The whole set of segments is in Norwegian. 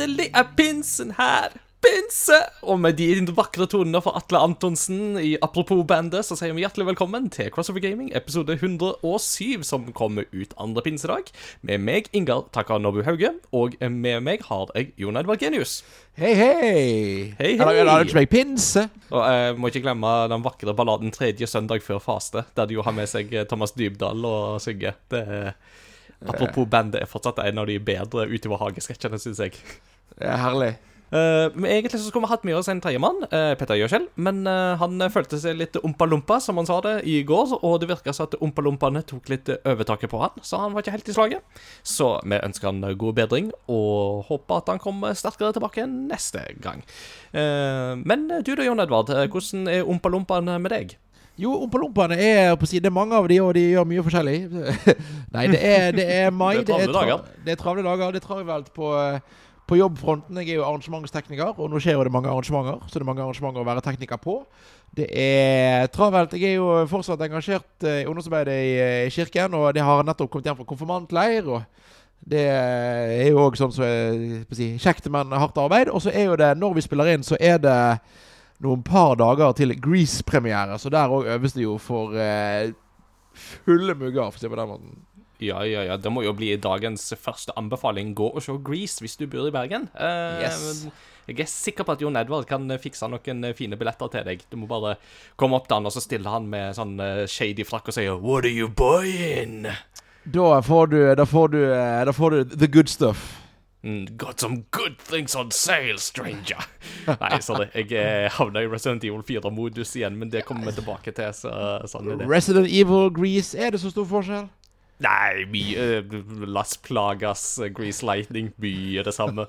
Endelig er pinsen her. Pinse! Og med de vakre tonene fra Atle Antonsen i Apropos bandet, så sier vi hjertelig velkommen til Crossover Gaming episode 107, som kommer ut andre pinsedag. Med meg, Ingar Takanobu Hauge, og med meg har jeg Jon Edvard Genius. Hei, hei. Hei, hei. eller, ikke meg pinse. Og jeg må ikke glemme den vakre balladen 'Tredje søndag før faste', der de jo har med seg eh, Thomas Dybdahl og synger. Det er Apropos bandet er fortsatt en av de bedre utover hagesketsjene, syns jeg. Er herlig. Uh, men Egentlig så skulle vi hatt med oss en tredjemann, uh, Petter Gjøskjell. Men uh, han følte seg litt ompa-lompa, som han sa det, i går. Og det virka som at ompa-lompaene tok litt overtaket på han, så han var ikke helt i slaget. Så vi ønsker han god bedring, og håper at han kommer sterkere tilbake neste gang. Eh, men du da, Jon Edvard. Hvordan er ompa-lompaene med deg? Jo, Ompalompaene er på side. Det er mange av de, og de gjør mye forskjellig. Nei, det er, det er mai. Det er travle dager. Det er travle dager. Det er travelt på, på jobbfronten. Jeg er jo arrangementstekniker, og nå skjer jo det mange arrangementer. Så det er mange arrangementer å være tekniker på. Det er travelt. Jeg er jo fortsatt engasjert eh, i ungdomsarbeidet i eh, kirken, og det har nettopp kommet hjem fra konfirmantleir. og det er jo òg sånn som er, si, kjekt, men hardt arbeid. Og så er jo det, når vi spiller inn, så er det noen par dager til Grease-premiere. Så der òg øves det jo for eh, fulle mugger, for å si det på den måten. Ja, ja, ja. Det må jo bli dagens første anbefaling. Gå og se Grease hvis du bor i Bergen. Eh, Yes. Jeg er sikker på at Jon Edvard kan fikse noen eh, fine billetter til deg. Du må bare komme opp til han, og så stiller han med sånn eh, shady frakk og sier What are you buying? Da får du, da får du, eh, da får du the good stuff. Mm, got some good things on sale, stranger. Nei, sorry. Jeg eh, havna i Resident Evil 4-modus igjen, men det kommer vi tilbake til. Så, sånn er det. Resident Evil Grease, er det så stor forskjell? Nei, mye uh, Las Plagas, uh, Grease Lightning, mye det samme.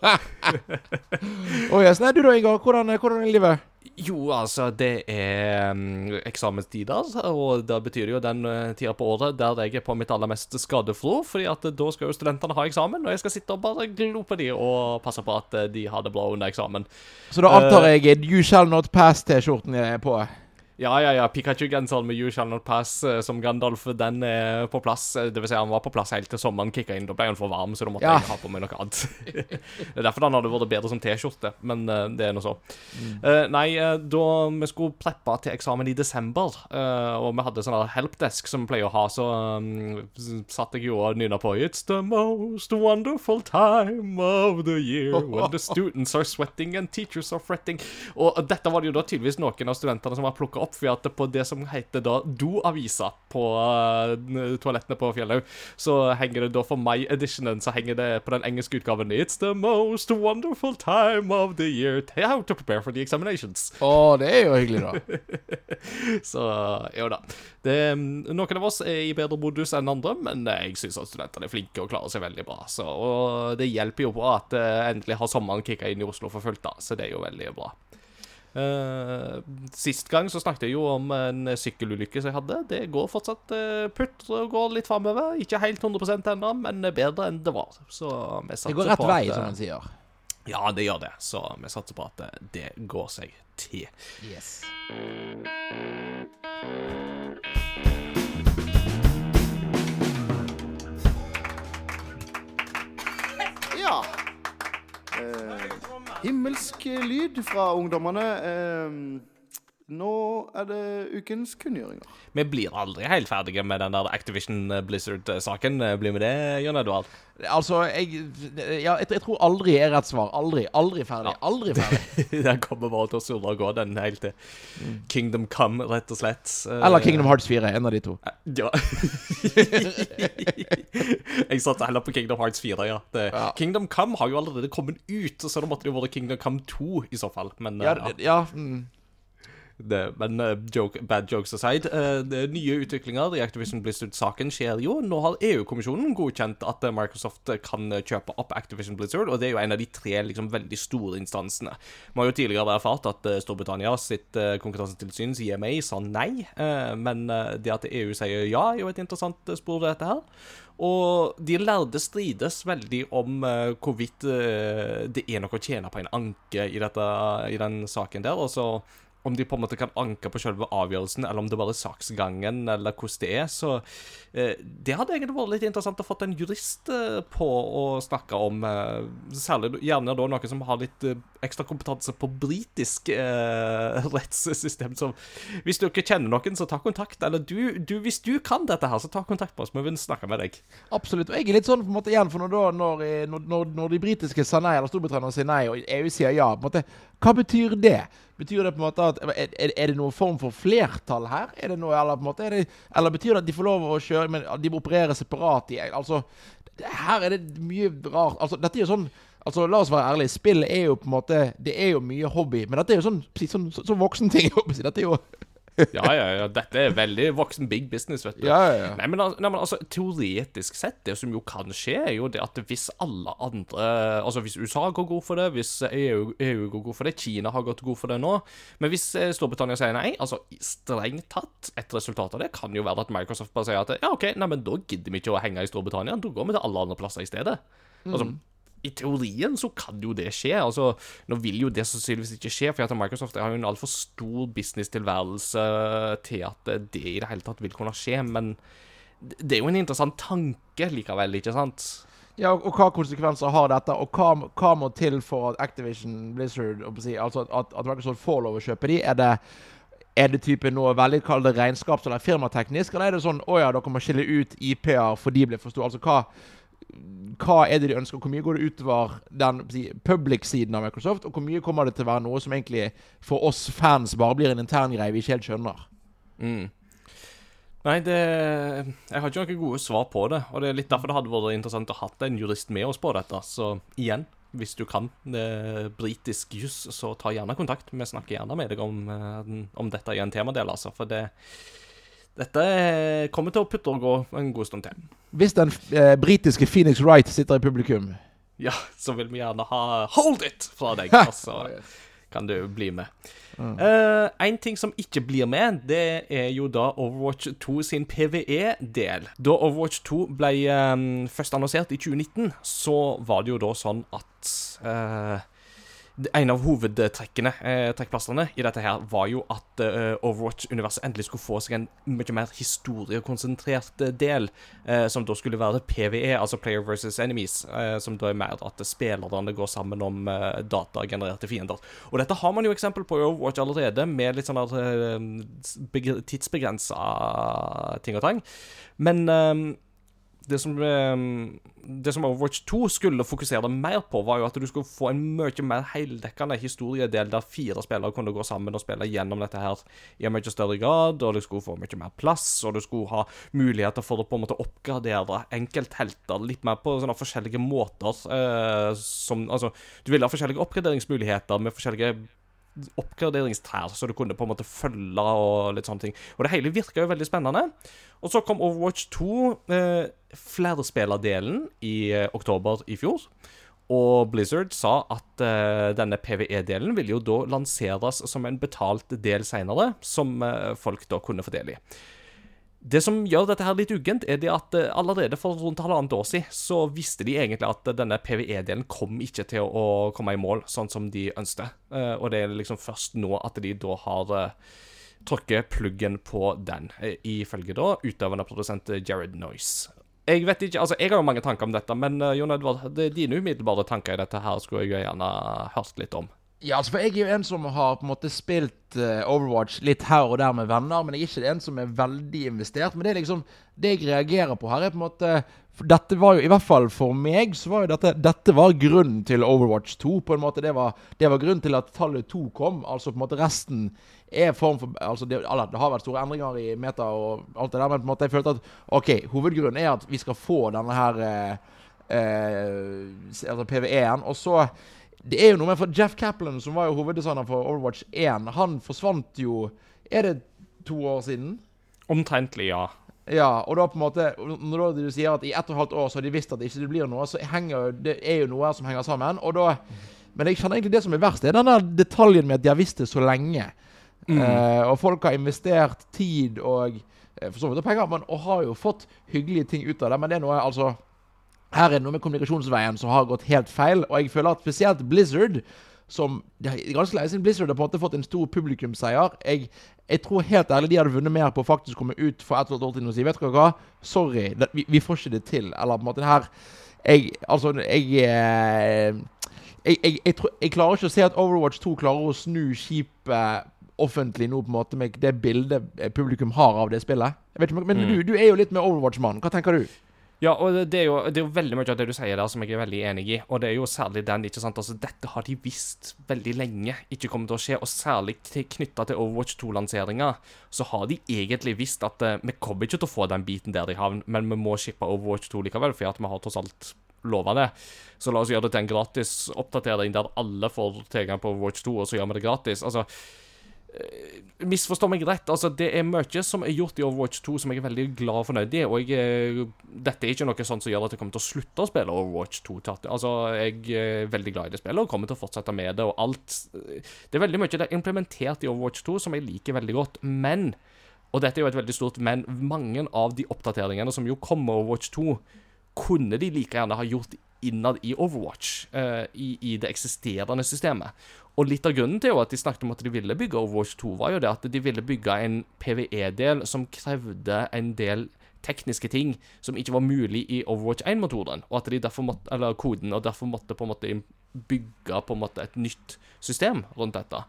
oh, yes. Nei, du da, Ingar. Hvordan, hvordan er livet? Jo, altså, det er um, eksamenstider, og da betyr det jo den uh, tida på året der jeg er på mitt aller mest skadeflo, fordi at uh, da skal jo studentene ha eksamen, og jeg skal sitte og bare glo på de og passe på at uh, de har det bra under eksamen. Så da antar jeg You Shall Not Pass-T-skjorten er på. Ja, ja, ja, Pikachu-genseren med You Shall Not Pass uh, som Gandalf, den er på plass. Uh, Det vil si, han var på plass helt til sommeren kicka inn. Da ble han for varm, så da måtte Ja. jeg ha på meg noe annet. det er derfor den hadde vært bedre som T-skjorte, men uh, det er nå så. Uh, nei, da vi skulle preppe til eksamen i desember, uh, og vi hadde sånn helpdesk som vi pleier å ha, så um, satt jeg jo og nynna på It's the most wonderful time of the year when the students are sweating and teachers are fretting. Og dette var det jo da tydeligvis noen av studentene som var plukka opp, at på det som heter da doavisa på uh, toalettene på Fjellhaug, så henger det da for my editionen så henger det på den engelske utgaven It's the most wonderful time of the year how to prepare for the examinations. Å, det er jo hyggelig, da. Så jo da. Det, noen av oss er i bedre modus enn andre, men jeg syns at studentene er flinke og klarer seg veldig bra. Så, og det hjelper jo på at uh, endelig har sommeren kicka inn i Oslo for fullt, da. Så det er jo veldig bra. Eh, sist gang så snakket jeg jo om en sykkelulykke som jeg hadde. Det går fortsatt uh, putrer og går litt framover. Ikke helt 100% ennå, men bedre enn det var. Så vi satser Det går rett på at, vei, eh, som man sier. Ja, det gjør det. Så vi satser på at eh, det går seg til. Yes. Ja. Eh, himmelsk lyd fra ungdommene. Eh, nå er det ukens kunngjøringer. Vi blir aldri helt ferdige med den der Activision Blizzard-saken. Blir vi det, Jon Edvard? Altså, jeg Ja, jeg, jeg tror aldri er rett svar. Aldri. Aldri ferdig. Aldri ferdig. den kommer bare til å surre og gå, den helt til Kingdom Come, rett og slett. Eh, Eller Kingdom Hearts 4. En av de to. Ja. jeg satte heller på Kingdom Hearts 4, ja. Det, Ja. Kingdom Come har jo allerede kommet ut, så da måtte det jo vært Kingdom Come 2 i så fall. Men, Ja, eh, ja. ja mm. Det, men eh, joke, bad jokes aside, eh, det nye utviklinger i Activision Blizzard-saken skjer jo. Nå har EU-kommisjonen godkjent at eh, Microsoft kan kjøpe opp Activision Blizzard, og det er jo en av de tre liksom, veldig store instansene. Vi har jo tidligere erfart at Storbritannia sitt konkurransetilsyn, CMA, sa nei, men det at EU sier ja, er jo et interessant spor, dette her. Og de lærde strides veldig om uh, hvorvidt uh, det er noe å tjene på en anke i, dette, i den saken der. Og så om de på en måte kan anke på selve avgjørelsen, eller om det bare er saksgangen, eller hvordan det er. Så eh, det hadde egentlig vært litt interessant å få en jurist eh, på å snakke om. Eh, særlig gjerne da noen som har litt eh, ekstra kompetanse på britisk eh, rettssystem. Så hvis du ikke kjenner noen, så ta kontakt. Eller du, du, hvis du kan dette her, så ta kontakt med oss. Vi vil snakke med deg. Absolutt. Og jeg er litt sånn på en måte igjen, for når, når, eh, når, når de britiske sa nei, eller Storbritannia sier nei, og EU sier ja, på en måte, hva betyr det? Betyr det på en måte at Er, er det noen form for flertall her? Er det noe, eller, på en måte, det, eller betyr det at de får lov å kjøre, men de må operere separat? I, altså, her er det mye rart. Altså, dette er jo sånn Altså, La oss være ærlige. Spill er jo på en måte Det er jo mye hobby. Men dette er jo sånn, sånn, sånn, sånn voksenting. Dette er jo ja, ja, ja. Dette er veldig voksen big business, vet du. Ja, ja, ja. Nei, men, nei, men altså, teoretisk sett, det som jo kan skje, er jo det at hvis alle andre Altså, hvis USA går god for det, hvis EU, EU går god for det, Kina har gått god for det nå Men hvis eh, Storbritannia sier nei, altså strengt tatt, et resultat av det kan jo være at Microsoft bare sier at ja, OK, nei, men da gidder vi ikke å henge i Storbritannia, da går vi til alle andre plasser i stedet. Altså, i teorien så kan jo det skje. Altså, Nå vil jo det sannsynligvis ikke skje, for Microsoft har jo en altfor stor businesstilværelse til at det i det hele tatt vil kunne skje. Men det er jo en interessant tanke likevel, ikke sant? Ja, og hva konsekvenser har dette, og hva, hva må til for at Activision Blizzard si, Altså at, at Microsoft får lov å kjøpe de? Er det, er det type noe veldig kall regnskaps- eller firmateknisk, eller er det sånn å ja, dere må skille ut IP-er for de blir for store? Altså hva, hva er det de ønsker? Hvor mye går det utover den si, public-siden av Microsoft? Og hvor mye kommer det til å være noe som egentlig for oss fans bare blir en intern greie vi ikke helt skjønner? Mm. Nei, det Jeg har ikke noen gode svar på det. Og det er litt derfor det hadde vært interessant å ha en jurist med oss på dette. Så igjen, hvis du kan det britisk juss, så ta gjerne kontakt. Vi snakker gjerne med deg om, eh, om dette i en temadel, altså. For det Dette kommer til å putte og gå en god stund til. Hvis den eh, britiske Phoenix Wright sitter i publikum Ja, så vil vi gjerne ha Hold it fra deg, og så kan du bli med. Uh, en ting som ikke blir med, det er jo da Overwatch 2 sin PVE-del. Da Overwatch 2 ble um, først annonsert i 2019, så var det jo da sånn at eh, en av hovedtrekkene, eh, trekkplasterne i dette her, var jo at eh, Overwatch-universet endelig skulle få seg en mye mer historiekonsentrert eh, del, som da skulle være PVE, altså Player versus Enemies, som da er mer at spillerne går sammen om datagenererte fiender. Og dette har man jo eksempel på i Overwatch allerede, med litt sånn tidsbegrensa ting og tang. Men eh, det som, eh, det som Overwatch 2 skulle fokusere mer på, var jo at du skulle få en mye mer heldekkende historiedel der fire spillere kunne gå sammen og spille gjennom dette her i en mye større grad, og du skulle få mye mer plass, og du skulle ha muligheter for å på en måte oppgradere enkelthelter litt mer på sånne forskjellige måter. Eh, som, altså, du ville ha forskjellige oppgraderingsmuligheter med forskjellige oppgraderingstrær, så du kunne på en måte følge og litt sånne ting. Og det hele virka jo veldig spennende. Og så kom Overwatch 2, eh, flerspillerdelen, i eh, oktober i fjor. Og Blizzard sa at eh, denne PVE-delen ville jo da lanseres som en betalt del seinere, som eh, folk da kunne få del i. Det som gjør dette her litt uggent, er at eh, allerede for rundt halvannet år siden så visste de egentlig at denne PVE-delen kom ikke til å komme i mål sånn som de ønsket. Eh, Og det er liksom først nå at de da har eh, trykket pluggen på den, ifølge da utøvende produsent Jared Noyce. Jeg vet ikke, altså jeg har jo mange tanker om dette, men Jon Edvard, det er dine umiddelbare tanker i dette her skulle jeg gjerne hørt litt om. Ja, altså for jeg er jo en som har på en måte spilt uh, Overwatch litt her og der med venner, men jeg er ikke en som er veldig investert. Men det er liksom Det jeg reagerer på her, er på en måte Dette var jo, i hvert fall for meg, så var jo dette Dette var grunnen til Overwatch 2. På en måte Det var, det var grunnen til at tallet 2 kom. Altså på en måte resten er form for Altså det, det har vært store endringer i meta og alt det der, men på en måte jeg følte at OK, hovedgrunnen er at vi skal få denne her uh, uh, altså PVE-en. Og så Det er jo noe med for Jeff Kaplan, som var jo hoveddesigner for Overwatch 1, han forsvant jo Er det to år siden? Omtrentlig, ja. Ja, og da på en måte Når du sier at i ett og et halvt år så har de visst at det ikke blir noe, så henger Det er jo noe her som henger sammen. Og da Men jeg kjenner egentlig det som er verst, det er den detaljen med at de har visst det så lenge. Eh, og folk har investert tid og eh, for så vidt penger, men, og har jo fått hyggelige ting ut av det. Men det er noe altså Her er det noe med kommunikasjonsveien som har gått helt feil. Og jeg føler at spesielt Blizzard, som ganske lenge siden Blizzard har på en måte fått en stor publikumsseier. Jeg, jeg tror helt ærlig de hadde vunnet mer på å faktisk komme ut for et eller et år siden og si Vet dere hva, sorry, det, vi, vi får ikke det til. Eller på en måte her Jeg Altså, eh, jeg, jeg, jeg, tror, jeg, klarer ikke å se at Overwatch 2 klarer å snu skipet offentlig nå, på en måte med det bildet publikum har av det spillet. Jeg vet ikke, Men mm. du, du, er jo litt med Overwatch-mannen. Hva tenker du? Ja, og det er, jo, det er, jo, veldig mye av det du sier der som jeg er veldig enig i. Og det er jo særlig den, ikke sant. Altså, dette har de visst veldig lenge ikke kommer til å skje. Og særlig knytta til Overwatch 2-lanseringa, så har de egentlig visst at uh, vi kommer ikke til å få den biten der i havn, men vi må shippe Overwatch 2 likevel, for vi har tross alt lova det. Så la oss gjøre det til en gratis oppdatering der alle får tilgang på Overwatch 2, og så gjør vi det gratis. Altså Misforstå meg rett, altså det er mye som er gjort i Overwatch 2 som jeg er veldig glad og fornøyd i. Og jeg, dette er ikke noe sånt som gjør at jeg kommer til å slutte å spille Overwatch 2. Altså, Jeg er veldig glad i det spillet og kommer til å fortsette med det. Og alt Det er veldig mye det er implementert i Overwatch 2 som jeg liker veldig godt. Men, og dette er jo et veldig stort men, mange av de oppdateringene som jo kommer Overwatch 2 kunne de like gjerne ha gjort innad i Overwatch, uh, i, i, det eksisterende systemet. Og litt av grunnen til at de snakket om at de ville bygge Overwatch 2, var jo det at de ville bygge en PVE-del som krevde en del tekniske ting som ikke var mulig i Overwatch 1-motoren, og at de derfor måtte, eller koden, og derfor måtte på en måte bygge på en måte et nytt system rundt dette.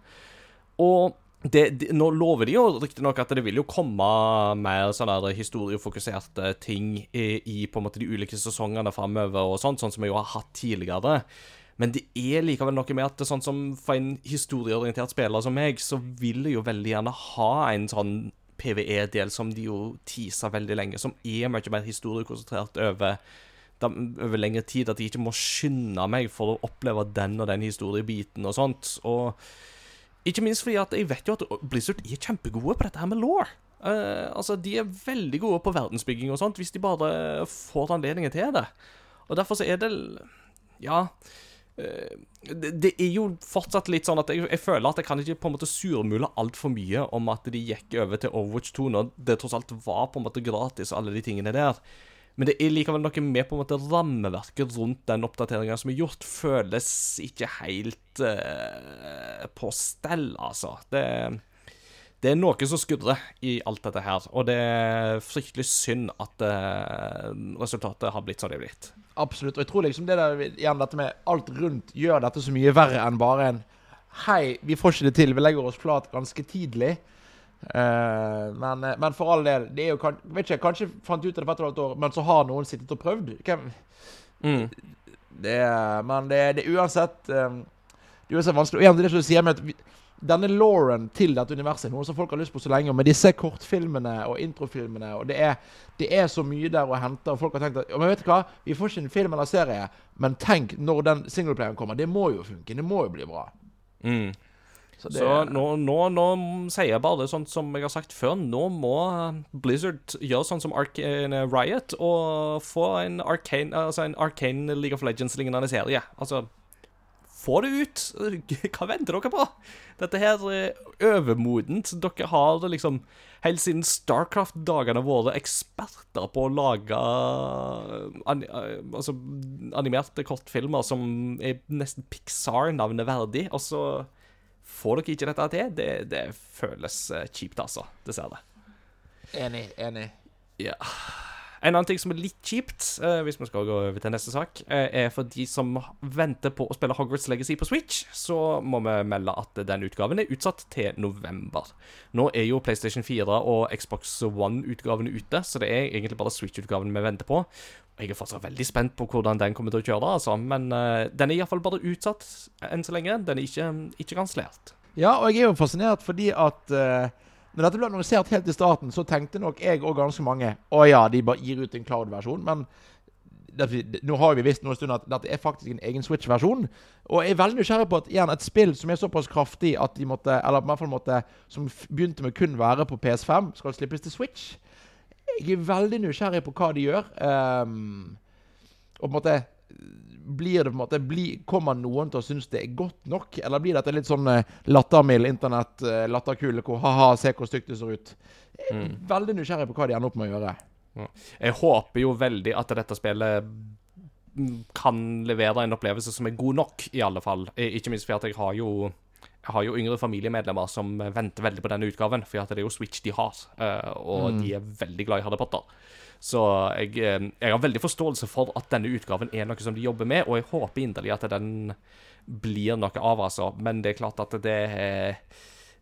Og det, de, nå lover de jo riktignok at det vil jo komme mer sånne historiefokuserte ting i, i, på en måte de ulike sesongene framover, og sånt, sånn som vi jo har hatt tidligere. Men det er likevel noe med at sånn som for en historieorientert spiller som meg, så vil jeg jo veldig gjerne ha en sånn PVE-del som de jo teaser veldig lenge, som er mye mer historiekonsentrert over over lengre tid, at de ikke må skynde meg for å oppleve den og den historiebiten og sånt. Og ikke minst fordi at jeg vet jo at Blizzard er kjempegode på dette her med law. Uh, altså, De er veldig gode på verdensbygging og sånt, hvis de bare får anledningen til det. Og derfor så er det Ja. Uh, det, er jo fortsatt litt sånn at jeg, jeg, føler at jeg kan ikke på en måte surmule altfor mye om at de gikk over til Overwatch 2 når det tross alt var på en måte gratis, alle de tingene der. Men det er likevel noe med på en måte rammeverket rundt den oppdateringa som er gjort, føles ikke helt uh, på stell, altså. Det, det, er noe som skurrer i alt dette her, og det er fryktelig synd at uh, resultatet har blitt som det er blitt. Absolutt. Og jeg tror liksom det der igjen dette med alt rundt gjør dette så mye verre enn bare en Hei, vi får ikke det til. Vi legger oss flat ganske tidlig. Uh, men, eh, men, for all del det er jo, vet ikke, Kanskje fant ut av det for et eller annet år, men så har noen sittet og prøvd. Hvem? Mm. Det, men det, det er uansett um, Det er uansett vanskelig. Og igjen det som du sier med at vi, denne Lauren til dette universet er noe som folk har lyst på så lenge. Og med disse kortfilmene og introfilmene og det er, det er så mye der å hente. Og folk har tenkt at men vet du hva, vi får ikke en film eller serie, men tenk når den singleplayeren kommer. Det må jo funke. Det må jo bli bra. Mm. Så, det... så nå, nå, nå, sier jeg bare det sånn som jeg har sagt før. Nå må Blizzard gjøre sånn som Arcane Riot og få en Arcane, altså en Arcane League of Legends-lignende serie. Altså få det ut! Hva venter dere på? Dette her er overmodent. Dere har liksom Helt siden Starcraft-dagene vært eksperter på å lage an, altså, animerte kortfilmer som er nesten Pixar-navnet verdig, og så Får dere ikke dette til, det, det føles eh, kjipt, altså. Dessverre. Enig. Enig. Ja. En annen ting som er litt kjipt, uh, hvis vi skal gå over til neste sak, uh, er for de som venter på å spille Hogwarts Legacy på Switch, så må vi melde at den utgaven er utsatt til november. Nå er jo PlayStation 4 og Xbox One-utgavene ute, så det er egentlig bare Switch-utgaven vi venter på. Jeg er fortsatt veldig spent på hvordan den kommer til å kjøre, altså. men uh, den er iallfall bare utsatt enn så lenge. Den er ikke, ikke kansellert. Ja, og jeg er jo fascinert fordi at uh, når dette ble annonsert helt i starten, så tenkte nok jeg og ganske mange å ja, de bare gir ut en cloud-versjon. Men det, nå har vi visst noen stund at dette er faktisk en egen Switch-versjon. Og jeg er veldig nysgjerrig på at igjen, et spill som er såpass kraftig at de måtte, eller i hvert fall måtte, som begynte med kun være på PS5, skal slippes til Switch jeg er veldig nysgjerrig på hva de gjør. Um, og på en måte blir det på en måte blir, Kommer noen til å synes det er godt nok? Eller blir dette litt sånn uh, lattermild internett, uh, latterkule, hvor ha-ha, se hvor stygt det ser ut? Jeg er mm. veldig nysgjerrig på hva de ender opp med å gjøre. Jeg håper jo veldig at dette spillet mm, kan levere en opplevelse som er god nok, i alle fall. Eh, Ikke minst fordi jeg har jo jeg har jo yngre familiemedlemmer som venter veldig på denne utgaven, for at det er jo Switch de har, og og de er veldig glad i Harry Potter. Så jeg, eh, jeg har veldig forståelse for at denne utgaven er noe som de jobber med, og jeg håper inderlig at den blir noe av, altså. Men det er klart at det er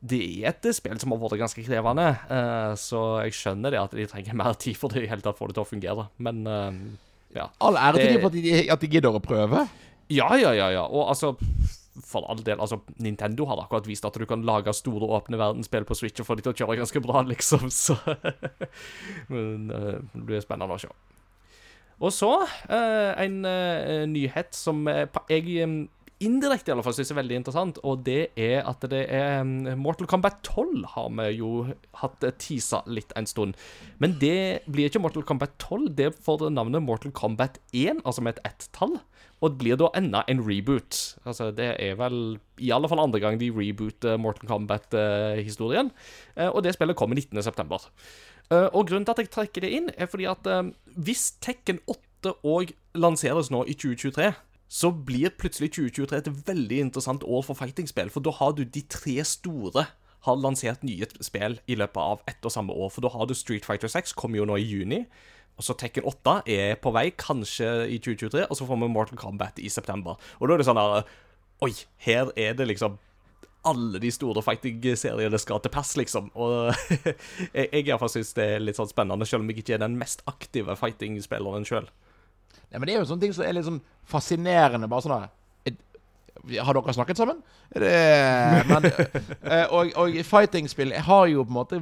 det er et spill som har vært ganske krevende, eh, så jeg skjønner det at de trenger mer tid for det i hele tatt få det til å fungere. Men eh, ja. All ære til dem for at de gidder å prøve. Ja, ja, ja, ja. Og altså For all del, altså Nintendo har akkurat vist at du kan lage store, åpne verdensspill på Switch og få de til å kjøre ganske bra, liksom, så Men uh, det blir spennende å se. Og så uh, en uh, nyhet som jeg eh, indirekte i alle fall synes er veldig interessant, og det er at det er Mortal Kombat 12 har vi jo hatt teasa litt en stund. Men det blir ikke Mortal Kombat 12, det får navnet Mortal Kombat 1, altså med et ett-tall. Og det blir da enda en reboot. Altså, det er vel i alle fall andre gang de rebooter Mortal Kombat-historien. Eh, og det spillet kommer 19.9. Uh, og grunnen til at jeg trekker det inn, er fordi at eh, hvis Tekken 8 òg lanseres nå i 2023 så blir plutselig 2023 et veldig interessant år for fighting-spill. For da har du de tre store har lansert nye spill i løpet av ett og samme år. For da har du Street Fighter 6, kommer jo nå i juni. Og så Tekken 8 er på vei, kanskje i 2023. Og så får vi Mortal Kombat i september. Og da er det sånn her Oi, her er det liksom alle de store fighting-seriene skal til pass, liksom. Og jeg, jeg syns det er litt sånn spennende, selv om jeg ikke er den mest aktive fighting-spilleren sjøl. Nei, men det er jo sånne ting som er litt sånn fascinerende. Bare sånn Har dere snakket sammen? Det, men, eh, og, og fighting-spill har jo på en måte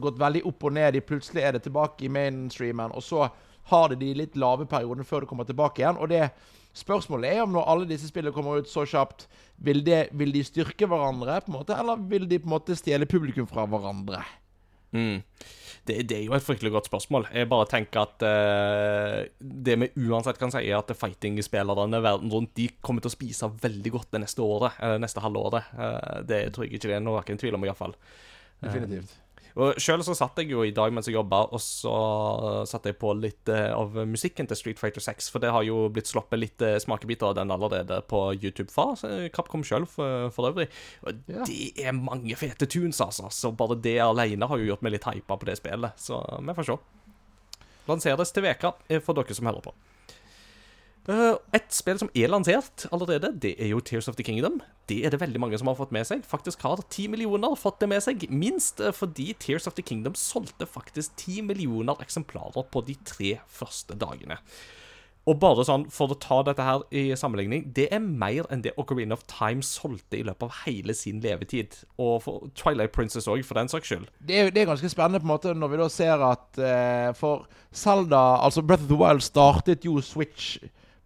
gått veldig opp og ned. Plutselig er det tilbake i mainstreamen, og så har det de litt lave periodene før det kommer tilbake igjen. Og det spørsmålet er om når alle disse spillene kommer ut så kjapt, vil, det, vil de styrke hverandre, på en måte, eller vil de på en måte stjele publikum fra hverandre? Mm. Det, det er jo et fryktelig godt spørsmål. Jeg bare tenker at uh, det vi uansett kan si, er at fighting-spillerne verden rundt De kommer til å spise veldig godt det neste året, eller neste halve året. Uh, det tror jeg ikke det er noen tvil om, iallfall. Definitivt. Og Sjøl så satt jeg jo i dag mens jeg jobba, og så satte jeg på litt eh, av musikken til Street Fighter 6. For det har jo blitt sluppet litt eh, smakebiter av den allerede på YouTube fra eh, Capcom sjøl, for, for øvrig. Og Ja. det er mange fete tunes, altså. Så bare det alene har jo gjort meg litt hypa på det spillet. Så vi får se. Lanseres til veka for dere som holder på. Eh, Et spill som er lansert allerede, det er jo Tears of the Kingdom. Det er det veldig mange som har fått med seg. Faktisk har ti millioner fått det med seg. Minst eh, fordi Tears of the Kingdom solgte faktisk ti millioner eksemplarer på de tre første dagene. Og bare sånn, for å ta dette her i sammenligning, det er mer enn det Ocarina of Time solgte i løpet av hele sin levetid. Og for Twilight Princess òg, for den saks skyld. det er, det er ganske spennende på en måte når vi da ser at eh, For Zelda, altså Breath of the Wild, startet jo Switch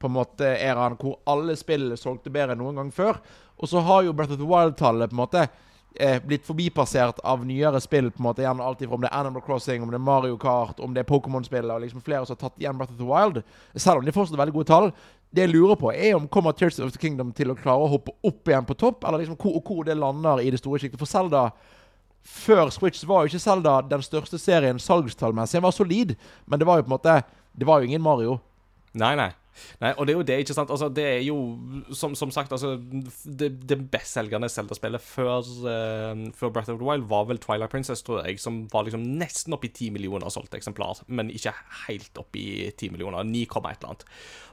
på en måte eraen hvor alle spill solgte bedre enn noen gang før. Og så har jo Breath of the Wild-tallet på en måte eh, blitt forbipassert av nyere spill. på en måte igjen Alt ifra om det er Animal Crossing, om det er Mario Kart, om det er Pokémon-spill. og liksom Flere som har tatt igjen Breath of the Wild. Selv om de fortsatt er veldig gode tall. Det jeg lurer på, er om kommer Tears of the Kingdom til å klare å hoppe opp igjen på topp, eller liksom hvor, hvor det lander i det store sjiktet. For Zelda før Switch var jo ikke Zelda den største serien salgstallmessig. Den var solid, men det var jo på en måte Det var jo ingen Mario. Nei, nei. Nei, og det er jo det, ikke sant? Altså, det er jo, som, som sagt, altså Det, det bestselgende Zelda-spillet før, uh, før Breath of the Wild var vel Twilight Princess, tror jeg, som var liksom nesten oppi i 10 millioner solgte eksemplar, men ikke helt oppi i 10 millioner. 9, et eller annet.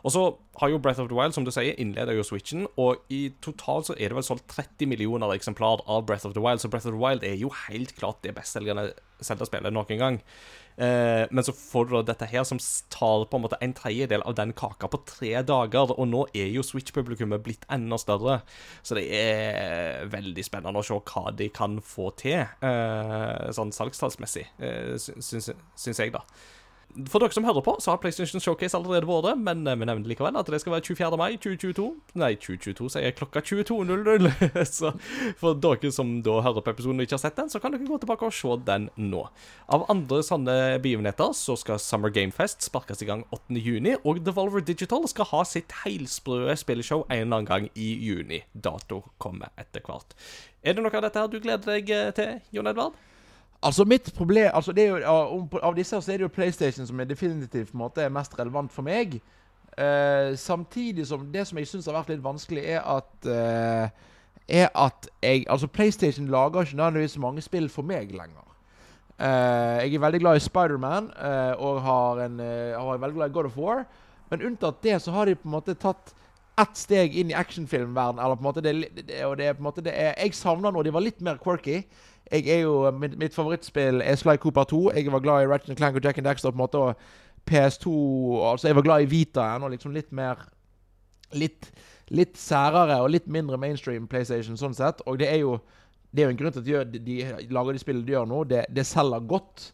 Og så har jo Breath of the Wild, som du sier, innleder jo Switchen, og i totalt så er det vel solgt 30 millioner eksemplar av Breath of the Wild, så Breath of the Wild er jo helt klart det bestselgende Zelda-spillet noen gang. Eh, men så får du da dette her som tar på en måte en tredjedel av den kaka på tre dager, og nå er jo Switch-publikummet blitt enda større. Så det er veldig spennende å se hva de kan få til, eh, sånn salgstallsmessig, eh, syns, syns jeg, da. For dere som hører på, så har PlayStation Showcase allerede vært, men eh, vi nevner likevel at det skal være 24. mai 2022. Nei, 2022 sier jeg klokka 22.00. så for dere som da hører på episoden og ikke har sett den, så kan dere gå tilbake og se den nå. Av andre sånne begivenheter så skal Summer Game Fest sparkes i gang 8. juni, og Devolver Digital skal ha sitt heilsprø spilleshow en eller annen gang i juni. Dato kommer etter hvert. Er det noe av dette her du gleder deg eh, til, Jon Edvard? Altså mitt problem altså det er jo, av- disse så er det jo PlayStation som er definitivt måte er mest relevant for meg. Eh, samtidig som det som jeg syns har vært litt vanskelig, er at eh, Er at jeg Altså, PlayStation lager ikke nødvendigvis mange spill for meg lenger. Eh, jeg er veldig glad i Spiderman uh, og har en, uh, har veldig glad i God of War. Men unntatt det, så har de på en måte tatt ett steg inn i actionfilmverden Eller på en måte det, det, og det er på en måte det er, Jeg savner når de var litt mer quirky. Jeg er jo, Mitt, mitt favorittspill er Sly Cooper 2. Jeg var glad i Ratchet Clank og Jack and Daxter. på en måte Og PS2 Altså, jeg var glad i Vitaen og liksom litt mer Litt, litt særere og litt mindre mainstream PlayStation sånn sett. Og det er jo det er jo en grunn til at de, de, de lager de spillene de gjør nå. Det, det selger godt.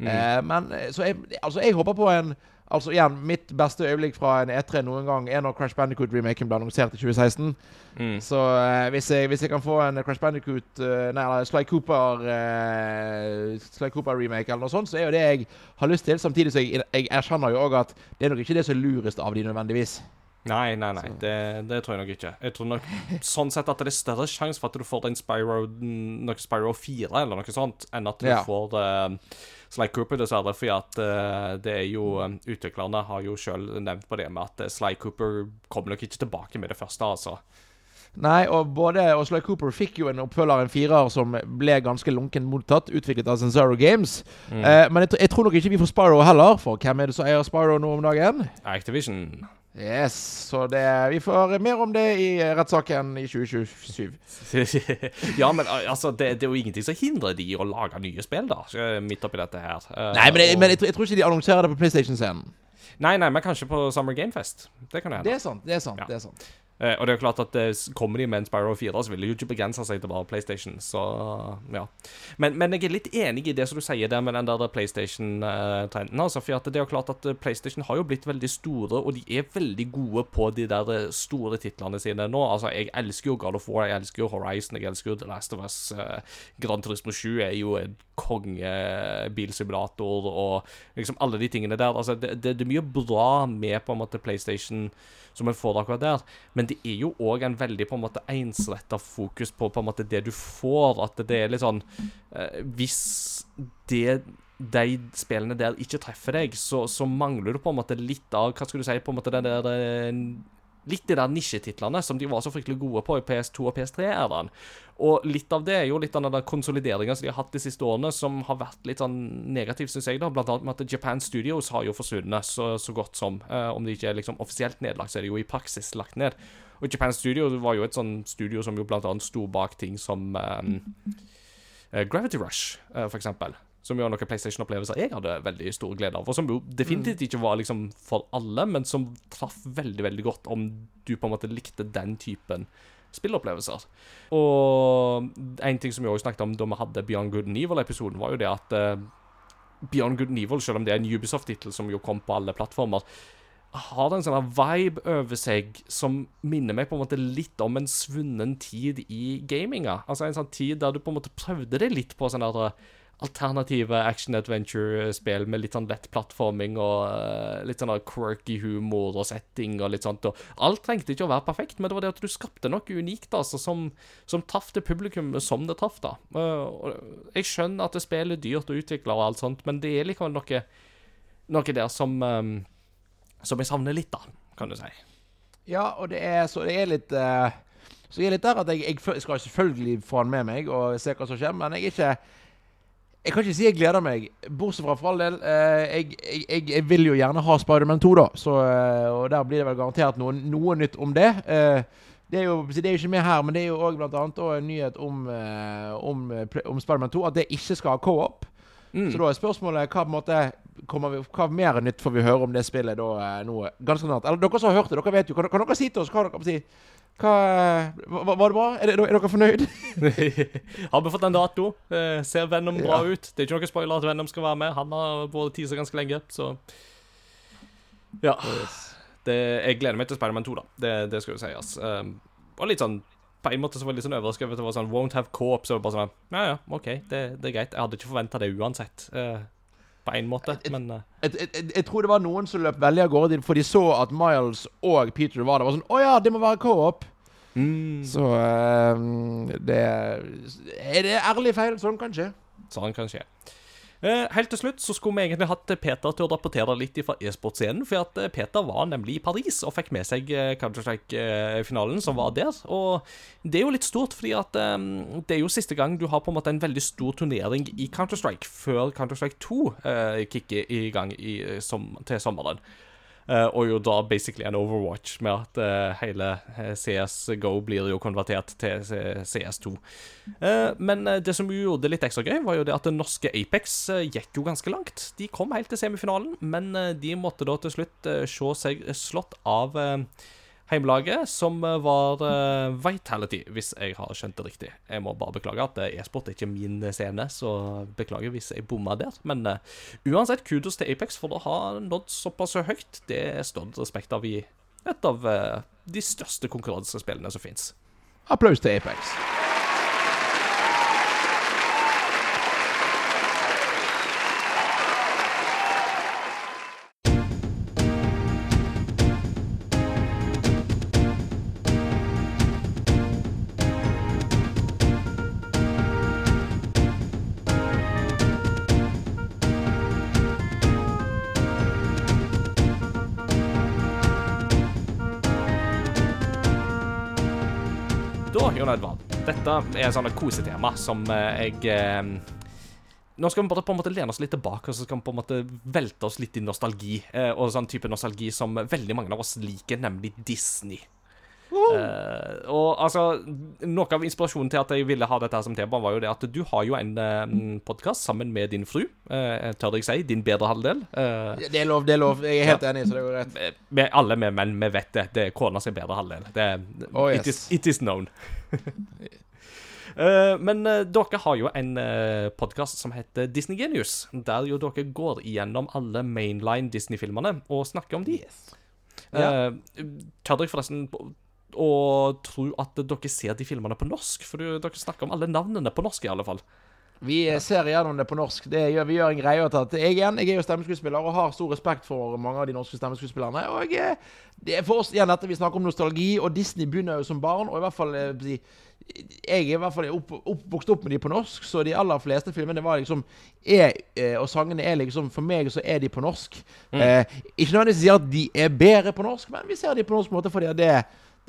Mm. Eh, men Så jeg, altså jeg håper på en Altså igjen, Mitt beste øyeblikk fra en E3 noen gang er når Crash Bandicoot-remaken ble annonsert i 2016. Mm. Så uh, hvis, jeg, hvis, jeg, kan få en Crash Bandicoot uh, Nei, eller Sly Cooper uh, Sly Cooper-remake eller noe sånt, så er jo det jeg har lyst til. Samtidig så jeg, jeg erkjenner jo òg at det er nok ikke det som er lurest av de nødvendigvis. Nei, nei, nei. Det, det, tror jeg nok ikke. Jeg tror nok sånn sett at det er større sjanse for at du får den Spyro, Spyro 4 eller noe sånt, enn at du ja. får uh, Sly Cooper, dessverre. For at uh, det er jo um, Utviklerne har jo sjøl nevnt på det med at uh, Sly Cooper kommer nok ikke tilbake med det første, altså. Nei, og både og Sly Cooper fikk jo en oppfølger, en firer, som ble ganske lunkent mottatt, utviklet av Zero Games. Mm. Uh, men jeg, jeg, tror nok ikke vi får Spyro heller, for hvem er det som eier Spyro nå om dagen? Activision. Yes, så det, vi får mer om det i rettssaken i 2027. ja, men altså, det, det, er jo ingenting som hindrer de å lage nye spill, da, midt oppi dette her. Nei, men, jeg, men jeg, jeg, tror ikke de annonserer det på PlayStation-scenen. Nei, nei, men kanskje på Summer Game Fest. Det kan hende. Det er sant. det er sant, ja. det er sant. Uh, og det er jo klart at uh, Kommer de med en Spyro 4, så vil de jo ikke begrense seg til bare PlayStation. Så ja. Men, men, jeg er litt enig i det som du sier der med den der PlayStation-trenden. Uh, altså, for det er jo klart at PlayStation har jo blitt veldig store, og de er veldig gode på de der store titlene sine nå. Altså, Jeg elsker jo God of War, jeg elsker jo Horizon, jeg elsker jo The Last of Us. Gran Turismo 7 er jo en kongebilsimulator, og liksom alle de tingene der. Altså, det, det, det er mye bra med på en måte PlayStation som en får akkurat der. Men det er jo òg en veldig på en måte ensretta fokus på på en måte det du får. At det er litt sånn eh, Hvis det de spillene der ikke treffer deg, så, så, mangler du på en måte litt av Hva skal du si på en måte den der eh, litt de der nisjetitlene som de var så fryktelig gode på i PS2 og PS3. er den. Og litt av det er jo litt av den konsolideringa som de har hatt de siste årene, som har vært litt sånn negativ, syns jeg. da, Blant annet med at Japan Studios har jo forsvunnet så, så godt som. Eh, om de ikke er liksom offisielt nedlagt, så er det jo i praksis lagt ned. Og Japan Studios var jo et sånn studio som jo blant annet sto bak ting som eh, Gravity Rush, eh, for eksempel. Som jo er noen PlayStation-opplevelser jeg hadde veldig stor glede av. Og som jo definitivt mm. ikke var liksom for alle, men som traff veldig veldig godt om du på en måte likte den typen spillopplevelser. Og en ting som vi også snakket om da vi hadde Beyond Good and Evil-episoden, var jo det at uh, Beyond Good and Evil, selv om det er en Ubisoft-tittel som jo kom på alle plattformer, har en sånn vibe over seg som minner meg på en måte litt om en svunnen tid i gaminga. Altså en sånn tid der du på en måte prøvde det litt på sånn der alternative action-adventure-spill med litt sånn lett plattforming og uh, litt sånn quirky humor og setting og litt sånt. Og alt trengte ikke å være perfekt, men det var det at du skapte noe unikt altså, som, som traff det publikum som det traff. da. Uh, jeg skjønner at det spillet er dyrt å utvikle og alt sånt, men det er likevel noe, noe der som, um, som jeg savner litt, da, kan du si. Ja, og det er, så det er litt uh, Så jeg er litt der at jeg, jeg skal selvfølgelig få han med meg og se hva som skjer, men jeg er ikke jeg kan ikke si jeg gleder meg, bortsett fra for all del. Eh, jeg, jeg, jeg, vil jo gjerne ha Spiderman 2, da. Så, eh, og der blir det vel garantert noe, noe nytt om det. Eh, det er, jo, det er ikke med her, men det er jo òg bl.a. en nyhet om, om, om Spiderman 2. At det ikke skal ha co-op. Mm. Så da er spørsmålet hva, måte, vi, hva mer nytt får vi høre om det spillet da nå ganske snart? Eller dere som har hørt det, dere vet jo. Kan, kan dere si til oss hva dere si? Hva, var, var det bra? Er, er, er dere fornøyd? har vi fått en dato? Eh, ser Venom bra ja. ut? Det er ikke noe spoiler at Venom skal være med. Han har vært teaser ganske lenge, så Ja. Det, jeg gleder meg til Spiderman 2, da. Det, det skal jo sies. Um, og litt sånn På en måte så var jeg litt sånn overrasket over at det var sånn Won't have co-op. Så var det bare sånn Ja, ja, OK, det, det er greit. Jeg hadde ikke forventa det uansett. Uh, på en måte, men jeg, jeg, tror det var noen som løp veldig av gårde, for de så at Miles og Peter var der. var sånn Å ja, det må være co-op. Mm. Så uh, det Er det ærlig feil? Sånn kan skje. Sånn kan skje. Eh, helt til slutt så skulle vi egentlig hatt Peter til å rapportere litt fra e-sportscenen. For at eh, Peter var nemlig i Paris og fikk med seg eh, Counter-Strike-finalen som var der. Og det er jo litt stort, fordi at det er jo siste gang du har på en måte en veldig stor turnering i Counter-Strike før Counter-Strike 2 eh, kicker i gang i, som, til sommeren. Eh, og jo da basically en Overwatch, med at eh, hele eh, CS GO blir jo konvertert til CS2. Eh, men det som jo gjorde det litt ekstra gøy, var jo det at det norske Apex gikk jo ganske langt. De kom helt til semifinalen, men de måtte da til slutt se seg slått av heimelaget, som eh, var uh, Vitality, hvis jeg har skjønt det riktig. Jeg må bare beklage at eh, e-sport er ikke min scene, så beklager hvis jeg bomma der. Men uh, uansett, kudos til Apex for å ha nådd såpass høyt. Det står det respekt av i et av uh, de største konkurransespillene som fins. Applaus til Apex. Er sånt kosetema som eh, jeg eh, Nå skal vi bare på en måte lene oss litt tilbake og så skal vi på en måte velte oss litt i nostalgi. Eh, og sånn type nostalgi som veldig mange av oss liker, nemlig Disney. Eh, og altså Noe av inspirasjonen til at jeg ville ha dette her som tema, var jo det at du har jo en uh, podkast sammen med din fru. eh, tør jeg si. Din bedre halvdel. Eh, Det er lov, det er lov. Jeg er helt enig, så det går rett. Med, med alle vi menn, vi vet det. Det er kona sin bedre halvdel. Det, Oh, it, yes. is, it is known. Eh, men eh, dere har jo en uh, podkast som heter Disney Genius, der jo dere går igjennom alle mainline Disney-filmene og snakker om de. Ja. Eh, tør dere forresten å tro at dere ser de filmene på norsk? For dere snakker om alle navnene på norsk, i alle fall. Vi eh, ser gjennom det på norsk. Det gjør, vi gjør en greie ut av at jeg igjen, jeg er jo stemmeskuespiller og har stor respekt for mange av de norske stemmeskuespillerne. Og jeg, det er for oss igjen dette vi snakker om nostalgi, og Disney begynner jo som barn. Og i hvert fall eh, si, Jeg er i hvert fall opp, oppvokst opp med de på norsk, så de aller fleste filmene var liksom er, eh, Og sangene er liksom For meg så er de på norsk. Eh, ikke nødvendigvis si at de er bedre på norsk, men vi ser de på norsk måte fordi det,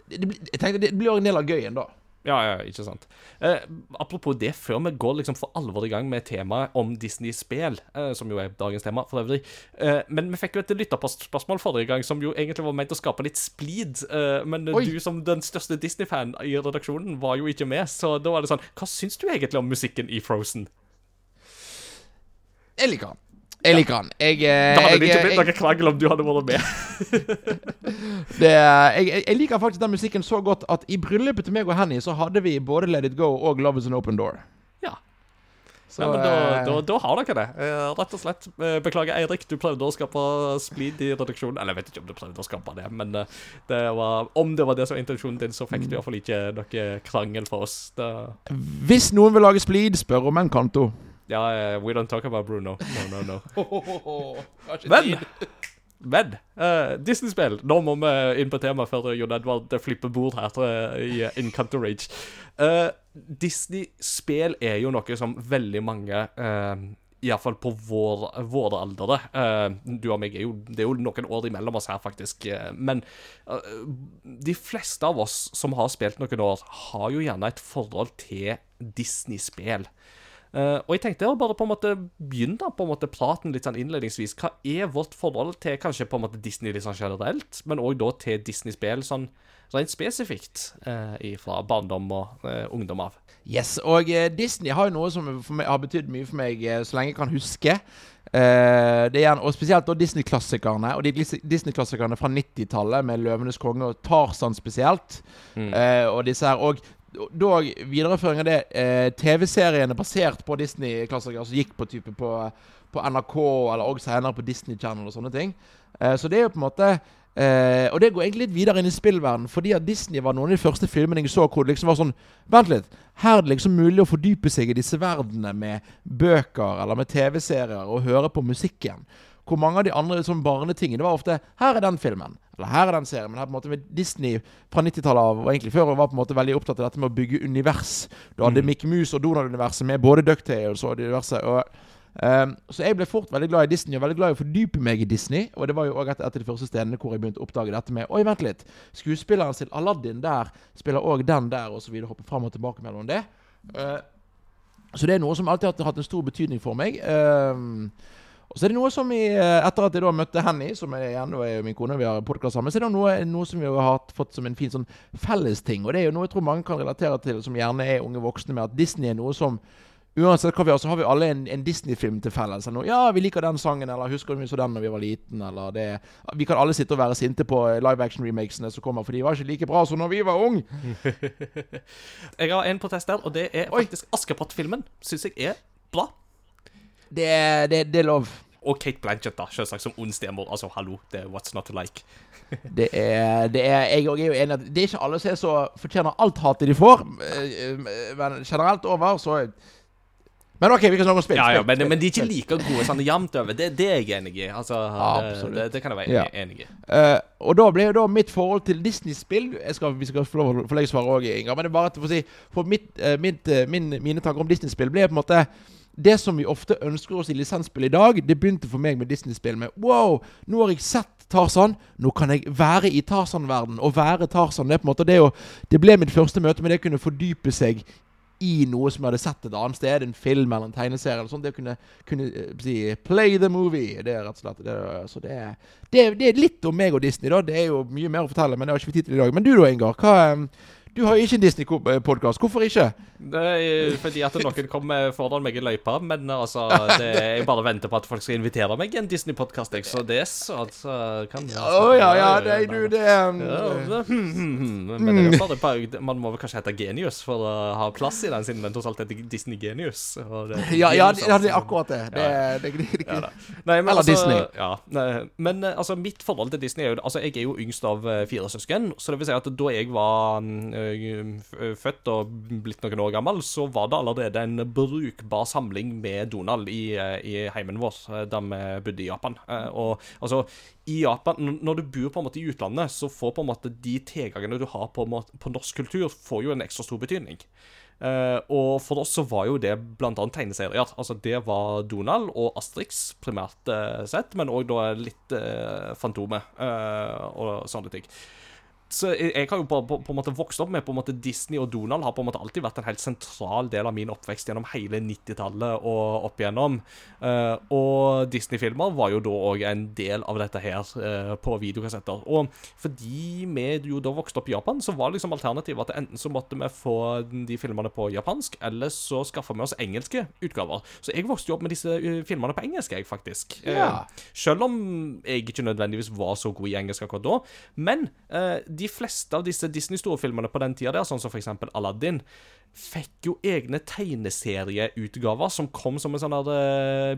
det, det, blir- jeg tenkte, det blir en del av gøyen, da. Ja, ja, ikke sant. Eh, apropos det, før vi går liksom for alvor i gang med temaet om Disney-spill, eh, som jo er dagens tema for øvrig eh, Men vi fikk jo et lytterspørsmål forrige gang som jo egentlig var ment å skape litt splid. Eh, men Oi. du som den største Disney-fan i redaksjonen var jo ikke med, så da var det sånn Hva syns du egentlig om musikken i Frozen? Jeg liker han. Jeg liker han. Jeg, eh, hadde det ikke blitt noen noe krangel om du hadde vært med. det, jeg, jeg- liker faktisk den musikken så godt at i bryllupet til meg og Henny så hadde vi både Let It Go og Love Is An Open Door. Ja. Så, ja, men da, eh, da, da har dere det. Eh, rett og slett. Beklager, Eirik, du prøvde å skape splid i redaksjonen. Eller jeg vet ikke om du prøvde å skape det, men det var, om det var det som var intensjonen din, så fikk du iallfall ikke noe krangel for oss. Det, Hvis noen vil lage splid, spør om en kanto. Ja, eh, we don't talk about Bruno. No, no, no. Men Men eh, Disney-spill. Nå må vi inn på temaet før Jon Edvard flipper bord her eh, i Encanto Rage. Uh, Disney-spill er jo noe som veldig mange uh, Iallfall på vår, våre aldre eh, Du og meg er jo Det er jo noen år imellom oss her, faktisk. eh, men eh, de fleste av oss som har spilt noen år, har jo gjerne et forhold til Disney-spill. Eh, og jeg tenkte å bare på en måte begynne på en måte praten litt sånn innledningsvis. Hva er vårt forhold til kanskje på en måte Disney litt sånn generelt, men òg da til Disney-spill sånn rent spesifikt eh, fra barndom og eh, ungdom av? Yes, og eh, Disney har jo noe som meg, har betydd mye for meg eh, så lenge jeg kan huske. Eh, det er, og spesielt da Disney-klassikerne. Og de Disney-klassikerne fra 90-tallet med 'Løvenes konge' og Tarzan spesielt. Eh, og disse her Og dog videreføring av det eh, TV-seriene basert på Disney-klassikere som gikk på type på, på NRK, eller også senere på Disney Channel og sånne ting. Eh, så det er jo på en måte Eh, og det går egentlig litt videre inn i spillverden, fordi at Disney var noen av de første filmene jeg så hvor det liksom var sånn Vent litt. Her er det liksom mulig å fordype seg i disse verdenene med bøker eller med TV-serier og høre på musikken. Hvor mange av de andre sånn barnetingene Det var ofte Her er den filmen. Eller her er den serien. Men her på en måte med Disney fra 90-tallet av og egentlig før var på en måte veldig opptatt av dette med å bygge univers. Du hadde Mickey Mouse og Donald-universet med både Ducktales og diverse. Og Um, så jeg ble fort veldig glad i Disney, og veldig glad i å fordype meg i Disney. Og det var jo òg et, av de første stedene hvor jeg begynte å oppdage dette med Oi, vent litt. Skuespilleren til Aladdin der spiller òg den der, og så videre. Hoppe fram og tilbake mellom det. Uh, så det er noe som alltid har hatt en stor betydning for meg. Um, og så er det noe som vi, Etter at jeg da møtte Henny, som er igjen er min kone, vi har podkast sammen, så er det noe, noe, som vi har fått som en fin sånn fellesting. Og det er jo noe jeg tror mange kan relatere til, som gjerne er unge voksne, med at Disney er noe som Uansett hva vi har, så har vi alle en, en Disney-film til felles. Sånn, ja, vi liker den sangen, eller husker vi så den da vi var liten, eller det Vi kan alle sitte og være sinte på live action-remakesene som kommer, for de var ikke like bra som når vi var unge. jeg har en protest der, og det er faktisk Askepott-filmen. Syns jeg er bra. Det, det, det er lov. Og Kate Blanchett, da, selvsagt, som ond stemor. Altså, hallo, det er what's not to like. det er, det er Jeg er jo enig at det er ikke alle som er så fortjener alt hatet de får, eh, eh, men generelt over så men OK, vi kan snakke om spill. Ja, ja, men, men, de er ikke like gode sånn jevnt over. Det, det, er jeg enig i. Altså, Absolutt. Det, det, kan jeg være ja. enig i. Uh, og da blir jo da mitt forhold til Disney-spill Vi skal få lov å svare òg, Inger. Men det er bare at for å si For mitt, uh, mitt, uh, min, mine tanker om Disney-spill blir på en måte det som vi ofte ønsker oss i lisensspill i dag, det begynte for meg med Disney-spill med Wow, nå har jeg sett Tarzan. Nå kan jeg være i Tarzan-verden og være Tarzan. Det, det, jo, det ble mitt første møte med det å kunne fordype seg i noe som jeg hadde sett et annet sted, en film eller en tegneserie. eller sånt, Det å kunne, kunne uh, si 'play the movie'. Det er rett og slett det, så det det, det er, litt om meg og Disney. da, Det er jo mye mer å fortelle, men det har ikke vi tid til i dag. Men du da, Ingar? hva... Du har jo ikke en Disney-podkast. Hvorfor ikke? Det er fordi at noen kommer foran meg i løypa. Men altså, det, jeg bare venter på at folk skal invitere meg i en Disney-podkast. Så det så altså, kan Å oh, ja, ja, det er du, det um, ja, Men det er bare på, man må vel kanskje hete Genius for å ha plass i den, siden den tross alt heter Disney Genius. ja, ja, det, er akkurat det. det, det, det, det ja, nei, men, Eller altså, Disney. Ja, nei, men altså, mitt forhold til Disney er jo Altså, jeg er jo yngst av eh, fire søsken, så det vil si at da jeg var mm, Eh, født og blitt noen år gammel, så var det allerede en brukbar samling med Donald i, eh, i heimen vår eh, da vi bodde i Japan. Og altså, i Japan, når du bor på en måte i utlandet, så får på en måte de tilgangene du har på, på norsk kultur, får jo en ekstra stor betydning. Uh, og for oss så var jo det bl.a. tegneserier. Altså Det var Donald og Astrix primært uh, sett, men òg litt uh, Fantomet og sånne ting så jeg, har jo på, på, på, en måte vokst opp med på en måte Disney og Donald har på en måte alltid vært en helt sentral del av min oppvekst gjennom hele 90-tallet og opp igjennom. Uh, og Disney-filmer var jo da òg en del av dette her uh, på videokassetter. Og fordi vi jo da vokste opp i Japan, så var liksom alternativet at enten så måtte vi få de filmene på japansk, eller så skaffa vi oss engelske utgaver. Så jeg vokste jo opp med disse uh, filmene på engelsk, jeg, faktisk. Ja. selv om jeg ikke nødvendigvis var så god i engelsk akkurat da. Men de de fleste av disse Disney-storfilmene på den tida, der, sånn som f.eks. Aladdin, fikk jo egne tegneserieutgaver som kom som en sånn uh,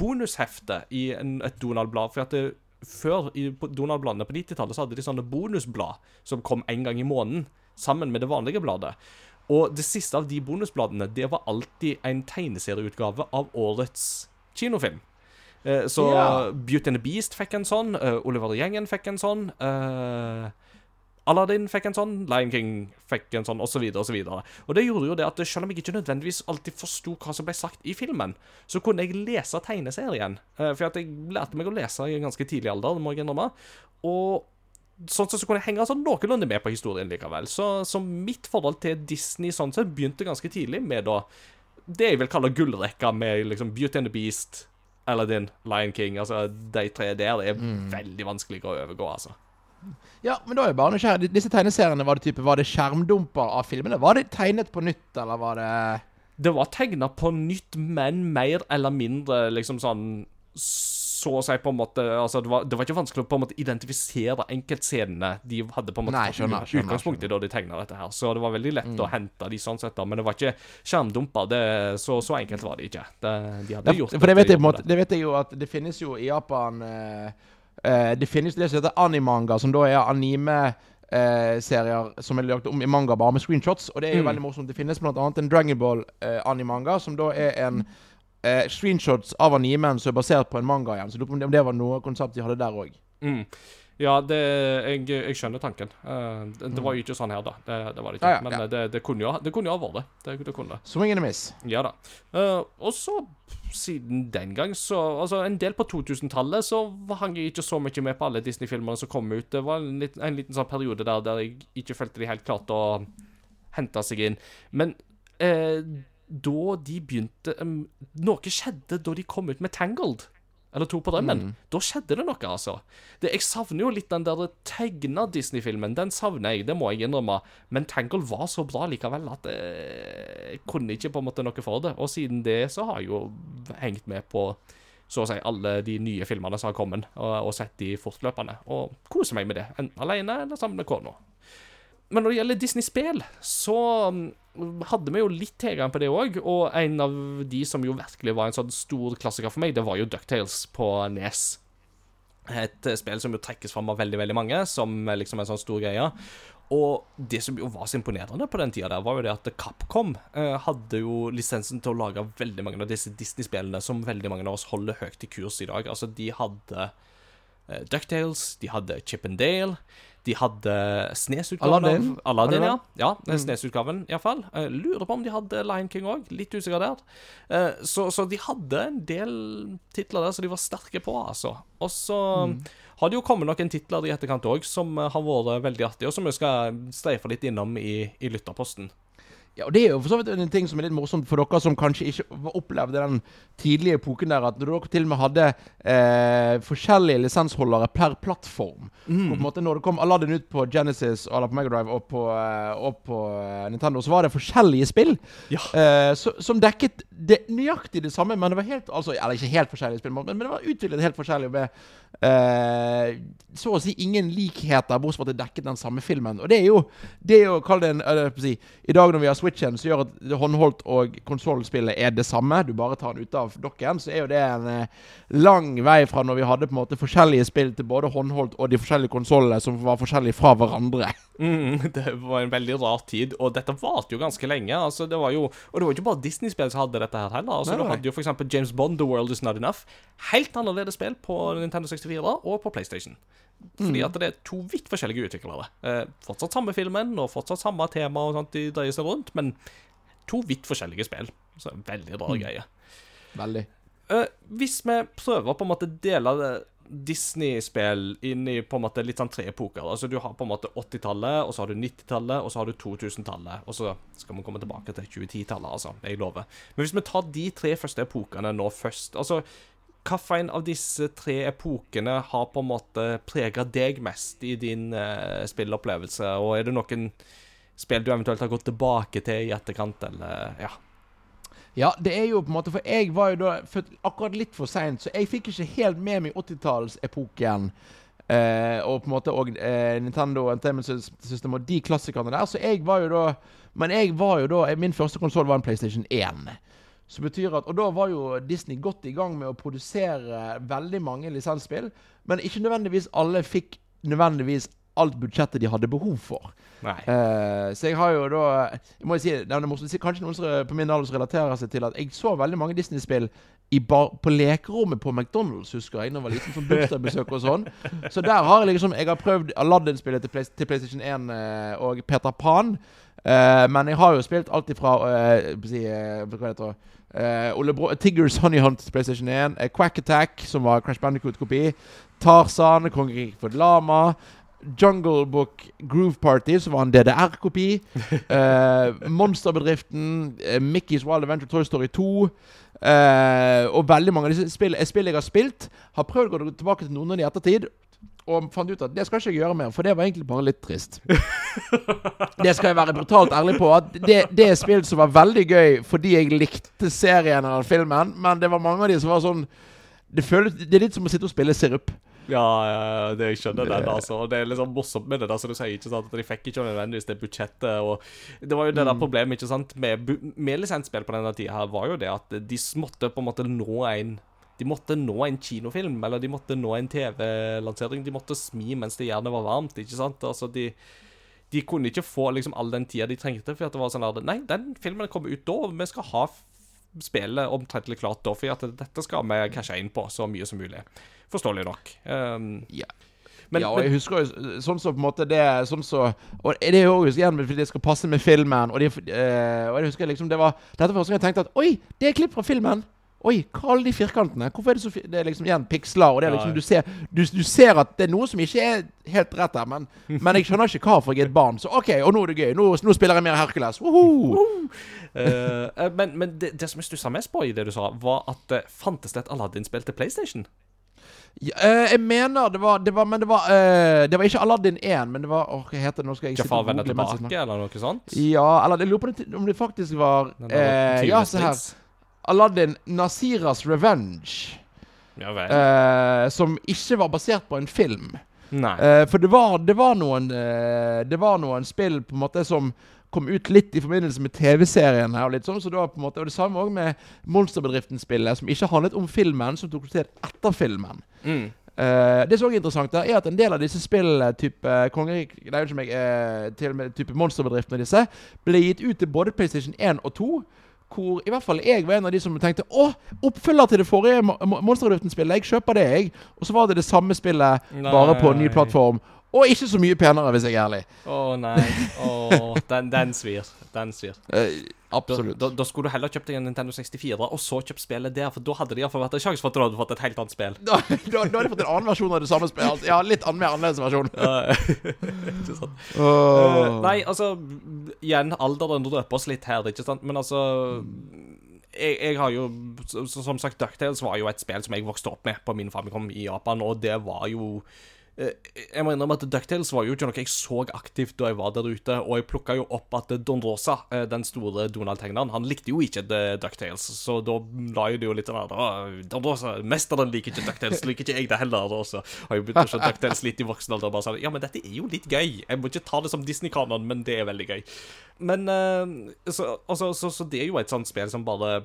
bonushefte i en, et Donald-blad. For at det, før, i Donald-bladene på 90-tallet, så hadde de sånne bonusblad som kom en gang i måneden, sammen med det vanlige bladet. Og det siste av de bonusbladene, det var alltid en tegneserieutgave av årets kinofilm. Eh, så ja. Beauty and the Beast fikk en sånn. Uh, Oliver Gjengen fikk en sånn. Uh, Aladdin fikk en sånn, Lion King fikk en sånn, osv., osv. Og, og det gjorde jo det at selv om jeg ikke nødvendigvis alltid forsto hva som ble sagt i filmen, så kunne jeg lese tegneserien. Uh, for jeg lærte meg å lese i en ganske tidlig alder, må jeg innrømme. Og sånn sett så kunne jeg henge sånn noenlunde med på historien likevel. Så, så, mitt forhold til Disney sånn sett begynte ganske tidlig med da det jeg vil kalle gullrekka med liksom Beauty and the Beast, Aladdin, Lion King. Altså, de tre der er mm. veldig vanskelig å overgå, altså. Ja, men da er jeg bare nysgjerrig. Disse tegneseriene, var det type, var det skjermdumper av filmene? Var det tegnet på nytt, eller var det Det var tegna på nytt, men mer eller mindre liksom sånn så å si på en måte altså det, var, det var ikke vanskelig å på en måte identifisere enkeltscenene de hadde på en måte Nei, skjønner, skjønner, utgangspunkt i da de tegna dette her. Så det var veldig lett mm. å hente de sånn sett, da. Men det var ikke skjermdumper. Det, så, så enkelt var det ikke. Det, de hadde ja, gjort for det vet, jeg, måte, det vet jeg jo at det finnes jo i Japan uh, Uh, det finnes det som heter animanga, som da er anime-serier uh, som er lagt om i manga, bare med screenshots. Og det er jo mm. veldig morsomt. Det finnes annet en Dragon Ball-animanga, uh, som da er en screenshots av animen som er basert på en manga igjen. Så om det var noe konsept de hadde der òg. Mm. Ja, det, jeg, jeg skjønner tanken. Uh, det, det var jo ikke sånn her, da. Det, det var det ikke. Ah, ja, Men ja. eh, det, det kunne jo det kunne jo ha vært det. Det, det kunne. Swing and a miss. Ja da. Uh, og så, siden den gang, så Altså, en del på 2000-tallet så hang jeg ikke så mye med på alle Disney-filmene som kom ut. Det var en liten, en liten sånn periode der der jeg ikke følte de helt klarte å hente seg inn. Men uh, da de begynte um, Noe skjedde da de kom ut med Tangled. Eller To på drømmen. Da skjedde det noe, altså. Det, jeg savner jo litt den der tegna Disney-filmen. Den savner jeg, det må jeg innrømme. Men Tangle var så bra likevel at eh, jeg kunne ikke på en måte noe for det. Og siden det så har jeg jo hengt med på så å si alle de nye filmene som har kommet, og, og sett de fortløpende. Og koser meg med det. Enten alene eller sammen med kona. Men når det gjelder Disney-spill, så mm, hadde vi jo litt tilgang på det òg. Og en av de som jo virkelig var en sånn stor klassiker for meg, det var jo Ducktales på Nes. Et eh, spill som jo trekkes fram av veldig veldig mange, som eh, liksom en sånn stor greie. Og det som jo var så imponerende på den tida, der, var jo det at Capcom eh, hadde jo lisensen til å lage veldig mange av disse Disney-spillene som veldig mange av oss holder høyt i kurs i dag. Altså, de hadde eh, Ducktales, de hadde Chip and Dale, de hadde SNES-utgaven Aladdin. av Aladdin, ja. Ja mm. SNES-utgaven, iallfall. Uh, lurer på om de hadde Lion King òg. Litt usikker der. Eh, så, så de hadde en del titler der som de var sterke på, altså. Og så har det jo kommet noen titler i etterkant òg som eh, har vært veldig artige, og som vi skal streife litt innom i, i lytterposten. Ja, og Det er jo for så vidt en ting som er litt morsomt for dere som kanskje ikke opplevde den tidlige epoken der, at når dere til og med hadde eh, forskjellige lisensholdere per plattform. Og på en måte Når det kom Aladdin ut på Genesis eller på Megadrive og på, eh, og på eh, Nintendo, så var det forskjellige spill Ja. eh, så, som dekket det, nøyaktig det samme, men det var helt altså, Eller ikke helt forskjellige spill, men, men det var utviklet helt forskjellig med eh, så å si ingen likheter, bortsett fra at det dekket den samme filmen. Og det er jo, det er jo kall det en eh, si, I dag når vi har Switchen, som gjør at håndholdt og konsollspillet er det samme, du bare tar den ut av dokken, så er jo det en eh, lang vei fra når vi hadde på en måte forskjellige spill til både håndholdt og de forskjellige konsollene som var forskjellige fra hverandre. Mm, det var en veldig rar tid, og dette varte jo ganske lenge. Altså, det var jo, og det var jo ikke bare Disney-spill som hadde dette her heller. Altså, Nei, du hadde jo eksempel James Bond, The World Is Not Enough. Helt annerledes spill på Nintendo 64 og på PlayStation. Fordi Mm. at det er to vidt forskjellige utviklere. Eh, fortsatt samme filmen, og fortsatt samme tema og sånt de dreier seg rundt, men to vidt forskjellige spill. Så veldig Mm. greie. Veldig. Eh, hvis vi prøver på en måte dele Disney-spill inn i på en måte litt sånn tre epoker. Altså Du har på en måte 80-tallet, og så har du 90-tallet, og så har du 2000-tallet. Og så skal vi komme tilbake til 2010-tallet, altså. Jeg lover. Men hvis vi tar de tre første epokene nå først Altså, hvilken av disse tre epokene har på en måte prega deg mest i din uh, spillopplevelse? Og er det noen spill du eventuelt har gått tilbake til i etterkant, eller Ja. Ja, det er jo på en måte For jeg var jo da født akkurat litt for seint, så jeg fikk ikke helt med meg 80-tallsepoken. Eh, og på en måte og eh, Nintendo Entertainment System og de klassikerne der. Så jeg var jo da Men jeg var jo da Min første konsoll var en PlayStation 1. Som betyr at Og da var jo Disney godt i gang med å produsere veldig mange lisensspill. Men ikke nødvendigvis alle fikk nødvendigvis alt budsjettet de hadde behov for. Eh, så jeg har jo da jeg må si, det er morsomt, si- Kanskje noen som på min alder relaterer seg til at jeg så veldig mange Disney-spill på lekerommet på McDonald's, husker jeg. Når jeg var liten, som bursdagsbesøk og sånn. Så der har jeg liksom Jeg har prøvd Aladdin-spillet til, Play, til PlayStation 1 uh, og Peter Pan. Eh, men jeg har jo spilt alt ifra eh, si, eh, Hva heter det? Uh, Ole Brå Tiggers Honey Hunt til PlayStation 1. eh, Quack Attack, som var Crash Bandicoot-kopi. Tarzan, Kongeriket for Lama. Jungle Book Groove Party, som var en DDR-kopi. Monsterbedriften, Mickey's Wild Adventure Toy Story 2. eh, og veldig mange av disse spill, eh, spill jeg har spilt, har prøvd å gå tilbake til noen av de i ettertid. Og fant ut at det skal ikke jeg gjøre mer, for det var egentlig bare litt trist. Det skal jeg være brutalt ærlig på. At det, det er spill som var veldig gøy fordi jeg likte serien eller filmen, men det var mange av de som var sånn Det, føles, det er litt som å sitte og spille sirup. Ja, det jeg skjønner den, altså. Det er liksom morsomt med det, da, som du sier, ikke sant, at de fikk ikke nødvendigvis det budsjettet. og Det var jo det der problemet ikke sant, med, med lisensspill på denne tida her, var jo det at de måtte på en måte nå en de måtte nå en kinofilm, eller de måtte nå en TV-lansering. De måtte smi mens det gjerne var varmt. ikke sant? Altså, de, de kunne ikke få liksom all den tida de trengte. For at det var sånn at Nei, den filmen kommer ut da, og vi skal ha spillet omtrentlig klart da. For at dette skal vi cashe inn på så mye som mulig. Forståelig nok. Um, Ja. Men, ja, og jeg husker jo sånn som på en måte det er sånn så Og det er jo også igjen fordi det skal passe med filmen. Og, de, eh, og jeg husker liksom det var Dette var første gang jeg tenkte at Oi, det er klipp fra filmen! Oi, hva alle de firkantene? Hvorfor er det så Det er liksom igjen piksler. Og det er liksom du ser, du, du ser at det er noe som ikke er helt rett her. Men, men jeg skjønner ikke hva, for jeg er et barn. Så OK, og nå er det gøy. Nå, nå spiller jeg mer Hercules. Woho! Eh, eh, men, men det, det som jeg stussa mest på i det du sa, var at uh, fantes det et Aladdin-spill til PlayStation? Ja, eh, jeg mener det var, det var Men det var, eh, det var ikke Aladdin 1, men det var Åh, hva heter det? Nå skal jeg sitte Jafar vender tilbake, eller noe sånt? Ja, eller jeg lurer på om det faktisk var eh, Ja, se her. Aladdin Nasiras Revenge. Ja. Eh, som ikke var basert på en film. Eh, for det var, det var noen eh, Det var noen spill på en måte som kom ut litt i forbindelse med TV-serien. her og litt sånn, så det var på en måte Og det samme òg med Monsterbedriften-spillet, som ikke handlet om filmen, som tok til etter filmen. Mm. Uh, det som er interessant, da, er at en del av disse spillene, type Kongerik Nei, meg, uh, til og med type Monsterbedriften og disse, ble gitt ut til både PlayStation 1 og 2. Hvor i hvert fall jeg var en av de som tenkte Å, oppfølger til det forrige Mo- Mo- Monsterbedriften-spillet. Jeg kjøper det, jeg. Og så var det det samme spillet, bare på en ny plattform. Og ikke så mye penere, hvis jeg er ærlig. Å nei. Oh, den, den svir. Den svir. Eh, Da, da, da skulle du heller kjøpt deg en Nintendo 64, og så kjøpt spillet der, for da hadde de iallfall vært en sjanse for at du hadde fått et helt annet spill. Da, da, har de fått en annen versjon av det samme spillet. Ja, litt an, mer annerledes versjon. ikke sant? Oh. Uh, nei, altså Igjen, alderen drøper oss litt her, ikke sant? Men altså jeg, jeg har jo Som sagt, Ducktails var jo et spill som jeg vokste opp med på min Famicom i Japan, og det var jo jeg må innrømme at Ducktails var jo ikke noe jeg så aktivt da jeg var der ute, og jeg plukka jo opp at Don Rosa, eh, den store Donald-tegneren, han likte jo ikke The Ducktails, så da la jo det jo litt sånn her «Å, Don Rosa, mesteren liker ikke Ducktails, liker ikke jeg det heller, og så har jeg begynt å se Ducktails litt i voksen alder, og bare sånn Ja, men dette er jo litt gøy. Jeg må ikke ta det som Disney-kanon, men det er veldig gøy. Men eh, så, altså, så, så det er jo et sånt spill som bare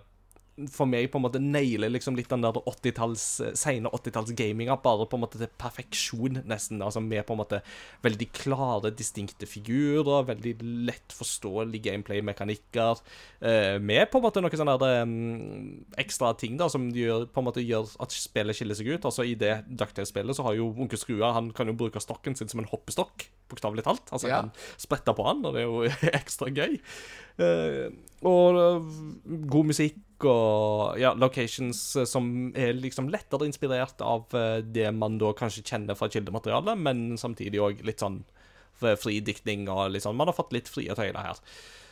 for meg på en måte nailer liksom litt den der 80-talls, eh, sene 80-talls-gaminga bare på en måte til perfeksjon, nesten. Altså med på en måte veldig klare, distinkte figurer, veldig lett forståelige gameplay-mekanikker, eh, med på en måte noen sånne der, um, ekstra ting da, som gjør, på en måte gjør at spillet skiller seg ut. Altså I det Ducktail-spillet så har jo onkel Skrua Han kan jo bruke stokken sin som en hoppestokk, bokstavelig talt. Altså Ja. Han kan sprette på han, og det er jo ekstra gøy. Eh, og eh, god musikk og ja, locations eh, som er liksom lettere inspirert av det man da kanskje kjenner fra kildematerialet, men samtidig òg litt sånn fri diktning og litt sånn Man har fått litt frie tøyler her.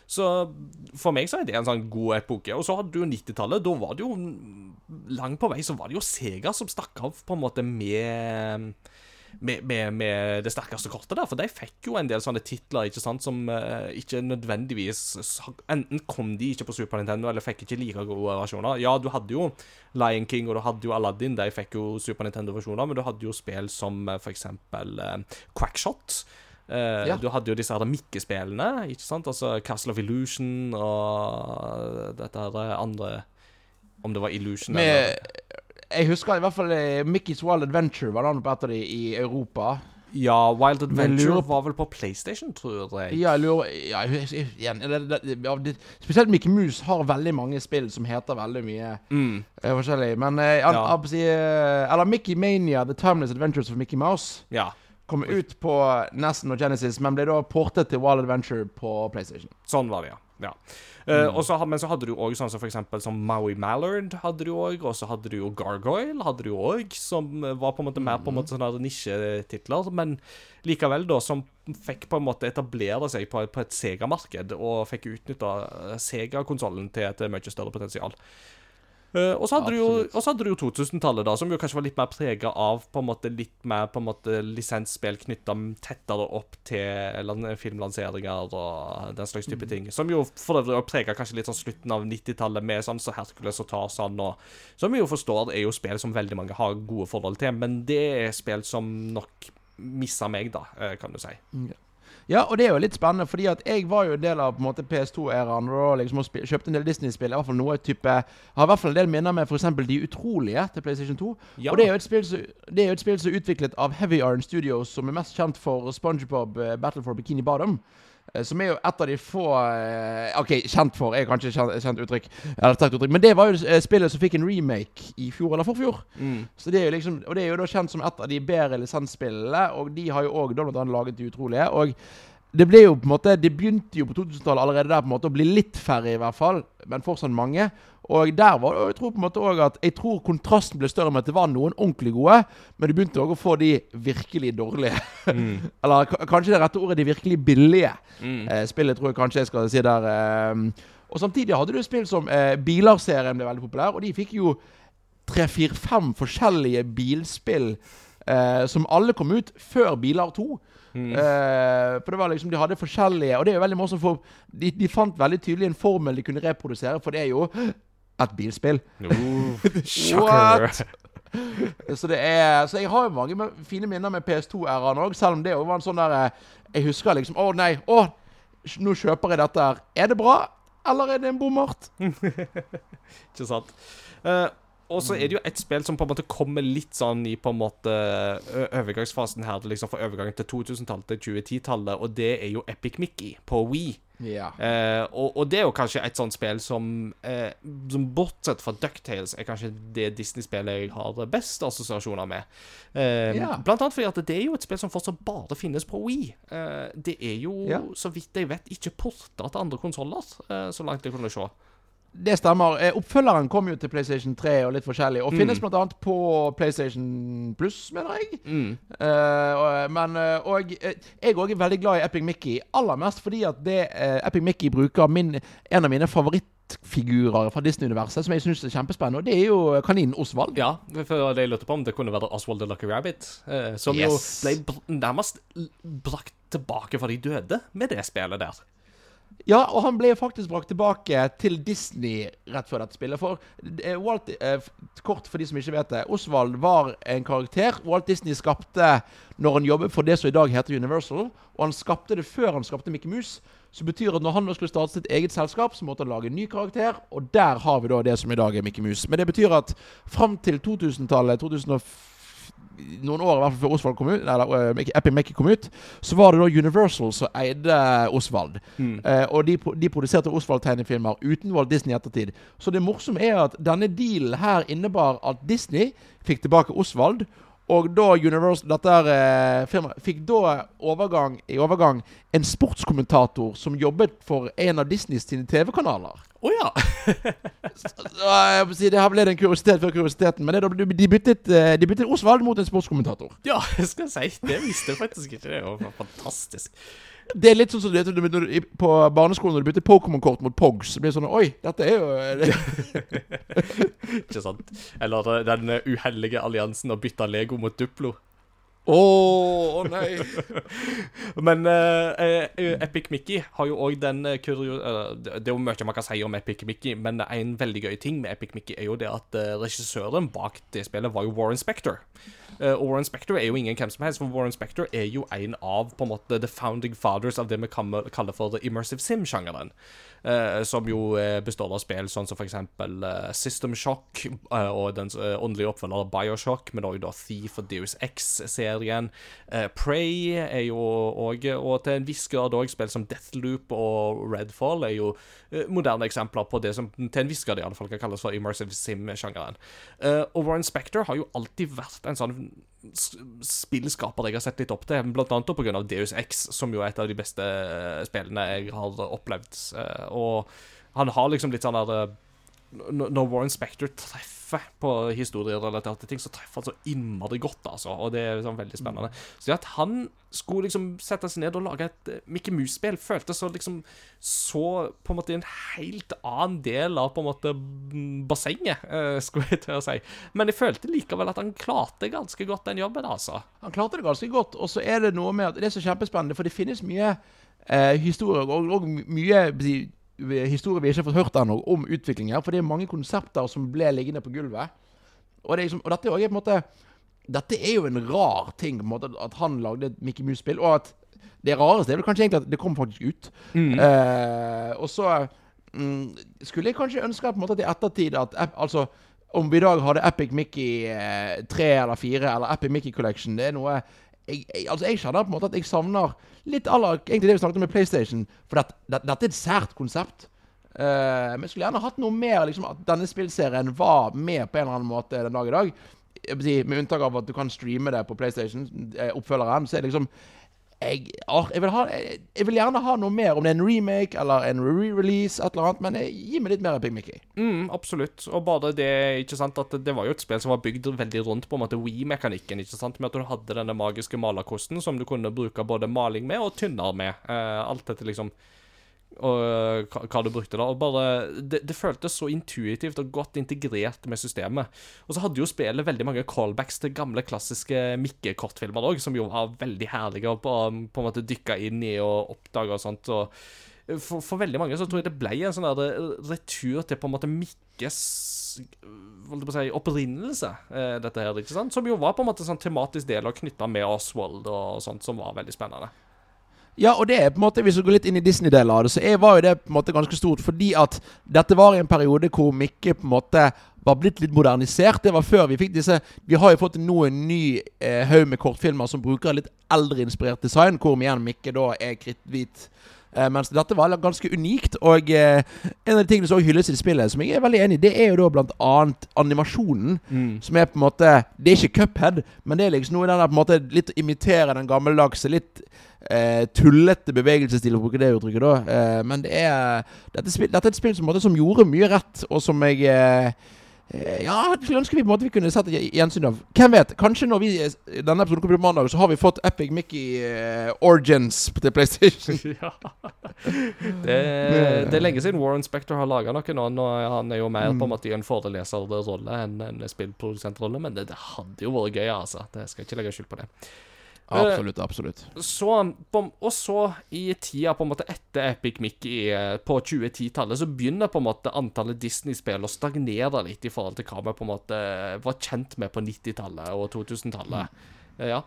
Så for meg så er det en sånn god epoke. Og så hadde du jo 90-tallet. Da var det jo Langt på vei så var det jo Sega som stakk av på en måte med med, med, med det sterkeste kortet der, for de fikk jo en del sånne titler ikke sant, som uh, ikke nødvendigvis Enten kom de ikke på Super Nintendo, eller fikk ikke like gode versjoner. Ja, du hadde jo Lion King og du hadde jo Aladdin, de fikk jo Super Nintendo-versjoner, men du hadde jo spill som uh, for eksempel eh, Quackshot. Uh, Ja. Du hadde jo disse her Mikke-spillene, ikke sant? Altså Castle of Illusion og dette her andre Om det var Illusion eller Med, jeg husker i hvert fall eh, Mickey's Wild Adventure var navnet på et av de i Europa. Ja, Wild Adventure var vel på PlayStation, tror jeg. Ja, jeg lurer ja, igjen, det, det, det, Spesielt Mickey Mouse har veldig mange spill som heter veldig mye Mm. eh, forskjellig. Men eh, han, Ja. si, Eller Mickey Mania The Timeless Adventures of Mickey Mouse Ja. kom ut på Nesten og Genesis, men ble da portet til Wild Adventure på PlayStation. Sånn var det, ja. Ja. Eh, og så, men så hadde du òg sånn som for eksempel som Maui Mallard hadde du også, og så hadde du jo Gargoyle hadde du òg, som eh, var på en måte mer på en måte sånne nisjetitler, men likevel, da, som fikk på en måte etablere seg på, på et Sega-marked, og fikk utnytta Sega-konsollen til et mye større potensial. Eh, og så hadde du jo Absolutt. og så hadde du jo 2000-tallet, da, som jo kanskje var litt mer prega av på en måte litt mer på en måte lisensspill knytta tettere opp til lan- filmlanseringer og den slags type ting. Som jo for øvrig prega kanskje litt sånn slutten av 90-tallet med sånn så Hercules og Tarzan og Som vi jo forstår er jo spill som veldig mange har gode forhold til, men det er spill som nok missa meg, da, eh, kan du si. Ja, og det er jo litt spennende, fordi at jeg var jo en del av på en måte PS2-æraen. Og liksom og kjøpte en del Disney-spill. I hvert fall noe type Har i hvert fall en del minner med f.eks. De utrolige til PlayStation 2. Ja. Og er, som, det er jo et spill som er utviklet av Heavy Iron Studios, som er mest kjent for SpongeBob eh, Battle for Bikini Bottom. Eh, som er jo et av de få eh, OK, kjent for er kanskje kjent, kjent uttrykk. Uttrykk. Men det var jo eh, spillet som fikk en remake i fjor eller forfjor. Så det er jo liksom Og det er jo da kjent som et av de bedre lisensspillene, og de har jo òg laget De utrolige. Og det ble jo på en måte Det begynte jo på 2000-tallet allerede der på en måte å bli litt færre, i hvert fall, men fortsatt mange. Og der var det, og jeg tror på en måte også at Jeg tror kontrasten ble større med at det var noen ordentlig gode, men du begynte òg å få de virkelig dårlige. Eller k- kanskje det rette ordet de virkelig billige. Eh, spillet tror jeg kanskje jeg skal si der. Eh, og samtidig hadde du spill som eh, Biler-serien ble veldig populær, og de fikk jo tre-fire-fem forskjellige bilspill eh, som alle kom ut før Biler 2. Eh, for det var liksom, De hadde forskjellige Og det er jo veldig morsomt, for de, de fant veldig tydelig en formel de kunne reprodusere, for det er jo et bilspill. Oh. What? Så det er Så jeg har jo mange fine minner med PS2-æraen òg, selv om det var en sånn der eh, Jeg husker liksom Å nei, å, nå kjøper jeg dette her. Er det bra, eller er det en bommert? Ikke sant? Eh, og så er det jo et spill som på en måte kommer litt sånn i på en måte overgangsfasen her, liksom fra overgangen til 2000-tallet til 2010-tallet, og det er jo Epic Mickey på Wii. Ja. Eh, og, og det er jo kanskje et sånt spill som, eh, som bortsett fra Ducktales, er kanskje det Disney-spillet jeg har best assosiasjoner med. Eh, Ja. Blant annet fordi at det er jo et spill som fortsatt bare finnes på Wii. Eh, det er jo, Ja. så vidt jeg vet, ikke porta til andre konsoller, eh, så langt jeg kunne se. Det stemmer. Eh, Oppfølgeren kom jo til PlayStation 3 og litt forskjellig, og finnes bl.a. på PlayStation Plus, mener jeg. Mm. Uh, men eh, Og jeg òg er veldig glad i Epic Mickey. Aller mest fordi at det uh, Epic Mickey bruker min, en av mine favorittfigurer fra Disney-universet, som jeg syns er kjempespennende, og det er jo kaninen Osvald. Ja, for det jeg lurte på om det kunne være Oswald the Lucky Rabbit, som Yes. jo ble nærmest brakt tilbake fra de døde med det spillet der. Ja, og han ble faktisk brakt tilbake til Disney rett før dette spillet. For eh, Walt, eh, Kort for de som ikke vet det. Osvald var en karakter Walt Disney skapte når han jobbet for det som i dag heter Universal. Og han skapte det før han skapte Mickey Mouse. Så betyr at når han skulle starte sitt eget selskap, så måtte han lage en ny karakter. Og der har vi da det som i dag er Mickey Mouse. Men det betyr at fram til 2000-tallet, 2004 noen år i hvert fall før Osvald kom ut, eller uh, Epic Mickey kom ut, så var det da Universal som eide Osvald. Eh, og de, de produserte Osvald-tegnefilmer uten Walt Disney i ettertid. Så det morsomme er at denne dealen her innebar at Disney fikk tilbake Osvald. Og da Universal, dette eh, firmaet fikk da overgang, i overgang en sportskommentator som jobbet for en av Disneys TV-kanaler. Å ja! Si, det her ble det en kuriositet før kuriositeten, men det, de byttet, eh, de byttet Osvald mot en sportskommentator. Ja, jeg skal si. Det visste jeg faktisk ikke. Det var fantastisk. Det er litt sånn som du når du, på barneskolen når du bytter Pokémon-kort mot Pogs. Så blir det sånn Oi, dette er jo Ikke sant? Eller eh, den eh, uheldige alliansen å bytte Lego mot Duplo. Å oh, nei. Men eh, Epic Mickey har jo òg den kurio... Uh, det er jo mye man kan si om Epic Mickey, men en veldig gøy ting med Epic Mickey er jo det at regissøren bak det spillet var jo Warren Spector. Eh, og Warren Spector er jo ingen hvem som helst, for Warren Spector er jo en av på en måte the founding fathers av det vi kaller for the immersive sim-sjangeren. eh, som jo eh, består av spill sånn som for eksempel System Shock og den åndelige oppfølger Bioshock, men òg Thief og Deus X-serien. Prey er jo òg, og til en viss grad òg spill som Deathloop og Redfall er jo moderne eksempler på det som til en viss grad i alle fall kan kalles for immersive sim-sjangeren. Og Warren Spector har jo alltid vært en sånn spillskaper jeg har sett litt opp til, blant annet av Deus X, som jo er et av de beste spillene jeg har opplevd. Eh, og han har liksom litt sånn der eh, Når Warren Spector treffer på historierelaterte ting, så treffer han så innmari godt, altså. Og det er sånn veldig spennende. Så det at han skulle liksom sette seg ned og lage et eh, Mickey Mouse-spill, føltes så liksom så på en måte en helt annen del av på en måte mm, bassenget, eh, skulle jeg til å si. Men jeg følte likevel at han klarte ganske godt den jobben, altså. Han klarte det ganske godt. Og så er det noe med at det er så kjempespennende, for det finnes mye eh, historier, og, og mye historier vi ikke har fått hørt ennå, om utvikling her. For det er mange konsepter som ble liggende på gulvet. Og, det er liksom, og dette er måte Dette er jo en rar ting, på en måte, at han lagde et Mickey Mouse-spill. Og at det rareste er vel kanskje egentlig at det kom faktisk ut. Eh, og så mm, skulle jeg kanskje ønske på en måte at i ettertid at Altså om vi i dag hadde Epic Mickey eh, 3 eller 4 eller Epic Mickey Collection, det er noe jeg, jeg, altså jeg kjenner på en måte at jeg savner litt aller, egentlig det vi snakket om med PlayStation. For dette, det, dette er et sært konsept. Uh, men skulle gjerne hatt noe mer liksom, At denne spillserien var med på en eller annen måte den dag i dag. Med unntak av at du kan streame det på PlayStation, eh, oppfølgeren. Så er det liksom jeg, ah, jeg, vil ha, jeg, jeg vil gjerne ha noe mer, om det er en remake eller en re-release, et eller annet, men gi meg litt mer Epic Mickey. Mm, absolutt. Og bare det, ikke sant, at det var jo et spill som var bygd veldig rundt på en måte We-mekanikken, ikke sant, med at du hadde denne magiske malerkosten som du kunne bruke både maling med og tynner med. Eh, alt dette liksom og øh, hva, du brukte da. Og bare, det, det, føltes så intuitivt og godt integrert med systemet. Og så hadde jo spillet veldig mange callbacks til gamle, klassiske Mikke-kortfilmer òg, som jo var veldig herlige å på, på en måte dykke inn i og oppdage og sånt. og for, for, veldig mange så tror jeg det ble en sånn der retur til på en måte Mikkes si, opprinnelse, eh, dette her, ikke sant? Som jo var på en måte sånn tematisk del og knytta med Oswald og sånt, som var veldig spennende. Ja, og det er på en måte, hvis du går litt inn i Disney-delen av det, så var jo det på en måte ganske stort. Fordi at dette var i en periode hvor Mikke på en måte var blitt litt modernisert. Det var før vi fikk disse Vi har jo fått nå en ny eh, haug med kortfilmer som bruker litt eldreinspirert design, hvor igjen Mikke da er kritthvit. Eh, mens dette var ganske unikt. Og eh, en av de tingene som hylles i spillet, som jeg er veldig enig i, det er jo da blant annet animasjonen. Mm. Som er på en måte Det er ikke Cuphead, men det er liksom noe i den der på en måte litt imiterer den gammeldagse, litt Uh, tullete bevegelsesstil, for å bruke det uttrykket. da Uh, Men det er, dette, dette, er et spill som, måte, som gjorde mye rett, og som jeg eh ja, jeg skulle ønske vi på en måte vi kunne sett et gjensyn av. Hvem vet? Kanskje når vi denne episoden kommer på mandag, så har vi fått Epic Mickey uh, Origins til PlayStation. ja. Det, det, er lenge siden Warren Spector har laga noe nå. nå. Han er jo mer på en mm. måte i en foreleserrolle enn en spillprodusentrolle, men det, det, hadde jo vært gøy, altså. Det skal ikke legge skyld på det. Absolutt. absolutt. Så, og så, i tida på en måte etter Epic Mickey på 2010-tallet, så begynner på en måte antallet Disney-spill å stagnere litt i forhold til hva vi på en måte var kjent med på 90-tallet og 2000-tallet. Mm. Ja.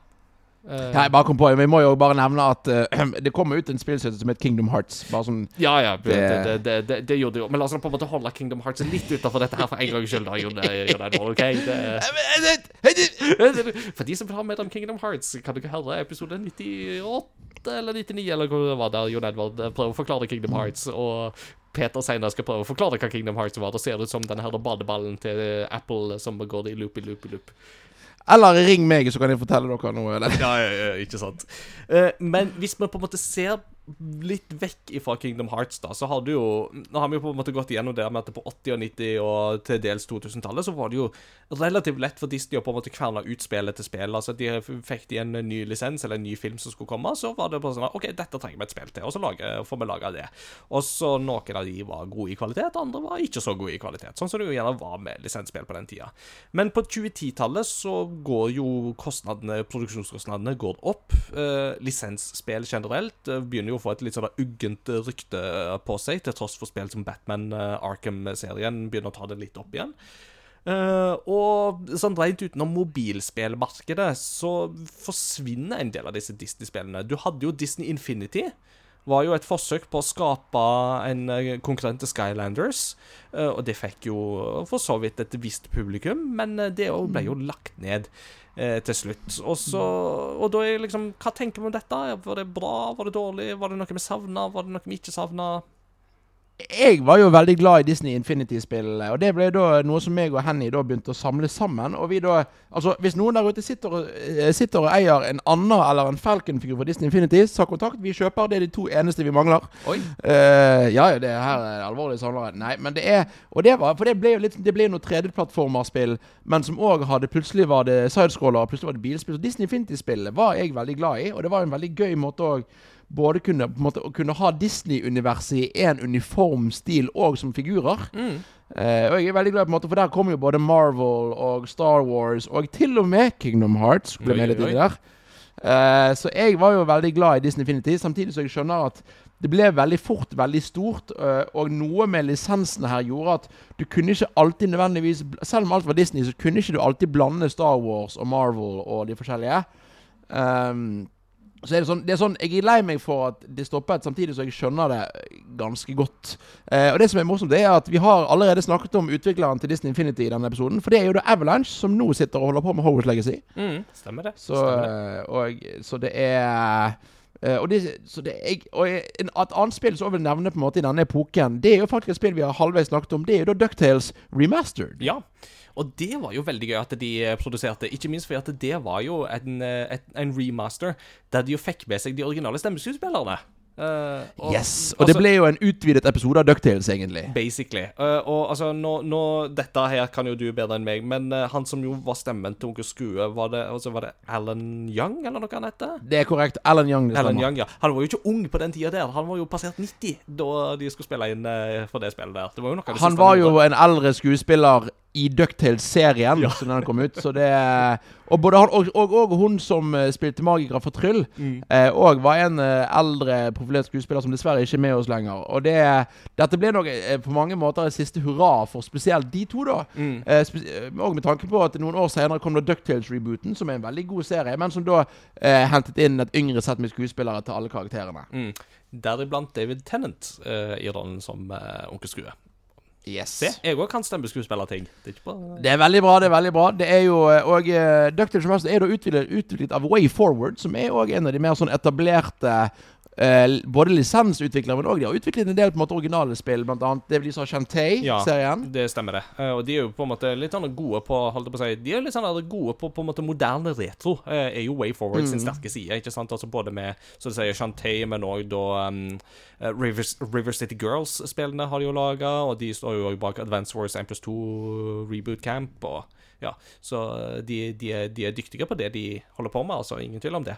Uh, Nei, bare kom på, Vi må jo bare nevne at uh, det kommer ut en spillserie som heter Kingdom Hearts. Bare sånn Ja, ja, det, det, det, det, gjorde det jo. Men la oss på en måte holde Kingdom Hearts litt utafor dette her for en gangs skyld. okay? For de som vil ha mer om Kingdom Hearts, kan du ikke høre episode 98 eller 99, eller hvor det var der Jon Edvard prøver å forklare Kingdom Hearts. Og Peter senere skal prøve å forklare hva Kingdom Hearts var. Da ser det ut som denne her badeballen til Apple som går i loop i loop i loop. Eller ring meg, så kan jeg fortelle dere noe. Eller? Ja, ja, ja, ikke sant. Uh, men hvis vi på en måte ser litt vekk fra Kingdom Hearts, da, så har du jo Nå har vi jo på en måte gått igjennom det med at på 80- og 90- og til dels 2000-tallet så var det jo relativt lett for Disney å på en måte kverne ut spillet til spill. Altså de Fikk de en ny lisens eller en ny film som skulle komme, så var det bare sånn OK, dette trenger vi et spill til, og så lager, får vi lage det. Og så noen av de var gode i kvalitet, andre var ikke så gode i kvalitet. Sånn som det jo gjerne var med lisensspill på den tida. Men på 2010-tallet så går jo kostnadene, produksjonskostnadene går opp. Eh, lisensspill generelt eh, begynner jo få et litt sånn uggent rykte på seg, til tross for spill som Batman uh, Arkham-serien begynner å ta det litt opp igjen. Uh, og sånn rent utenom mobilspillmarkedet så forsvinner en del av disse Disney-spillene. Du hadde jo Disney Infinity. Var jo et forsøk på å skape en konkurrent til Skylanders. Uh, og det fikk jo for så vidt et visst publikum, men det ble jo lagt ned eh, til slutt. Og, så, og da er liksom Hva tenker vi om dette? Var det bra? Var det dårlig? Var det noe vi savna? Var det noe vi ikke savna? Jeg var jo veldig glad i Disney Infinity-spillene, og det ble da noe som meg og Henny da begynte å samle sammen. Og vi da, altså Hvis noen der ute sitter, eh, sitter og eier en Anna eller en Falcon-figur fra Disney Infinity, ta kontakt. Vi kjøper. Det er de to eneste vi mangler. Oi. Uh, ja, det her er alvorlig samlere. Nei, men det er Og det var For det ble jo litt Det ble noe 3D-plattformerspill, men som òg hadde Plutselig var det sidescroller, plutselig var det bilspill. Så Disney Infinity-spillet var jeg veldig glad i, og det var en veldig gøy måte òg både kunne, måte, kunne ha Disney-universet i én uniform stil og som figurer. Mm. Uh, og jeg er veldig glad på en måte, For der kommer jo både Marvel og Star Wars og til og med Kingdom Hearts. ble med litt der. Uh, så jeg var jo veldig glad i Disney Infinity, samtidig så jeg skjønner at det ble veldig fort veldig stort. Uh, og noe med lisensene her gjorde at du kunne ikke alltid nødvendigvis Selv om alt var Disney, så kunne ikke du alltid blande Star Wars og Marvel og de forskjellige. Um, så er det sånn, det er sånn Jeg er lei meg for at det stoppet, samtidig så jeg skjønner det ganske godt. Eh, og det som er morsomt, det er at vi har allerede snakket om utvikleren til Disney Infinity i denne episoden. For det er jo da Avalanche som nå sitter og holder på med Hogwarts Legacy. Mm, stemmer det. Så, stemmer det. eh, og, så det er eh, og, det, så det jeg, og en, et annet spill som jeg vil nevne på en måte i denne epoken, det er jo faktisk et spill vi har halvveis snakket om. Det er jo da Ducktales Remastered. Ja. Og det var jo veldig gøy at de eh, produserte, ikke minst fordi at det var jo en, eh, en remaster der de jo fikk med seg de originale stemmeskuespillerne. Uh, og- Yes! Og det altså, ble jo en utvidet episode av Ducktales, egentlig. Basically. Uh, og altså, nå, nå, Dette her kan jo du bedre enn meg, men uh, han som jo var stemmen til Onkel Skue, var det, altså, var det Alan Young, eller noe han heter? Det er korrekt. Alan Young. det Alan. Young, ja. Han var jo ikke ung på den tida der. Han var jo passert 90 da de skulle spille inn for det spillet der. Det var Han var jo en eldre skuespiller i Ducktales-serien, som den kom ut. Så det Og både han og, og, og hun som eh, spilte magikere for Tryll, Mm. eh, var en eh, eldre profilert skuespiller som dessverre ikke er med oss lenger. Og det Dette ble nok eh, på mange måter et siste hurra for spesielt de to, da. Mm. Eh, eh, og med tanke på at noen år senere kom da Ducktales-rebooten, som er en veldig god serie, men som da eh, hentet inn et yngre sett med skuespillere til alle karakterene. Mm. Deriblant David Tennant eh, i rollen som uh, Onkel Skue. Yes. Se, jeg òg kan stemmeskuespillerting. Det Det er veldig bra. det er veldig bra Det er jo, eh, Og uh, Ducktales Remastered er da utviklet, utviklet av Way Forward, som er også en av de mer sånn etablerte eh, både lisensutviklere, men òg de har utviklet en del på en måte originale spill, blant annet det de sa Ja. Shantae-serien. Det stemmer, det. Uh, og de er jo på en måte litt sånn gode på holdt på å si, De er litt sånn gode på på en måte moderne retro. uh, er jo Way Forward sin sterke side. ikke sant? Altså Både med så du sier Shantae, men òg da um, eh, River, River City Girls-spillene har de jo laga. Og de står jo bak Advance Wars 1 pluss 2 Reboot Camp. og ja, Så de, de, er, de er dyktige på det de holder på med, altså. Ingen tvil om det.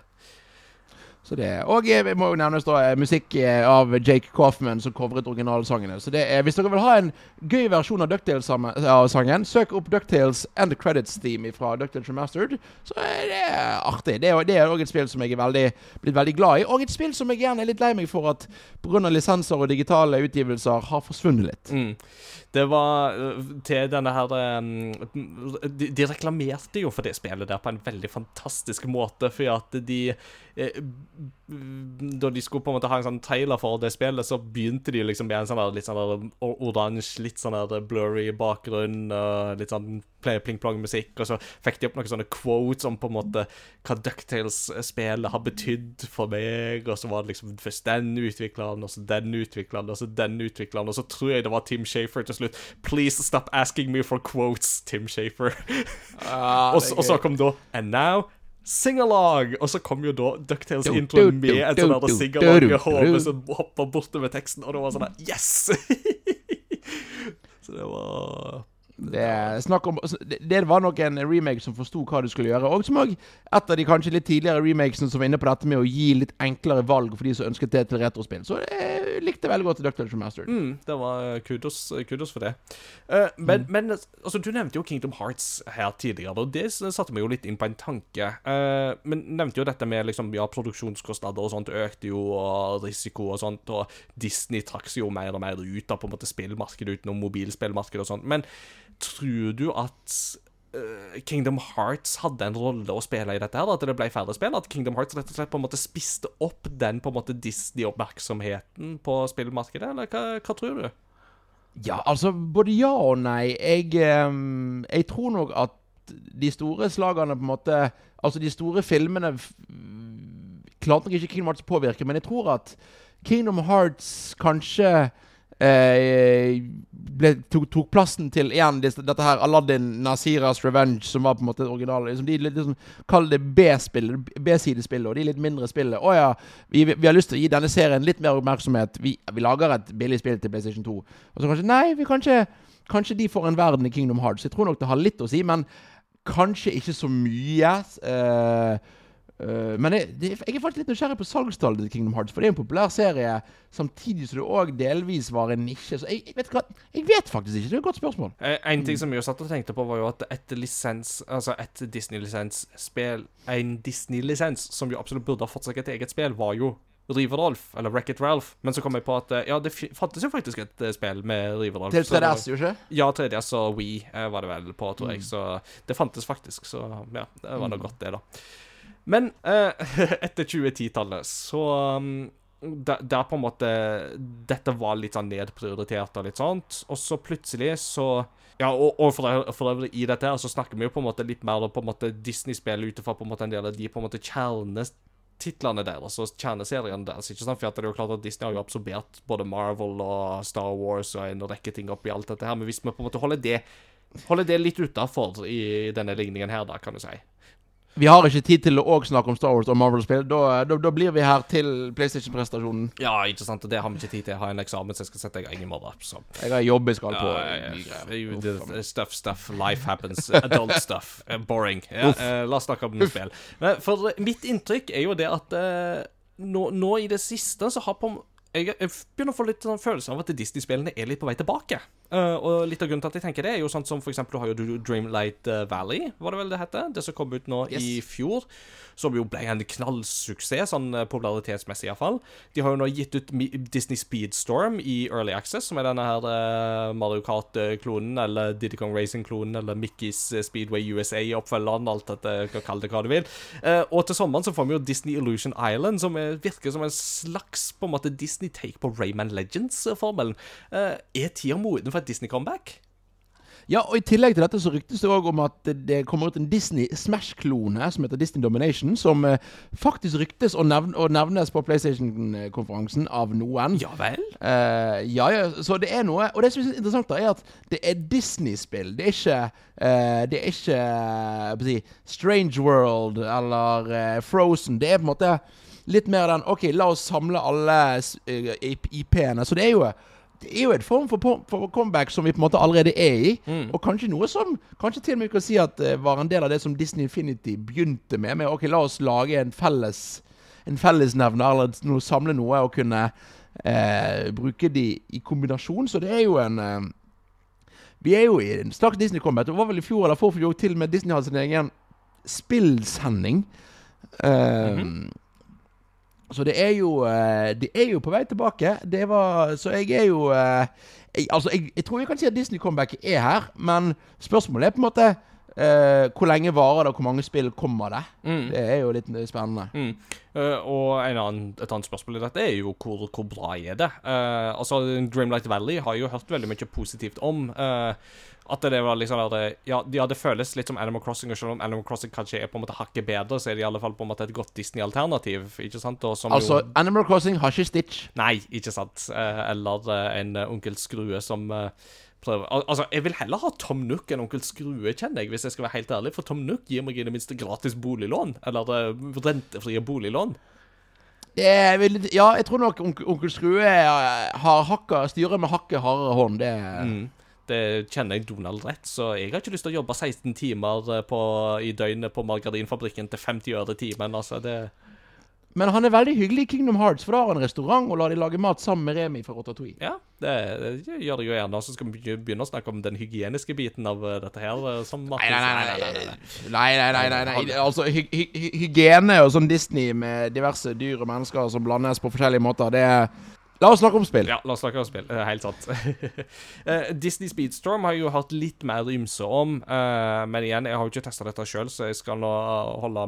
Så det Og eh, vi må jo nevnes da eh, musikk eh, av Jake Coffman, som covret originalsangene. Så det er, hvis dere vil ha en gøy versjon av Ducktales-sangen, søk opp Ducktales and the Credits Theme fra Ducktales Remastered. Så er det artig. Det er òg et spill som jeg er veldig, blitt veldig glad i. Og et spill som jeg gjerne er litt lei meg for at pga. lisenser og digitale utgivelser har forsvunnet litt. Mm. Det var øh, til denne her um, de, de reklamerte jo for det spillet der på en veldig fantastisk måte, fordi at de eh, Da de skulle på en måte ha en sånn trailer for det spillet, så begynte de liksom med en sånn der, litt sånn der oransje, litt sånn der blurry bakgrunn, og litt sånn pling-plong-musikk, og så fikk de opp noen sånne quotes om på en måte hva Ducktales-spillet har betydd for meg, og så var det liksom først den utvikleren, og så den utvikleren, og så den utvikleren, og så tror jeg det var Tim Shafer til slutt. Please stop asking me for quotes, Tim Shafer. og, så, og så kom da And now Sing-along! Og så kom jo da Ducktales-introen intro med et sånt der du, sing-along du, med hode som hoppa bortover teksten, og det var sånn der Yes! så det var Det, om, det, det var nok en remake som forsto hva du skulle gjøre. Og som òg et av de kanskje litt tidligere remakesene som var inne på dette med å gi litt enklere valg for de som ønsket det til retrospill. Så jeg likte veldig godt Ducktales Remastered. Mm, det var kudos, kudos for det. Uh, men, men altså, du nevnte jo Kingdom Hearts her tidligere, og det satte meg jo litt inn på en tanke. Uh, men nevnte jo dette med liksom, ja, produksjonskostnader og sånt økte jo, og risiko og sånt, og Disney trakk seg jo mer og mer ut av på en måte spillmarkedet utenom mobilspillmarkedet og sånt. Men tror du at eh, Kingdom Hearts hadde en rolle å spille i dette, her, at det ble færre spill? At Kingdom Hearts rett og slett på en måte spiste opp den på en måte Disney-oppmerksomheten på spillmarkedet, eller hva, hva tror du? Ja, altså både ja og nei. Jeg, ehm, jeg tror nok at de store slagene på en måte Altså de store filmene klarte nok ikke Kingdom Hearts å påvirke, men jeg tror at Kingdom Hearts kanskje eh, ble, tok, tok plassen til igjen dette her Aladdin, Naziras Revenge, som var på en måte originalen. Liksom, de liksom, Kall det B-spillet, B-sidespillet, og de litt mindre spillet. Å ja, vi, vi har lyst til å gi denne serien litt mer oppmerksomhet. Vi, vi lager et billig spill til PlayStation 2. Og så kanskje Nei, vi kanskje Kanskje de får en verden i Kingdom Hearts. Jeg tror nok det har litt å si, men kanskje ikke så mye. Eh, eh, men jeg, det, jeg er faktisk litt nysgjerrig på salgstallet til Kingdom Hearts. For det er en populær serie, samtidig som det òg delvis var en nisje. Så jeg, jeg, vet hva, jeg vet faktisk ikke. Det er et godt spørsmål. Eh, En ting som jeg satt og tenkte på, var jo at et lisens, altså et Disney-lisensspill En Disney-lisens som jo absolutt burde ha fått seg et eget spill, var jo River Rolf, eller Wreck-It Ralph. Men så kom jeg på at eh, ja, det fantes jo faktisk et eh, spill med River Rolf. Til så det var- 3DS, jo ikke? Ja, 3DS og eh, var det vel på, tror Mm. jeg. Så det fantes faktisk. Så ja, det var nå godt, det, da. Men eh, etter 2010-tallet så um, der, der på en måte Dette var litt sånn nedprioritert og litt sånt. Og så plutselig så Ja, og, og for, for øvrig i dette her så snakker vi jo på en måte litt mer om på en måte Disney-spill ut ifra på en måte en del av de på en måte kjernetitlene deres og kjerneseriene deres. ikke sant? For at det er jo klart at Disney har jo absorbert både Marvel og Star Wars og en rekke ting oppi alt dette her. Men hvis vi på en måte holder det Holder det litt utafor i denne ligningen her, da, kan du si. Vi har ikke tid til å òg snakke om Star Wars og Marvel-spill. Da, da, da blir vi her til PlayStation-prestasjonen. Ja, ikke sant, det har vi ikke tid til. Jeg har en eksamen som jeg skal sette i gang i morgen. Så. Jeg har jobb jeg skal på. Uff, faen meg. det- Stuff, stuff, life happens. Adult stuff. Eh, Boring. Ja, eh, la oss snakke om spill. Men for mitt inntrykk er jo det at eh, nå, nå i det siste så har på jeg, jeg begynner å få litt sånn følelse av at Disney-spillene er litt på vei tilbake. Eh, og litt av grunnen til at jeg tenker det, er jo sånn som for eksempel du har jo Dreamlight eh, Valley, var det vel det heter? Det som kom ut nå Yes. i fjor. Som jo ble en knallsuksess, sånn eh, popularitetsmessig iallfall. De har jo nå gitt ut Disney Speedstorm i Early Access, som er denne her uh, Mario Kart-klonen, eller Diddy Kong Racing-klonen, eller Mickey's Speedway USA-oppfølgeren, alt dette, kan kalle det hva du vil. Uh, og til sommeren så får vi jo Disney Illusion Island, som er, virker som en slags på en måte Disney-take på Rayman Legends-formelen. Er tida moden for et Disney-comeback? Ja, og I tillegg til dette så ryktes det òg om at det- kommer ut en Disney Smash-klone som heter Disney Domination, som eh, faktisk ryktes å, nevne, å nevnes på PlayStation-konferansen av noen. Ja vel? Eh, ja, ja, så det er noe Og det som er interessant, da er at det er Disney-spill. Det er ikke eh, Det er ikke si, Strange World eller eh, Frozen. Det er på en måte litt mer den OK, la oss samle alle eh, IP-ene. Så det er jo det er jo en form for, for comeback som vi på en måte allerede er i. Og kanskje noe som Kanskje til og med vi kan si at det var en del av det som Disney Infinity begynte med. Med OK, la oss lage en felles En fellesnevner, eller noe, samle noe og kunne uh, bruke de i kombinasjon. Så det er jo en uh, Vi er jo i en slags Disney-combat. Det var vel i fjor eller forfjor til og med Disney hadde sin egen spillsending. Eh, Så det er jo eh, Det er jo på vei tilbake. Det var Så jeg er jo eh, jeg, Altså, jeg, jeg tror jeg kan si at Disney-comebacket er her, men spørsmålet er på en måte uh, hvor lenge varer det, og hvor mange spill kommer det? Det er jo litt spennende. Mm. Uh, og en annen, et annet spørsmål i dette er jo hvor, hvor bra er det? Uh, altså, Dreamlight Valley har jo hørt veldig mye positivt om. eh, at det var liksom det, ja, ja, det føles litt som Animal Crossing, og selv om Animal Crossing kanskje er på en måte hakket bedre, så er det i alle fall på en måte et godt Disney-alternativ. ikke sant? Altså, jo, Animal Crossing har ikke Stitch. Nei, ikke sant. Eh, eller eh, en eh, onkel Skrue som prøver Al Altså, jeg vil heller ha Tom Nook enn onkel Skrue, kjenner jeg, hvis jeg skal være helt ærlig. For Tom Nook gir meg i det minste gratis boliglån. Eller rentefrie boliglån. Det vel- ja, jeg tror nok onkel, onkel Skrue har hakka, styrer med hakket hardere hånd. Det Mm. Det kjenner jeg Donald rett, så jeg har ikke lyst til å jobbe 16 timer eh, på, i døgnet på margarinfabrikken til 50 øre timen. Altså, det Men han er veldig hyggelig i Kingdom Hearts, for da har han en restaurant og lar de lage mat sammen med Remi fra Rotatouille. Ja, det, det gjør det jo gjerne. Og så skal vi begynne- å snakke om den hygieniske biten av eh, dette her. eh, Som Nei, nei, nei. nei, nei, nei, nei, nei, nei, nei. Altså, hy hy- hygiene og sånn Disney med diverse dyr og mennesker som blandes på forskjellige måter, det er La oss snakke om spill. Ja, la oss snakke om spill. Eh, Helt sant. Eh, Disney Speedstorm har jeg jo hatt litt mer ymse om, eh, men igjen, jeg har jo ikke testa dette sjøl, så jeg skal nå holde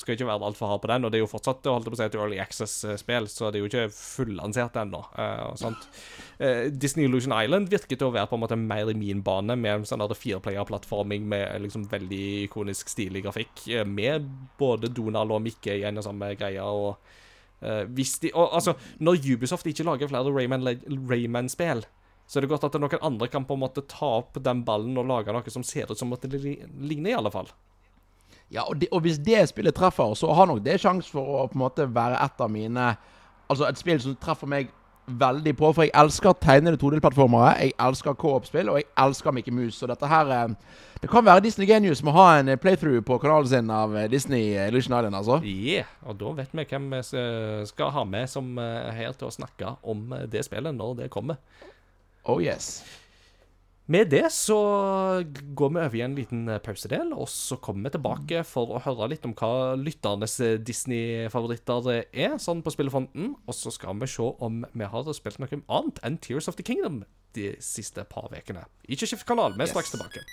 Skal ikke være altfor hard på den. Og det er jo fortsatt holdt holde på å si, et Early Access-spill, så det er jo ikke fullansert ennå. Disney Illusion Island virket å være på en måte mer i min bane, med en sånn fireplayer-plattforming med liksom veldig ikonisk stilig grafikk, med både Donald og Mikke en og samme greie. og hvis de, og, altså, Når Ubisoft ikke lager flere Rayman-spill, Rayman-spill, så er det godt at noen andre kan på en måte ta opp den ballen og lage noe som ser ut som at det ligner, i alle fall. Ja, og, de, og hvis det spillet treffer, så har nok det sjanse for å på en måte være et av mine Altså et spill som treffer meg veldig på, for jeg elsker tegnede 2D-plattformere. Jeg elsker co-op-spill, og jeg elsker Mickey Mouse. Så dette her eh, Det kan være Disney Genius må ha en eh, playthrough på kanalen sin av eh, Disney Illusion Island, altså. Yeah, og da vet vi hvem vi skal ha med som er her til å snakke om det spillet når det kommer. Oh yes. Med det så går vi over i en liten eh, pausedel, og så kommer vi tilbake for å høre litt om hva lytternes eh, Disney-favoritter eh, er, sånn på spillefronten. Og så skal vi se om vi har spilt noe annet enn Tears of the Kingdom de siste par ukene. Ikke skift kanal, vi er straks tilbake.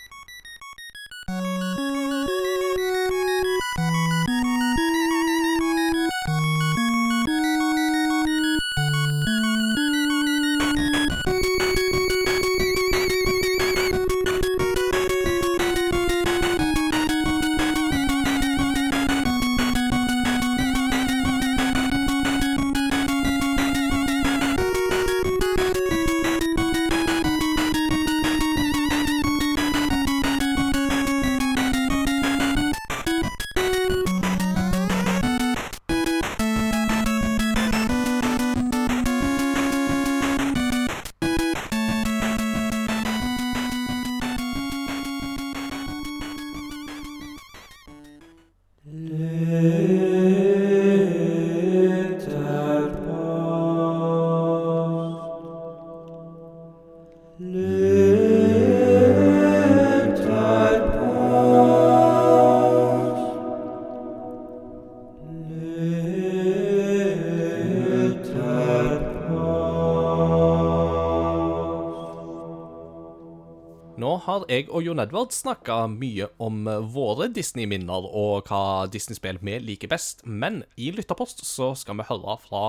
Jeg og Jon Edvard snakka mye om våre Disney-minner og hva Disney-spill vi liker best, men i Lytterpost så skal vi høre fra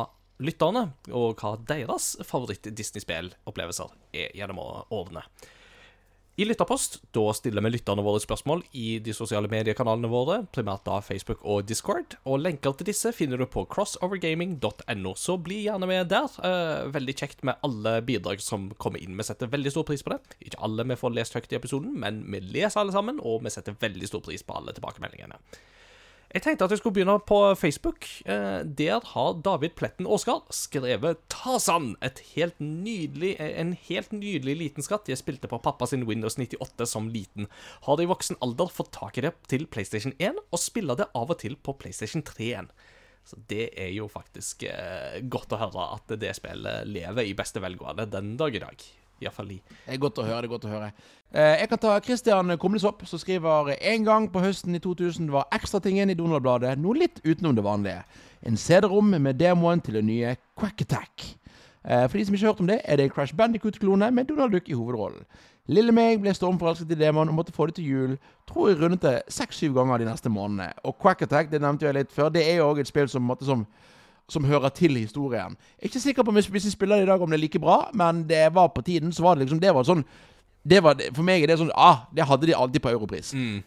lytterne og hva deres favoritt-Disney-spillopplevelser er gjennom årene. I Lytterpost da stiller vi lytterne våre spørsmål i de sosiale mediekanalene våre, primært da Facebook og Discord. og Lenker til disse finner du på crossovergaming.no, så bli gjerne med der. Eh, veldig kjekt med alle bidrag som kommer inn. Vi setter veldig stor pris på det. Ikke alle vi får lest høyt i episoden, men vi leser alle sammen, og vi setter veldig stor pris på alle tilbakemeldingene. Jeg tenkte at jeg skulle begynne på Facebook. Eh, der har David Pletten Aasgard skrevet Tarzan. Helt nydelig, en helt nydelig liten skatt jeg spilte på pappa sin Windows 98 som liten. Har det i voksen alder fått tak i det til PlayStation 1, og spiller det av og til på PlayStation 3 igjen. Så det er jo faktisk eh, godt å høre at det spillet lever i beste velgående den dag i dag. Iallfall de. Det er godt å høre. det er godt å høre. Eh, jeg kan ta Christian Kumlesopp, som skriver En gang på høsten i 2000 var ekstratingen i Donald-bladet noe litt utenom det vanlige. En CD-rom med demoen til det nye Quack Attack. Eh, for de som ikke har hørt om det, er det en Crash Bandicoot-klone med Donald Duck i hovedrollen. Lille meg ble stormforelsket i demoen og måtte få det til jul. Tror jeg rundet det seks-syv ganger de neste månedene. Og Quack Attack, det nevnte jeg litt før, det er jo òg et spill som, måtte, som som hører til historien. Jeg er ikke sikker på hvis vi spiller det i dag om det er like bra, men det var på tiden. så var det liksom, det var sånn det var, For meg er det sånn Ah, det hadde de alltid på Europris. Mm.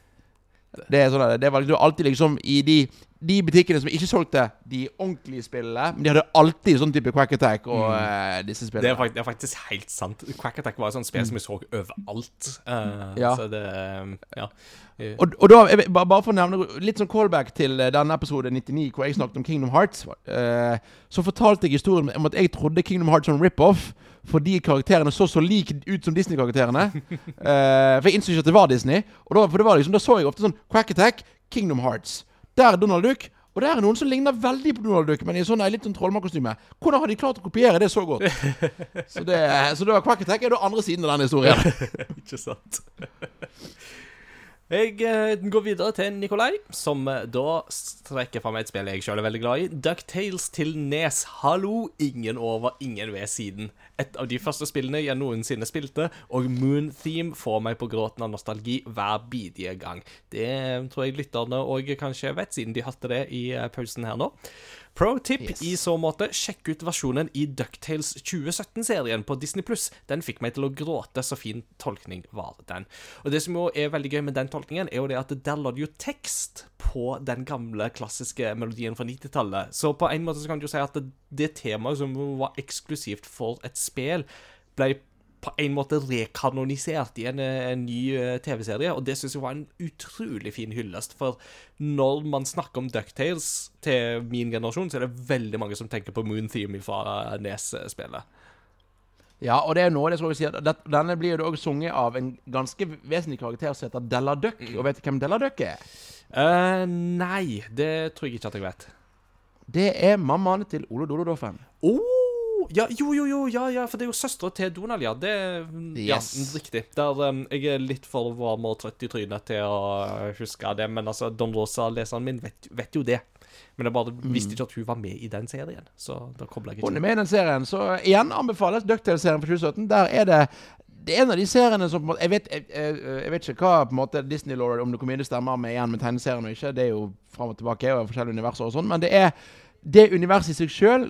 Det, sånn, det var liksom alltid liksom i de de butikkene som ikke solgte de ordentlige spillene, men de hadde alltid sånn type Quack Attack og mm. uh, disse spillene. Det er, faktisk, det er, faktisk, helt sant. Quack Attack var et sånt spill mm. som vi så overalt. Uh, ja. Så det Ja. Og, og, da, bare for å nevne litt sånn callback til eh, denne episode 99, hvor jeg snakket om Kingdom Hearts, uh, så fortalte jeg historien om at jeg trodde Kingdom Hearts var en rip-off fordi karakterene så så like ut som Disney-karakterene. for jeg innså ikke at det var Disney. Og da, for det var liksom, da så jeg ofte sånn Quack Attack, Kingdom Hearts. Der er Donald Duck. Og det er noen som ligner veldig på Donald Duck, men i sånn litt sånn trollmannkostyme. Hvordan har de klart å kopiere det så godt? så, det, så da Quack Attack er da andre siden av den historien. Ikke sant. Jeg eh, går videre til Nikolai, som eh, da strekker fram et spill jeg sjøl er veldig glad i. Ducktales til Nes. Hallo, ingen over, ingen ved siden. Et av de første spillene jeg noensinne spilte, og Moon Theme får meg på gråten av nostalgi hver bidige gang. Det tror jeg lytterne òg kanskje vet, siden de hørte det i eh, pausen her nå. Pro tip yes. i så måte, sjekk ut versjonen i Ducktales 2017-serien på Disney. Den fikk meg til å gråte, så fin tolkning var den. Og Det som jo er veldig gøy med den tolkningen, er jo det at der lå det jo tekst på den gamle, klassiske melodien fra 90-tallet. Så på en måte så kan du jo si at det, det temaet som var eksklusivt for et spill, ble på en måte rekanonisert i en, en ny uh, TV-serie, og det syns jeg var en utrolig fin hyllest. For når man snakker om Ducktales til min generasjon, så er det veldig mange som tenker på Moon Theme fra Nes-spillet. Ja, og det er nå det skal vi si at Denne blir jo også sunget av en ganske vesentlig karakter som heter Della Duck. Mm. Og vet du hvem Della Duck er? Uh, nei, det tror jeg ikke at jeg vet. Det er mammaen til Ole Dodo Doffen. Oh! Ja, jo, jo, jo, ja, ja, for det er jo søstera til Donald, ja. Det Ja, riktig. Der, um, jeg er litt for varm og trøtt i trynet til å huske det, men altså, Don Rosa-leseren min vet, vet, jo det. Men jeg bare mm. visste ikke at hun var med i den serien. Så da kobla jeg ikke Hun er med i den serien, så igjen anbefales Ducktail-serien for 2017. Der er det det er en av de seriene som Jeg vet, jeg, jeg vet ikke hva på en måte Disney Lord om det kommer inn stemmer med igjen med tegneserien og ikke. Det er jo fram og tilbake og forskjellige universer og sånn. Men det er det universet i seg sjøl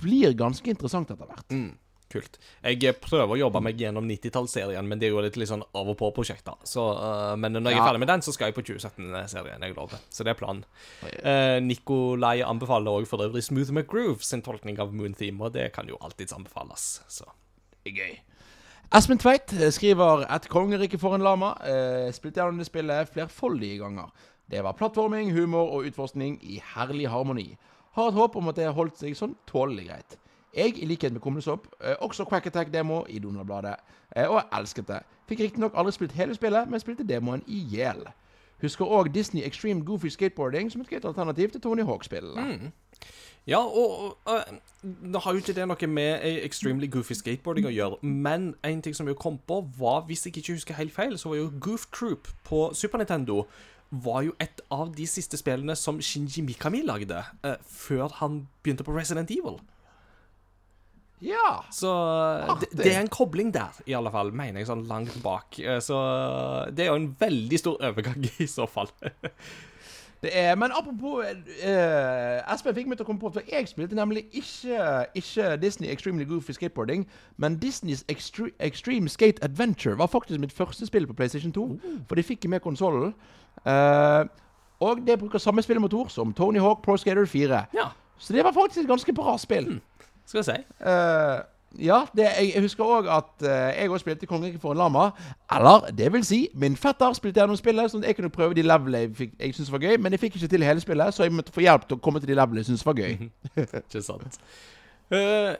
blir ganske interessant etter hvert. Mm, kult. Jeg prøver å jobbe meg gjennom 90-tallsserien, men det er jo litt, litt sånn av og på-prosjekt. da så, uh, Men når jeg er ferdig med den, så skal jeg på 2017-serien. Jeg lover. Så det er planen. Uh, Nikolai anbefaler òg for øvrig Smooth McGroove sin tolkning av Moon Theme, og det kan jo alltids anbefales. Så det er gøy. Espen Tveit eh, skriver 'Et kongerike for en lama'. Uh, spilte gjennom det spillet flerfoldige ganger. Det var plattforming, humor og utforskning i herlig harmoni. Har et håp om at det har holdt seg sånn tålelig greit. Jeg, i likhet med Kumlesopp, eh, også Quack Attack-demo i Donald-bladet, eh, og elsket det. Fikk riktignok aldri spilt hele spillet, men spilte demoen i hjel. Husker òg Disney Extreme Goofy Skateboarding som et gøyt alternativ til Tony Hawk-spillene. Mm. Ja, og, uh, Nå har jo ikke det noe med Extremely Goofy Skateboarding å gjøre, men en ting som jeg kom på, var, hvis jeg ikke husker helt feil, så var jo Goof Troop på Super Nintendo var jo et av de siste spillene som Shinji Mikami lagde, uh, før han begynte på Resident Evil. Ja. Så det, Artig. det er en kobling der, i alle fall, mener jeg, sånn langt bak. Eh, Så det er jo en veldig stor overgang i så fall. Det er, men apropos eh, Espen fikk meg til å komme på For jeg spilte nemlig ikke, ikke Disney Extremely Goofy Skateboarding, men Disneys Extre Extreme Skate Adventure var faktisk mitt første spill på PlayStation 2. For de fikk med konsollen. Eh, og det bruker samme spillemotor som Tony Hawk Pro Skater 4. Ja, Så det var faktisk et ganske bra spill. skal jeg si. Uh, ja, det, jeg, jeg husker òg at uh, jeg òg spilte Kongeriket for en lama. Eller det vil si, min fetter spilte gjennom spillet, sånn at jeg kunne prøve de levelene jeg, fikk- jeg syntes var gøy. Men jeg fikk ikke til hele spillet, så jeg måtte få hjelp til å komme til de levelene jeg syntes var gøy. Ikke sant. Eh,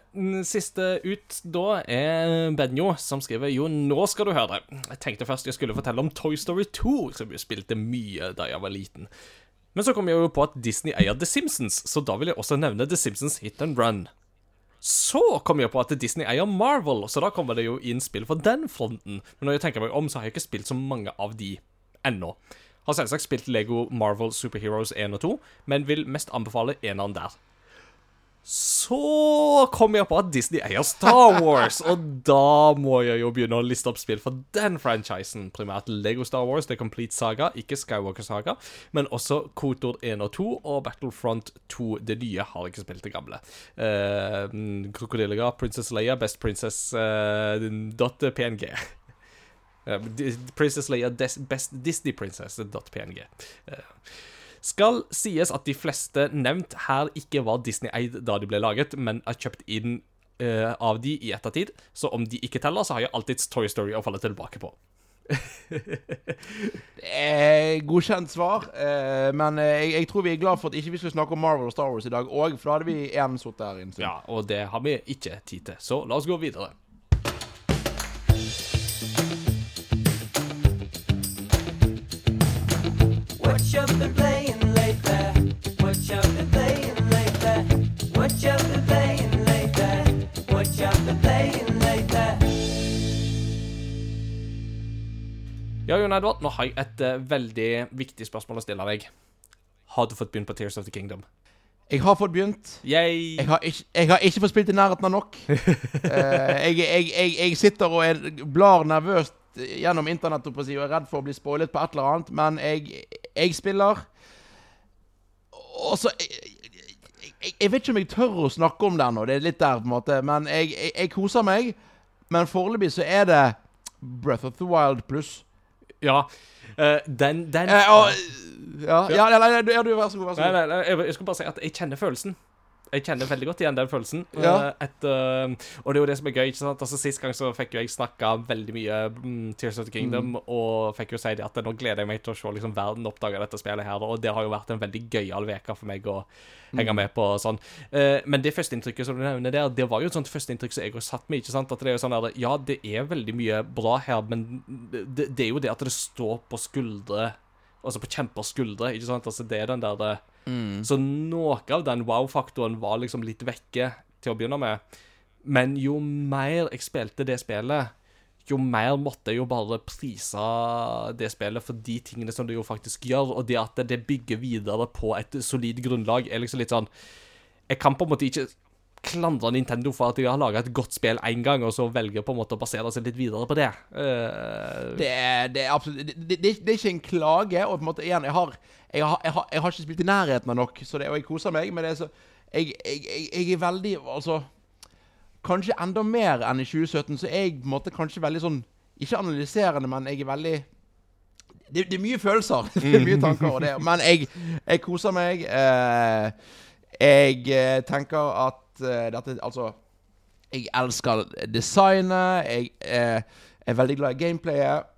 siste ut da er Benjo, som skriver Jo, nå skal du høre. Jeg tenkte først jeg skulle fortelle om Toy Story 2, som jeg spilte mye da jeg var liten. Men så kom jeg jo på at Disney eier The Simpsons, så da vil jeg også nevne The Simpsons Hit and Run. Så kom jeg på at Disney eier Marvel, så da kommer det jo inn spill for den fronten. Men når jeg tenker meg om, så har jeg ikke spilt så mange av de ennå. Har selvsagt spilt Lego Marvel Superheroes 1 og 2, men vil mest anbefale eneren der. Så kom jeg på at Disney eier Star Wars, og da må jeg jo begynne å liste opp spill for den franchisen. Primært Lego Star Wars, The Complete Saga, ikke Skywalker Saga, men også Kotor 1 og 2 og Battlefront 2. Det nye har ikke spilt, det gamle. Uh, Krokodillega, Princess Leia, Best Princess uh, PNG. Eh, Princess Leia, Best Disney Princess PNG. Eh, skal sies at de fleste nevnt her ikke var Disney-eid da de ble laget, men er kjøpt inn uh, av de i ettertid. Så om de ikke teller, så har jeg alltids Toy Story å falle tilbake på. Eh, godkjent svar, eh, men eh, jeg, jeg tror vi er glad for at ikke vi skal snakke om Marvel og Star Wars i dag òg, for da hadde vi én sittet her inne. Ja, Og det har vi ikke tid til, så la oss gå videre. What you been Ja, Jon Edvard, nå har jeg et uh, veldig viktig spørsmål å stille deg. Har du fått begynt på Tears of the Kingdom? Jeg har fått begynt. Yay! Jeg har ikke, jeg har ikke fått spilt i nærheten av nok. uh, jeg, jeg, jeg, jeg sitter og er, blar nervøst gjennom internett og, er redd for å bli spoilet på et eller annet, men jeg, jeg spiller. Og så jeg, jeg, vet ikke om jeg tør å snakke om det ennå, det er litt der, på en måte, men jeg, jeg, jeg koser meg. Men foreløpig så er det Breath of the Wild pluss. Ja, Uh, den, den uh, og, ja, ja, ja, ja, du, vær så god. Vær så god. nei, nei, jeg, jeg skulle bare si at jeg kjenner følelsen. Jeg kjenner veldig godt igjen den følelsen. Ja. Et, etter, og det er jo det som er gøy. ikke sant? Altså Sist gang så fikk jo jeg snakka veldig mye mm, Tears of the Kingdom, og fikk jo si det at nå gleder jeg meg til å se liksom verden oppdage dette spillet her. Og det har jo vært en veldig gøyal uke for meg å henge med på. og sånn. Eh, men det førsteinntrykket som du nevner der, det var jo et sånt førsteinntrykk som jeg har satt med. ikke sant? At det er jo sånn der, Ja, det er veldig mye bra her, men det, det er jo det at det står på skuldre Altså på kjempers skuldre. ikke sant? Altså Det er den der det, Så noe av den wow-faktoren var liksom litt vekke til å begynne med. Men jo mer jeg spilte det spillet, jo mer måtte jeg jo bare prise det spillet for de tingene som det jo faktisk gjør, og det at det bygger videre på et solid grunnlag, er liksom litt sånn Jeg kan på en måte ikke klandre Nintendo for at de har laga et godt spill én gang, og så velger på en måte å basere seg litt videre på det. Uh... Det det er absolutt det, det, det, er ikke en klage. Og på en måte igjen, jeg har, jeg har, jeg har, jeg har ikke spilt i nærheten av nok, og jeg koser meg. Men det er så jeg, er veldig Altså Kanskje enda mer enn i 2017, så er jeg på en måte kanskje veldig sånn Ikke analyserende, men jeg er veldig det, er mye følelser. Det er mye tanker. Og det, men jeg, koser meg. Uh, jeg eh, tenker at dette Altså Jeg elsker designet. Jeg eh, er veldig glad i gameplayet.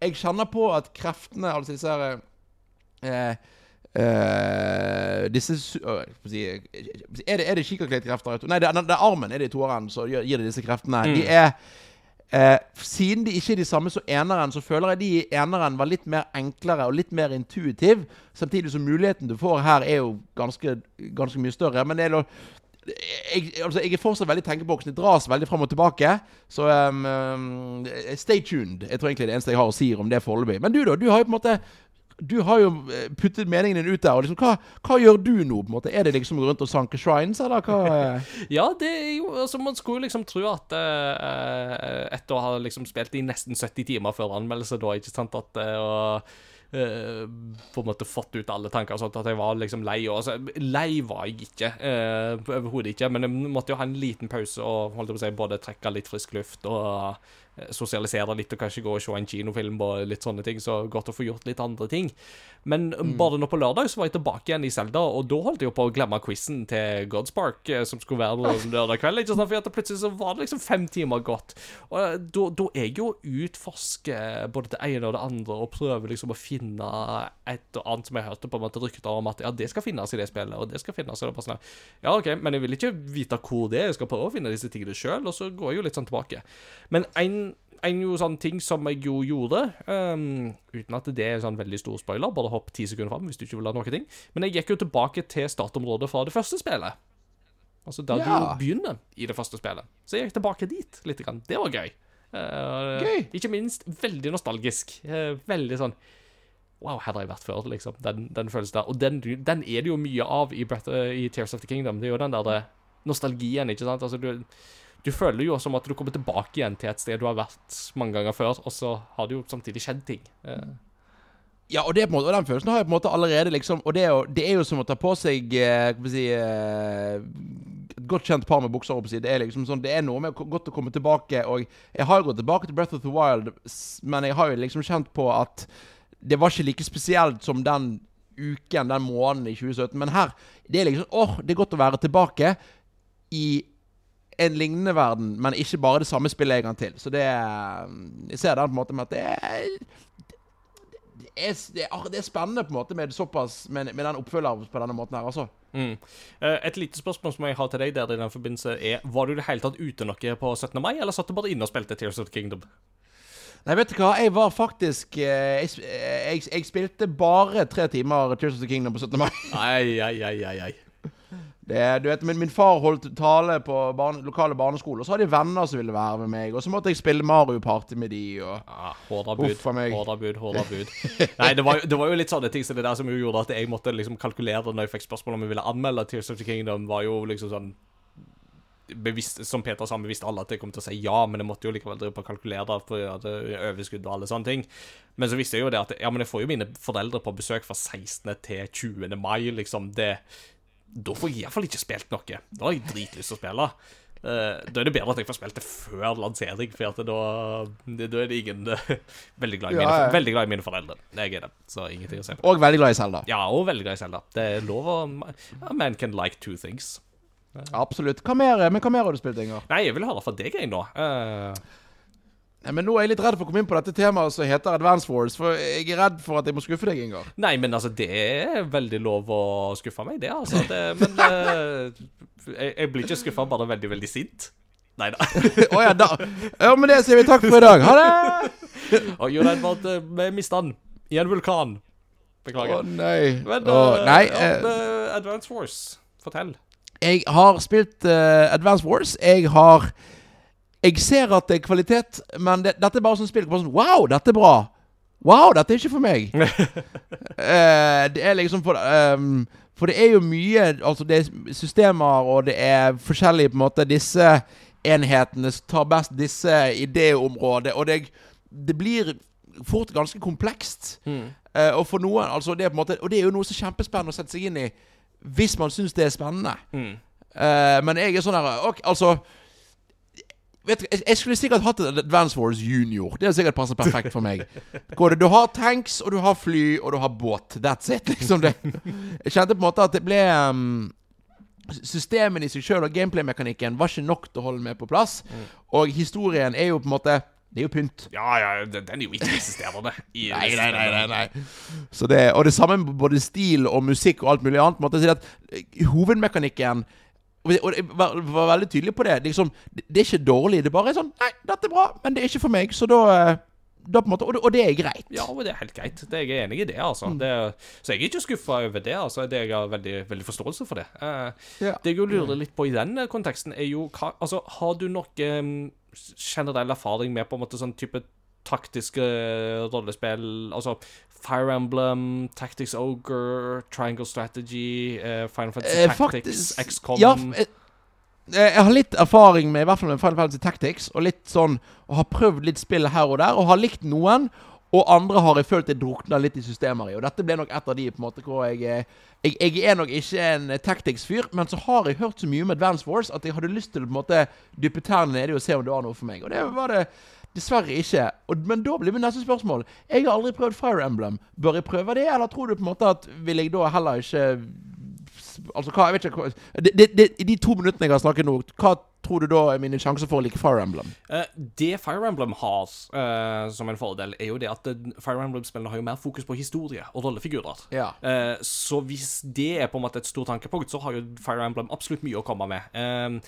Jeg kjenner på at kreftene, altså disse her eh, Uh, Disse si, Er det, er det kikkerklettkrefter? Nei, det er, det er armen er det i toeren som gir, gir det disse kreftene. De er uh, Siden de ikke er de samme som eneren, så føler jeg de i eneren var litt mer enklere og litt mer intuitiv. Samtidig som muligheten du får her, er jo ganske, ganske mye større. Men det er noe jeg, altså, jeg er fortsatt veldig tenkeboksen. Det dras veldig fram og tilbake. Så um, um, stay tuned. Jeg tror egentlig det eneste jeg har å si om det foreløpig. Men du, da? Du har jo på en måte Du har jo eh, puttet meningen din ut der. Og liksom, hva, hva gjør du nå? på en måte? Er det liksom rundt og sanke shrines, eller hva? eh? Ja, det er jo altså Man skulle liksom tro at uh, etter å ha liksom spilt i nesten 70 timer før anmeldelse, da, ikke sant, at uh, eh, på en måte fått ut alle tanker, sånn at jeg var liksom lei. Og, altså, lei var jeg ikke, eh, overhodet ikke, men jeg måtte jo ha en liten pause og holdt på å si, både trekke litt frisk luft og eh, sosialisere litt og kanskje gå og se en kinofilm og litt sånne ting. Så godt å få gjort litt andre ting. Men bare nå på lørdag så var jeg tilbake igjen i Zelda, og da holdt jeg jo på å glemme quizen til Godspark, eh, som skulle være lørdag kveld. Ikke sant? For plutselig så var det liksom fem timer gått. Og eh, da, da er jeg jo utforsker både det ene og det andre, og prøver liksom å finne et og annet som jeg hørte på en måte rykter om at ja, det skal finnes i det spillet, og det skal finnes. Og det bare sånn, ja, OK, men jeg vil ikke vite hvor det er. Jeg skal prøve å finne disse tingene sjøl, og så går jeg jo litt sånn tilbake. Men en en jo sånn ting som jeg jo gjorde, um, uten at det er sånn veldig stor spoiler, bare hopp ti sekunder fram hvis du ikke vil ha noe ting, men jeg gikk jo tilbake til startområdet fra det første spillet. Altså der Ja. du begynner i det første spillet. Så jeg gikk tilbake dit litt. Grann. Det var gøy. Uh, Gøy. Ikke minst veldig nostalgisk. Uh, veldig sånn Wow, her har jeg vært før, liksom. Den, den følelsen der. Og den, den er det jo mye av i, Breath, uh, i Tears of the Kingdom. Det er jo den der det- nostalgien, ikke sant. Altså, du, du føler jo som at du kommer tilbake igjen til et sted du har vært mange ganger før, og så har det jo samtidig skjedd ting. Eh, Ja, og, måte, og den følelsen har jeg på en måte allerede, liksom. Og det er jo, det er jo som å ta på seg eh, si, eh, godt kjent par med bukser. Det er liksom sånn, det er noe med godt å komme tilbake. Og jeg har jo gått tilbake til Breath of the Wild, men jeg har jo liksom kjent på at det var ikke like spesielt som den uken, den måneden i 2017. Men her det er liksom åh, det er godt å være tilbake i en lignende verden, men ikke bare det samme spillet en gang til. Så det er- Jeg ser den på en måte med at det er det er, det, er, det er spennende på en måte med såpass Med, med den oppfølgeren på denne måten her, altså. mm. Eh, Et lite spørsmål som jeg har til deg der i den forbindelse, er Var du i det hele tatt ute noe på 17. mai, eller satt du bare inne og spilte Tears of the Kingdom? Nei, vet du hva? Jeg var faktisk eh, jeg, eh, jeg, jeg spilte bare tre timer Tears of the Kingdom på 17. mai. Ai, ai, ai, ai, ai. Det, du vet, min, min far holdt tale på barne, lokale barneskole, og så hadde jeg venner som ville være med meg. Og så måtte jeg spille Mario Party med de, og Ah, Hårda bud, Uff a meg. hårda bud, hårda bud. Nei, det var, det var jo litt sånne ting som det der som jo gjorde at jeg måtte liksom kalkulere når jeg fikk spørsmål om jeg ville anmelde Tears of the Kingdom, var jo liksom sånn bevisst, Som Peter sa, vi visste alle at jeg kom til å si ja, men jeg måtte jo likevel drive på kalkulere for ja, det overskudd og alle sånne ting. Men så visste jeg jo det at ja, men jeg får jo mine foreldre på besøk fra 16. til 20. mai, liksom. Det Da får jeg iallfall ikke spilt noe. Da har jeg dritlyst til å spille. Eh, da er det bedre at jeg får spilt det før lansering, for da, da er det ingen eh, veldig, glad i mine, veldig glad i mine foreldre. Jeg er det, så ingenting å se på. og veldig glad i Zelda. Ja, og veldig glad i Zelda. Det er lov å man can like two things. Absolutt. Hva mer, men hva mer har du spilt, Inger? Nei, jeg vil høre fra deg, jeg, nå. Eh, Nei, men Nå er jeg litt redd for å komme inn på dette temaet som heter Advance Wars. For jeg er redd for at jeg må skuffe deg, Ingar. nei, men altså, det er veldig lov å skuffe meg, det, altså. Det, men eh, jeg, jeg blir ikke skuffa, bare veldig, veldig sint. Nei da. Å ja, da. Ja, med det sier vi takk for i dag. Ha det! Og jo, Edvard, eh, vi mista den i en vulkan. Å Beklager. nei. Men eh, nei. uh, eh, Advance Wars, fortell. Jeg har spilt uh, Advance Wars. Jeg har Jeg ser at det er kvalitet, men det, dette er bare sånn spill bare sånn Wow, dette er bra! Wow, dette er ikke for meg. uh, det er liksom for um, For det er jo mye Altså, det er systemer, og det er forskjellige på en måte Disse enhetene tar best disse idéområder, og det, det blir fort ganske komplekst. Eh, og for noen altså det er på en måte Og det er jo noe så kjempespennende å sette seg inn i hvis man syns det er spennende. Mm. Uh, men jeg er sånn her ok, Altså Vet du, jeg, jeg skulle sikkert hatt et Advance Wars Junior. Det hadde sikkert passet perfekt for meg. Hvor du har tanks, og du har fly, og du har båt. That's it, liksom. Det. Jeg kjente på en måte at det ble um, Systemene i seg sjøl og gameplay-mekanikken var ikke nok til å holde meg på plass. Og historien er jo på en måte Det er jo pynt. Ja, ja, den den er jo ikke eksisterende. Nei, nei, nei, nei, nei. Så det, og det samme med både stil og musikk og alt mulig annet. måte, så det at eh, Hovedmekanikken Og jeg var, var veldig tydelig på det. Liksom, det, er ikke dårlig. Det bare er sånn Nei, dette er bra, men det er ikke for meg. Så da, eh, måte, og, det, og det er greit. Ja, og det er helt greit. Det, jeg er enig i det, altså. Det, så jeg er ikke skuffa over det. altså. Det, jeg har veldig, veldig forståelse for det. Eh, Ja. Det jeg jo lurer litt på i den eh, konteksten, er jo hva Altså, har du noe um, generell erfaring med på en måte sånn type taktiske rollespill Altså Fire Emblem, Tactics Ogre, Triangle Strategy, uh, Final Fantasy Eh, Tactics, XCOM Ja, f- eh, jeg har litt erfaring med i hvert fall med Final Fantasy Tactics, og litt sånn Og har prøvd litt spill her og der, og har likt noen. Og andre har jeg følt jeg drukna litt i systemer i. Og dette ble nok et av de på en måte hvor jeg eh, Jeg, jeg er nok ikke en eh, Tactics-fyr, men så har jeg hørt så mye om Advance Wars at jeg hadde lyst til å på en måte dyppe tærne nedi og se om det var noe for meg. Og det var det dessverre ikke. Og, men da blir mitt neste spørsmål Jeg har aldri prøvd Fire Emblem. Bør jeg prøve det, eller tror du på en måte at vil jeg da heller ikke Altså, hva, jeg vet ikke hva, de, de, I de to minuttene jeg har snakket nå, hva tror du da er mine sjanser for å like Fire Emblem? Eh, det Fire Emblem har eh, som en fordel, er jo det at eh, Fire Emblem-spillene har jo mer fokus på historie og rollefigurer. Ja. Så hvis det er på en måte et stort tankepunkt, så har jo Fire Emblem absolutt mye å komme med. Eh,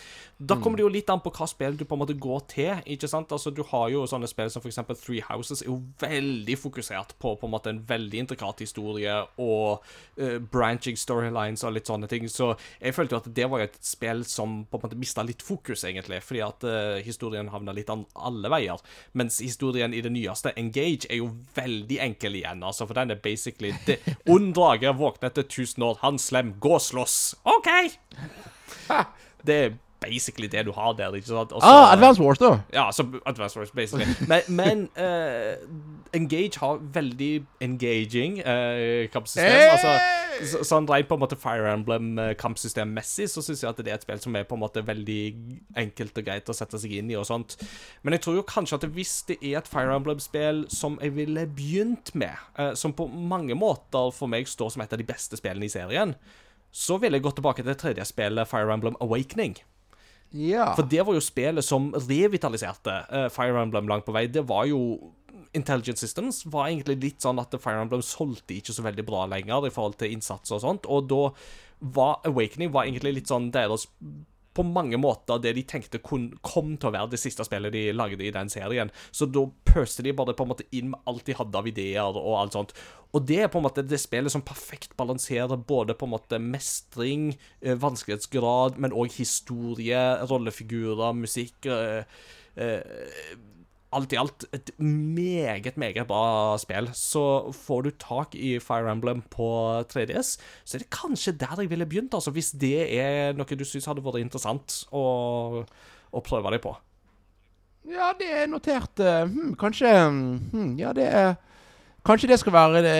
da kommer det jo litt an på hva spill du på en måte går til. ikke sant? Altså, Du har jo sånne spill som f.eks. Three Houses, er jo veldig fokusert på på en måte en veldig intrikat historie og uh, branching storylines og litt sånne ting. Så jeg følte jo at det var et spill som på en måte mista litt fokus, egentlig, fordi at uh, historien havner litt an alle veier. Mens historien i det nyeste, Engage, er jo veldig enkel igjen, altså, for den er basically det, Ond drage våkner etter 1000 år, han slem, gå og slåss. OK! Det er basically det du har der, ikke sant? Også, Ah, Advance Wars, da. ja, så Advance Wars, basically. Men, men uh, Engage har veldig engaging uh, kampsystem. Hey! Altså, så, sånn rent på en måte Fire Emblem-kampsystemmessig så syns jeg at det er et spill som er på en måte veldig enkelt og greit å sette seg inn i og sånt. Men jeg tror jo kanskje at hvis det er et Fire Emblem-spill som jeg ville begynt med, uh, som på mange måter for meg står som et av de beste spillene i serien, så ville jeg gått tilbake til det tredje spillet, Fire Emblem Awakening. Ja. For det var jo spillet som revitaliserte uh, Fire Emblem langt på vei. Det var jo Intelligent Systems var egentlig litt sånn at Fire Emblem solgte ikke så veldig bra lenger i forhold til innsats og sånt, og da var Awakening var egentlig litt sånn deres på mange måter det de tenkte kun, kom til å være det siste spillet de lagde i den serien. Så da pøste de bare på en måte inn med alt de hadde av ideer og alt sånt. Og det er på en måte det spillet som perfekt balanserer både på en måte mestring, eh, vanskelighetsgrad, men òg historie, rollefigurer, musikk Øh, eh, Alt i alt et meget, meget bra spill. Så får du tak i Fire Emblem på 3DS, så er det kanskje der jeg ville begynt, altså, hvis det er noe du syns hadde vært interessant å, å prøve deg på. Ja, det er notert. eh, hmm, kanskje hmm, Ja, det er Kanskje det skal være det.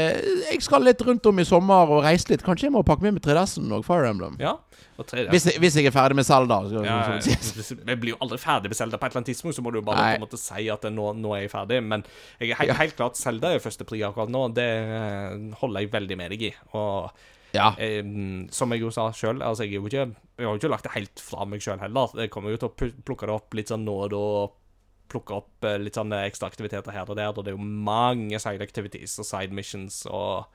Jeg skal litt rundt om i sommer og reise litt. Kanskje jeg må pakke med meg 3DS-en og Fire Emblem. Ja, og 3DS. Hvis, jeg, hvis jeg er ferdig med Zelda. Så, Ja, så- så- ja, Vi blir jo aldri ferdig med Zelda. På et eller annet tidspunkt så må du jo bare Nei. på en måte si at nå, nå er jeg ferdig. Men jeg er helt, Ja. helt klart Zelda er første pri akkurat nå. Det eh, holder jeg veldig med deg i. Og ja. eh, som jeg jo sa sjøl, altså jeg, jeg har jo ikke lagt det helt fra meg sjøl heller. Jeg kommer jo til å plukke det opp litt sånn nå og da. Plukke opp eh, litt sånne ekstra aktiviteter her og der. Og det er jo mange side activities og side missions og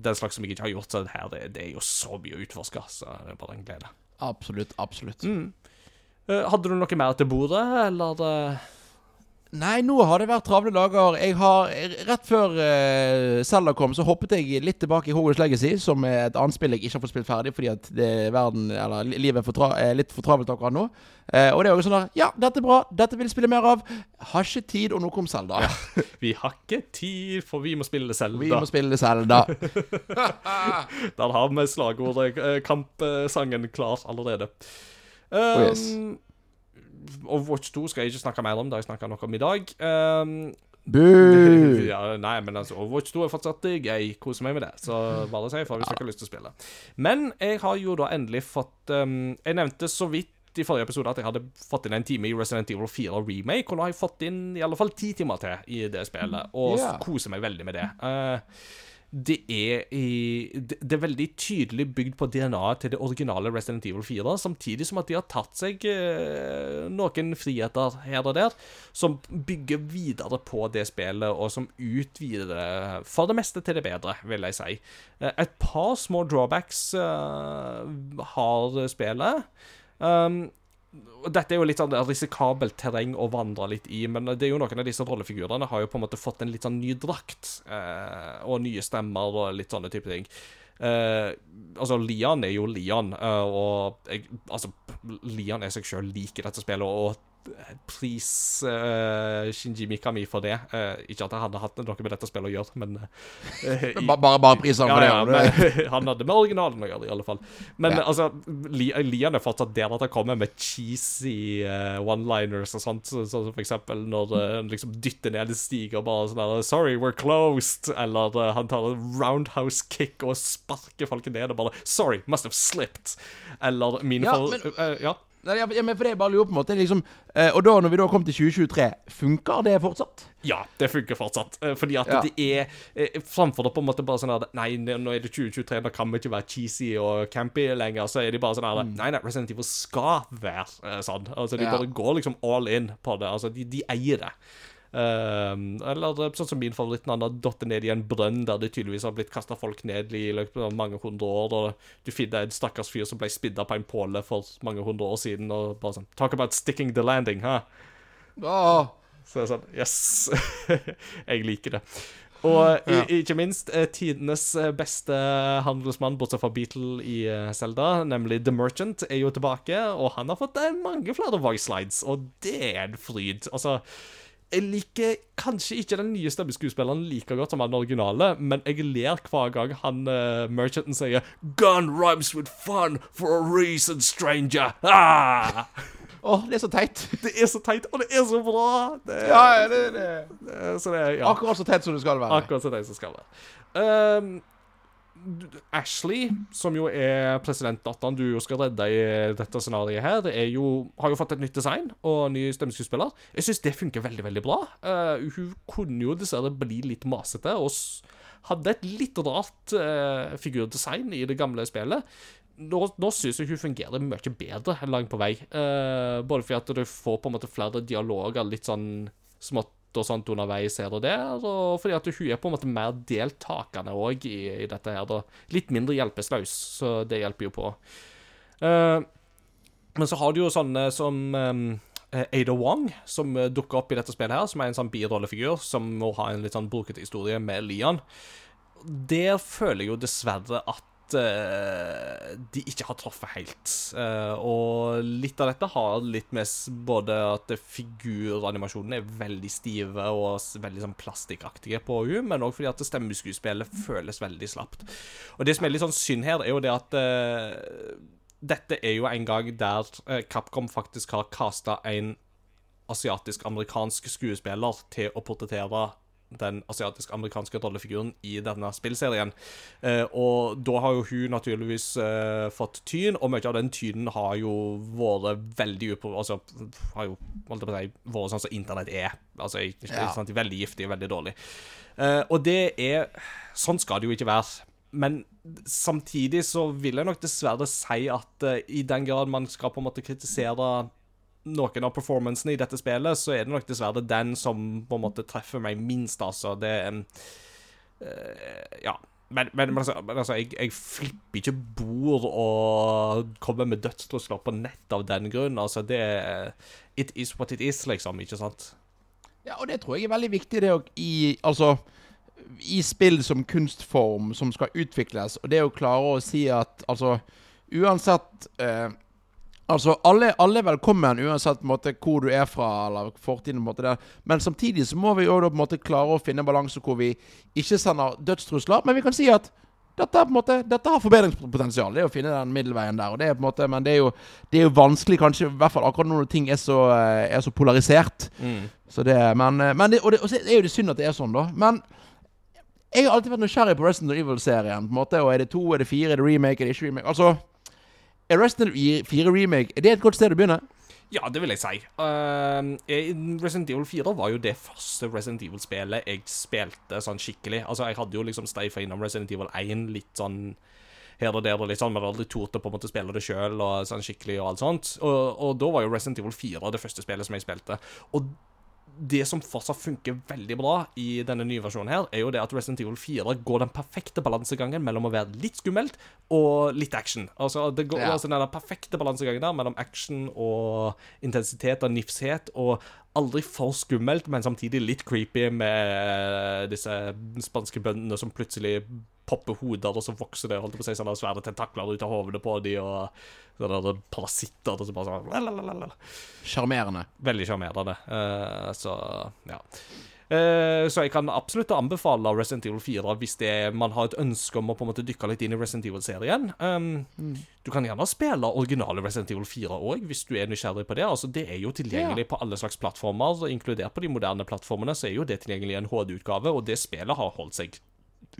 den slags som jeg ikke har gjort. Så det her, det, det er jo så mye å utforske. Så det er bare en glede. Absolutt. Absolutt. Mm. Hadde du noe mer til bordet, eller? Nei, nå har det vært travle dager. Jeg har, Rett før uh, Zelda kom, så hoppet jeg litt tilbake i Hogwarts Legacy, som er et annet spill jeg ikke har fått spilt ferdig fordi at det er verden, eller livet er, for tra er litt for travelt akkurat nå. Uh, og det er jo sånn der Ja, dette er bra. Dette vil jeg spille mer av. Har ikke tid, og nå kom Zelda. Vi har ikke tid, for vi må spille Zelda. Vi må spille Zelda. Der har vi slagordet, eh, kampsangen, klar allerede. Oh, yes. Overwatch 2 skal jeg ikke snakke mer om, det har jeg snakka noe om i dag. Um, Boo! ja, nei, men altså, Overwatch 2 er fortsatt gøy. Koser meg med det. Så bare si ifra hvis dere har lyst til å spille. Men jeg har jo da endelig fått um, Jeg nevnte så vidt i forrige episode at jeg hadde fått inn en time i Resident Evil 4 Remake, og nå har jeg fått inn i alle fall ti timer til i det spillet, og yeah. koser meg veldig med det. Uh, det er, i, det det er veldig tydelig bygd på DNA-et til det originale Resident Evil 4, samtidig som at de har tatt seg eh, noen friheter her og der, som bygger videre på det spillet, og som utvider det for det meste til det bedre, vil jeg si. Eh, et par små drawbacks eh, har spillet. Um, dette er jo litt sånn risikabelt terreng å vandre litt i, men det er jo noen av disse rollefigurene har jo på en måte fått en litt sånn ny drakt, eh, og nye stemmer og litt sånne type ting. Eh, altså, Lian er jo Lian, eh, og jeg, altså, Lian er seg sjøl lik i dette spillet, og pris uh, Shinji Mikami for det. Uh, ikke at han hadde hatt noe med dette spillet å gjøre, men uh, i- Bare, Bare, priser ja, for det. ja, men, han hadde med originalen å gjøre, i alle fall. Men Ja. altså, Li- Lian er fortsatt der at han kommer med cheesy one-liners og sånt. Sånn som for eksempel når han liksom dytter ned en stige og bare sånn der 'Sorry, we're closed'. Eller han tar en roundhouse kick og sparker folk ned og bare 'Sorry, must have slipped'. Eller min Ja, for... men- ja. Nei, ja, ja, men for det jeg bare lurer på en måte liksom, eh, Og da, når vi da kom til 2023, funker det fortsatt? Ja, det funker fortsatt. Eh, Fordi at Ja. det er eh, Framfor det på en måte bare sånn at Nei, nå er det 2023, da kan vi ikke være cheesy og campy lenger. Så er de bare sånn her Nei, nei, Resident Evil skal være sånn. Altså, De Ja. bare går liksom all in på det. Altså, de, de eier det. Um, eller eh, sånn som min favoritt, han har datt ned i en brønn der det tydeligvis har blitt kasta folk ned i løpet av mange hundre år. Og du finner en stakkars fyr som ble spidda på en påle for mange hundre år siden. Og bare sånn Talk about sticking the landing, hæ? Åh, Så det er sånn Yes! jeg liker det. Og i, ikke minst eh, tidenes eh, beste handelsmann, bortsett fra Beatle i Selda, Zelda, nemlig The Merchant, er jo tilbake, og han har fått eh, mange flere voice slides, og det er en fryd. Altså jeg liker kanskje ikke den nye stemmeskuespilleren like godt som han originale, men jeg ler hver gang han uh, merchanten sier 'Gun rhymes with fun for a reason, stranger'. Ah! åh, det er så teit. Det er så teit, og det er så bra! Det, Ja, det, det. Eh, Så det er ja, Akkurat så teit som det skal være. akkurat så teit som det skal være. Um, Ashley, som jo er presidentdatteren du jo skal redde i dette scenarioet her, er jo, har jo fått et nytt design og ny stemmeskuespiller. Jeg syns det funker veldig, veldig bra. Uh, hun kunne jo dessverre bli litt masete og hadde et litt rart uh, figurdesign i det gamle spillet. Nå, nå syns jeg hun fungerer mye bedre langt på vei. Uh, både fordi at du får på en måte flere dialoger litt sånn smått og sånt underveis her og der, og fordi at hun er på en måte mer deltakende òg i, i dette her. da. Litt mindre hjelpeløs, så det hjelper jo på. Uh, men så har du jo sånne som um, Ada Wong, som dukker opp i dette spillet her, som er en sånn birollefigur som må ha en litt sånn brokete historie med Lian. Der føler jeg jo dessverre at eh, de ikke har truffet helt. Uh, og litt av dette har litt med både at figuranimasjonene er veldig stive og veldig sånn plastikkaktige på henne, men òg fordi at stemmeskuespillet føles veldig slapt. Og det som er litt sånn synd her, er jo det at uh, dette er jo en gang der Capcom faktisk har kasta en asiatisk-amerikansk skuespiller til å portrettere den asiatisk-amerikanske rollefiguren i denne spillserien. Eh, og da har jo hun naturligvis eh, fått tyn, og mye av den tynen har jo vært veldig upro... Altså, har jo, holdt på å si, vært sånn som internett er. Altså, ikke Ja. sant, veldig giftig og veldig dårlig. Eh, og det er Sånn skal det jo ikke være. Men samtidig så vil jeg nok dessverre si at i den grad man skal på en måte kritisere noen av performancene i dette spillet, så er det nok dessverre den som på en måte treffer meg minst, altså. Det er uh, Ja. Men, men, altså, men altså, jeg, jeg flipper ikke bord og kommer med dødstrusler på nett av den grunn. Altså, det er It is what it is, liksom, ikke sant? Ja, og det tror jeg er veldig viktig, det å i Altså i spill som kunstform som skal utvikles, og det å klare å si at altså Uansett eh, Altså, alle, alle er velkommen uansett måte, hvor du er fra, eller fortiden. måte der. Men samtidig så må vi jo da på en måte klare å finne balanse hvor vi ikke sender dødstrusler, men vi kan si at dette, på måte, dette har forbedringspotensial. Det er å finne den middelveien der. Og det måte, men det er jo, det er jo vanskelig, kanskje, i hvert fall akkurat når ting er så, eh, er så polarisert. Så det, men, eh, men det, og, det, og så er jo det synd at det er sånn, da. Men jeg har alltid vært nysgjerrig på Resident Evil-serien. på en måte, og Er det to, er det fire, er det remake, er det ikke remake? Altså, Resident Evil 4 remake Er det et godt sted å begynne? Ja, det vil jeg si. Uh, Resident Evil 4 var jo det første Resident Evil-spillet jeg spilte sånn skikkelig. Altså, jeg hadde jo liksom steifa innom Resident Evil 1 litt sånn her og der, og litt sånn, men aldri tort å på en måte spille det sjøl sånn skikkelig og alt sånt. Og, og da var jo Resident Evil 4 det første spillet som jeg spilte. Og det som fortsatt funker veldig bra i denne nye versjonen, her, er jo det at Resident Evil 4 går den perfekte balansegangen mellom å være litt skummelt og litt action. Altså, det går Ja. altså den perfekte balansegangen der mellom action og intensitet og nifshet, og aldri for skummelt, men samtidig litt creepy med disse spanske bøndene som plutselig popper hoder, og så vokser det holdt på å si, sånne svære tentakler ut av hodene på de, og sånne parasitter og så bare sånn. Sjarmerende. Veldig sjarmerende. Uh, så ja. Eh, så jeg kan absolutt anbefale Resident Evil 4 hvis det er, man har et ønske om å på en måte dykke litt inn i Resident Evil-serien. Um, Du kan gjerne spille originale Resident Evil 4 òg, hvis du er nysgjerrig på det. Altså, Det er jo tilgjengelig på alle slags plattformer, inkludert på de moderne plattformene. Så er jo det tilgjengelig i en HD-utgave, og det spillet har holdt seg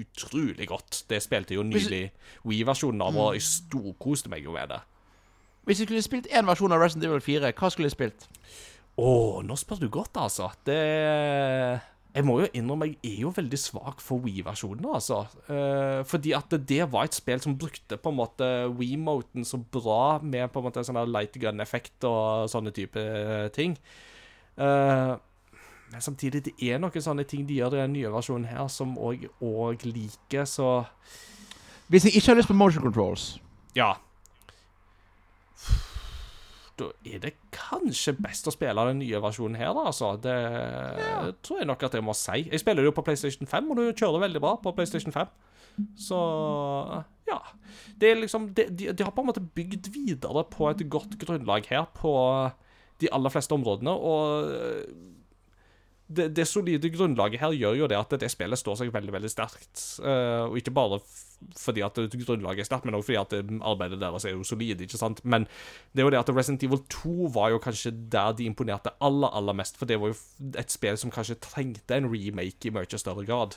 utrolig godt. Det spilte jo nylig Wii-versjonen av, og jeg storkoste meg jo med det. Hvis du skulle spilt én versjon av Resident Evil 4, hva skulle du spilt? Å, nå spør du godt, altså. Det Jeg må jo innrømme jeg er jo veldig svak for Wii-versjonen, altså. Eh, fordi at det var et spill som brukte på en måte Wii-moten så bra med på en måte sånne sånn light gun-effekt og sånne type ting. Eh, men samtidig, det er noen sånne ting de gjør i den nye versjonen her som òg liker, så Hvis jeg ikke har lyst på motion controls ja. Da er det kanskje best å spille den nye versjonen her, da, altså. Det tror jeg nok at jeg må si. Jeg spiller jo på PlayStation 5, og du kjører veldig bra på PlayStation 5. Så ja. Det er liksom De, de, de har på en måte bygd videre på et godt grunnlag her på de aller fleste områdene, og det, det solide grunnlaget her gjør jo det at det spillet står seg veldig veldig sterkt. Eh, og ikke bare fordi at grunnlaget er sterkt, men også fordi at arbeidet deres er jo solid. ikke sant? Men det er jo det at Resident Evil 2 var jo kanskje der de imponerte aller aller mest. For det var jo et spill som kanskje trengte en remake i mye større grad.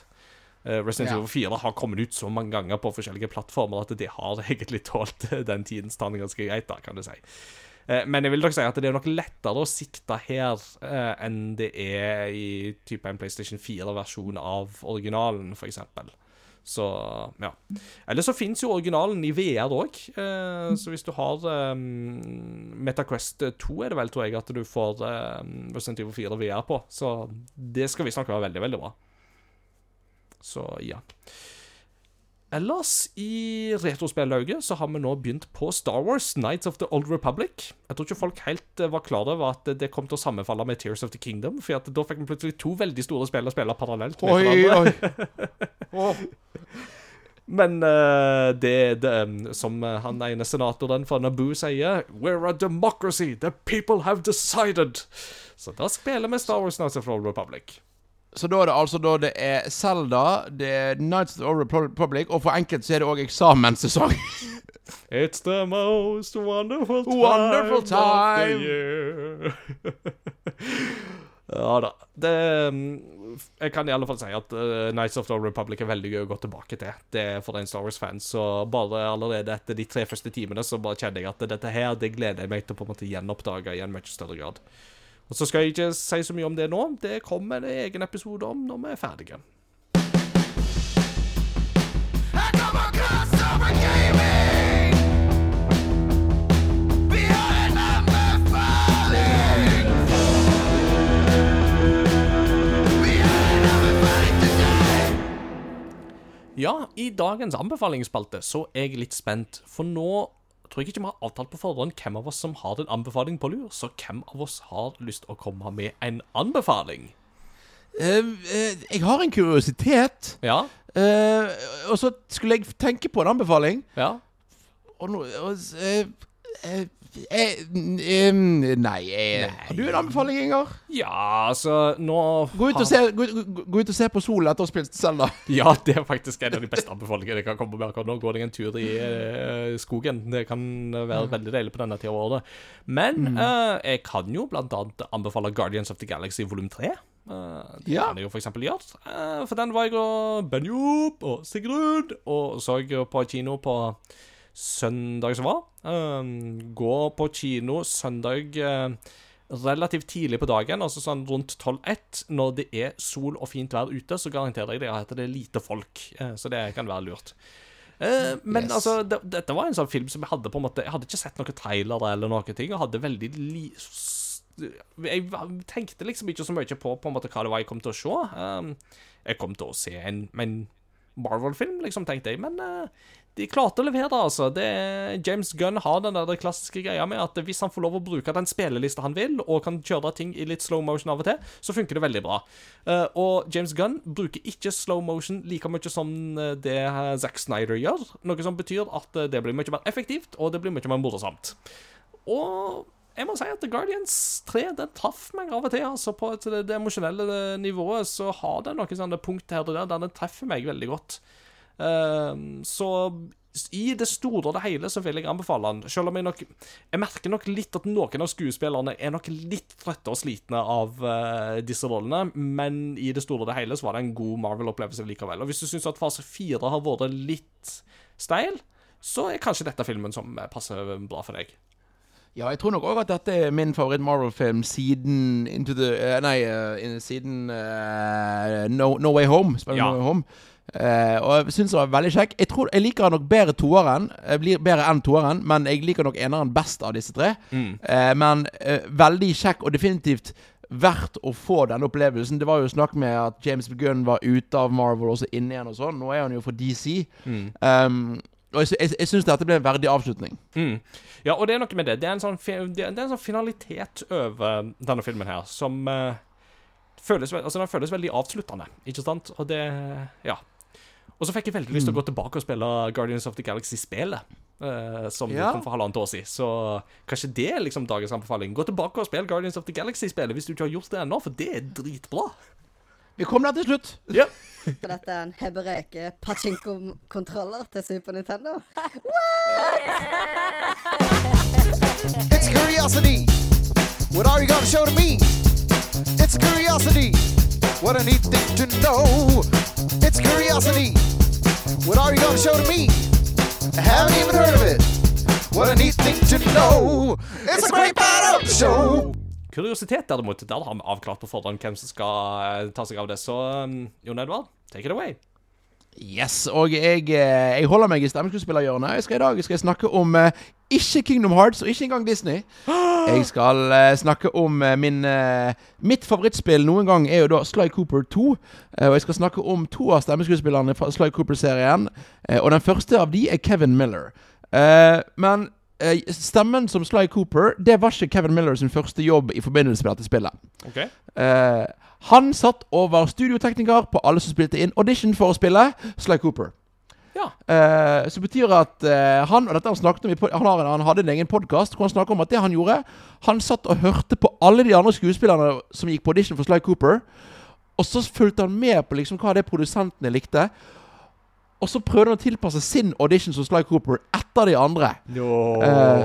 Eh, Resident Ja. Evil 4 har kommet ut så mange ganger på forskjellige plattformer at det har egentlig tålt den tidens tann ganske greit, da, kan du si. Eh, Men jeg vil nok si at det er nok lettere å sikte her eh, enn det er i type en PlayStation 4-versjon av originalen, f.eks. Så ja. Eller så fins jo originalen i VR òg. Eh, så hvis du har eh, Metaquest 2, er det vel, tror jeg, at du får Evil 4 VR på. Så det skal visstnok være veldig, veldig bra. Så ja. Ellers, i retrospillauget så har vi nå begynt på Star Wars, Nights of the Old Republic. Jeg tror ikke folk helt eh, var klar over at det kom til å sammenfalle med Tears of the Kingdom, for da fikk vi plutselig to veldig store spill å spille parallelt med Oi, hverandre. oi. oh. Men uh, det, det Som han ene senatoren fra Naboo sier We're a democracy. The people have decided. Så da spiller vi Star Wars Nights of the Old Republic. Så da er det altså da det er Zelda, det er Nights of the Republic, og for enkelte så er det òg eksamenssesong. It's the most wonderful time, Wonderful time. of the year. ja da. Det mm, Jeg kan i alle fall si at uh, Nights of the Republic er veldig gøy å gå tilbake til. Det er for en Star Wars-fan. Så bare allerede etter de tre første timene så bare kjenner jeg at dette her, det gleder jeg meg til å på en måte gjenoppdage i en mye større grad. Og så skal jeg ikke si så mye om det nå. Det kommer en egen episode om når vi er ferdige. Ja, i dagens anbefalingsspalte så er jeg litt spent, for nå tror jeg ikke vi har avtalt på forhånd hvem av oss som har en anbefaling på lur, så hvem av oss har lyst å komme med en anbefaling? Uh, uh, jeg har en kuriositet, Ja? Uh, og så skulle jeg tenke på en anbefaling. Ja? Og nå og, eh, eh, eh, Nei, eh, har du en anbefaling, Inger? Ja, altså, nå Gå ut, og se, gå, gå, gå ut og se på solen etter å ha spilt Zelda. Ja, det er faktisk en av de beste anbefalingene jeg kan komme med akkurat nå. Gå deg en tur i eh, skogen. Det kan være veldig deilig på denne tida av året. Men eh, jeg kan jo blant annet anbefale Guardians of the Galaxy volum 3. Uh, det Ja. kan jeg jo for eksempel gjøre. Uh, for den var jeg og Benjop og Sigrud og så på kino på søndag som var. Eh, gå på kino søndag eh, relativt tidlig på dagen, altså sånn rundt 12-1, når det er sol og fint vær ute, så garanterer jeg deg at det er lite folk, eh, så det kan være lurt. Eh, men Yes. altså, det, dette var en sånn film som jeg hadde på en måte Jeg hadde ikke sett noen trailere eller noen ting, og hadde veldig li... Jeg tenkte liksom ikke så mye på på en måte hva det var jeg kom til å se. Um, jeg kom til å se en, en Marvel-film, liksom, tenkte jeg, men de klarte å levere, altså. Det, James Gunn har den der klassiske greia med at hvis han får lov å bruke den spillelista han vil, og kan kjøre ting i litt slow motion av og til, så funker det veldig bra. Eh, og James Gunn bruker ikke slow motion like mye som eh, det Zack Snyder gjør, noe som betyr at eh, det blir mye mer effektivt, og det blir mye mer morsomt. Og jeg må si at The Guardians 3 den traff meg av og til. altså På et, det emosjonelle nivået så har det noen sånne punkt her og der der den treffer meg veldig godt. Ehm, så i det store og det hele så vil jeg anbefale den. Selv om jeg nok Jeg merker nok litt at noen av skuespillerne er nok litt trøtte og slitne av uh, disse rollene, men i det store og det hele så var det en god Marvel-opplevelse likevel. Og hvis du syns at fase fire har vært litt steil, så er kanskje dette filmen som passer bra for deg. Ja, jeg tror nok òg at dette er min favoritt-Marvel-film siden Into the uh, Nei, uh, siden uh, no, no Way Home. Spiller Ja. No Way Home. Eh, og jeg syns den var veldig kjekk. Jeg tror jeg liker den nok bedre toeren. Jeg blir bedre enn toeren, men jeg liker nok eneren best av disse tre. Eh, men uh, veldig kjekk, og definitivt verdt å få denne opplevelsen. Det var jo snakk med at James Gunn var ute av Marvel og så inne igjen og sånn. Nå er han jo for DC. Um, og jeg, jeg, jeg syns dette ble en verdig avslutning. Mm. Ja, og det er noe med det. Det er en sånn, det er en sånn finalitet over denne filmen her som føles, altså, den føles veldig avsluttende, ikke sant? Og det Ja. Og så fikk jeg veldig lyst til å gå tilbake og spille Guardians of the Galaxy-spelet. Uh, som Ja. kom for halvannet år siden. Så kanskje det er liksom dagens anbefaling. Gå tilbake og spill Guardians of the Galaxy-spelet hvis du ikke har gjort det ennå, for det er dritbra. Vi kom der til slutt. Ja. For dette er en hebreke pachinko-kontroller til Super Nintendo. It's curiosity. What are you gonna show to me? It's curiosity. What a neat thing to know. It's curiosity. What are you gonna show to me? I haven't even heard of it. What a neat thing to know. It's a great part of the show. Kuriositet, derimot, der har vi avklart på forhånd hvem som skal eh, ta seg av det. Så um, Jon Edvard, take it away. Yes, og jeg, eh, jeg holder meg i stemmeskuespillerhjørnet. Jeg skal I dag skal jeg snakke om eh, ikke Kingdom Hearts, og ikke engang Disney. Jeg skal eh, snakke om min Mitt favorittspill noen gang er jo da Sly Cooper 2. eh, og jeg skal snakke om to av stemmeskuespillerne fra Sly Cooper-serien. og den første av de er Kevin Miller. Men stemmen som Sly Cooper, det var ikke Kevin Miller sin første jobb i forbindelse med dette spillet. OK? Han satt og var studiotekniker på alle som spilte inn audition for å spille Sly Cooper. Ja. Uh, så betyr at uh, han og dette han snakket om i han, har han hadde en egen podkast hvor han snakket om at det han gjorde Han satt og hørte på alle de andre skuespillerne som gikk på audition for Sly Cooper. Og så fulgte han med på liksom hva det produsentene likte. Og så prøvde han å tilpasse sin audition som Sly Cooper etter de andre. Eh.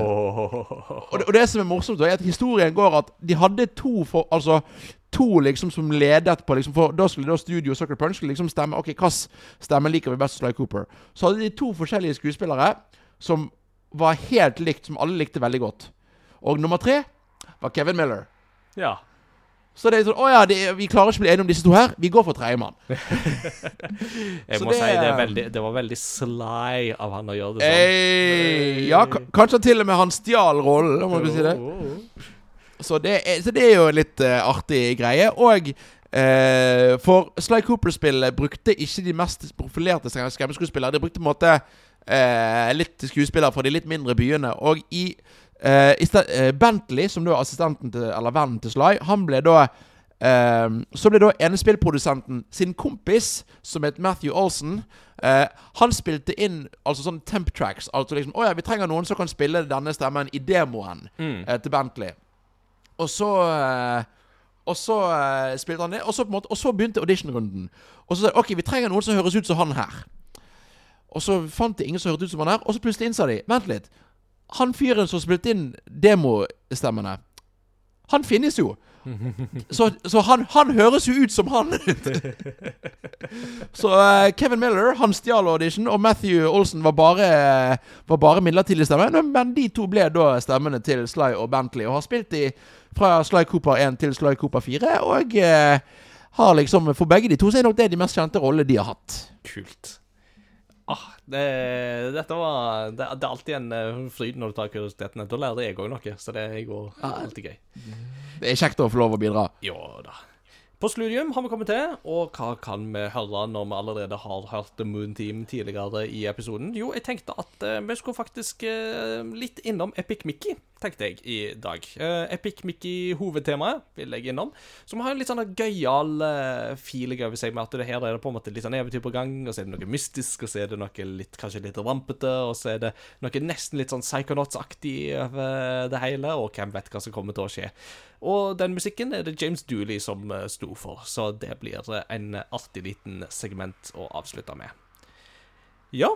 Og det, og det som er morsomt, er at historien går at de hadde to for, Altså to liksom som ledet på liksom, For da skulle da Studio Sucker Punch skulle liksom stemme Ok, hvilken stemme liker vi best Sly Cooper. Så hadde de to forskjellige skuespillere som var helt likt, som alle likte veldig godt. Og nummer tre var Kevin Miller. ja. Så det er sånn Å ja, det, vi klarer ikke å bli enige om disse to her. Vi går for tredjemann. Jeg må det si det, veldig, det var veldig sly av han å gjøre det sånn. Ey, ja, kanskje til og med han stjal rollen, om man kan si det. Så det er, så det er jo en litt uh, artig greie. Og uh, for Sly Cooper-spillet brukte ikke de mest profilerte skrem- skremmeskuespillere. De brukte på en måte uh, litt skuespillere fra de litt mindre byene. Og i, i sted, Bentley, som da er assistenten til, eller vennen til Sly, han ble da eh, Så ble da enespillprodusenten sin kompis, som het Matthew Olsen uh, Han spilte inn altså sånn temp tracks. Altså liksom Å ja, vi trenger noen som kan spille denne stemmen i demoen Mm. uh, til Bentley. Og så eh, Og så eh, spilte han det, og så, på en måte, og så begynte auditionrunden. Og så sa de OK, vi trenger noen som høres ut som han her. Og så fant de ingen som hørtes ut som han her, og så plutselig innså de Vent litt. Han fyren som spilte inn demostemmene, han finnes jo. Så, så han, han høres jo ut som han. så uh, Kevin Miller han stjal audition, og Matthew Olsen var bare, var bare midlertidig stemme. Men de to ble da stemmene til Sly og Bentley, og har spilt i fra Sly Cooper 1 til Sly Cooper 4. Og eh, har liksom for begge de to så er nok det de mest kjente rollene de har hatt. Kult. Ah, det, dette var det, det er alltid en eh, fryd når du tar kuriositetene. Da lærer jeg òg noe, så det går alltid gøy. Det er kjekt å få lov å bidra. Jo da. På Sludium har vi kommet til, og hva kan vi høre når vi allerede har hørt The Moon Team tidligere i episoden? Jo, jeg tenkte at eh, vi skulle faktisk eh, litt innom Epic Mickey, tenkte jeg i dag. Eh, Epic Mickey-hovedtemaet vil jeg innom, som har en litt sånn gøyal feeling over seg med at det her er det på en måte litt sånn eventyr på gang, og så er det noe mystisk, og så er det noe litt, kanskje litt rampete, og så er det noe nesten litt sånn Psychonauts-aktig over det hele, og hvem vet hva som kommer til å skje. Og den musikken er det James Dooley som eh, sto for, så det blir eh, en artig liten segment å avslutte med. Ja,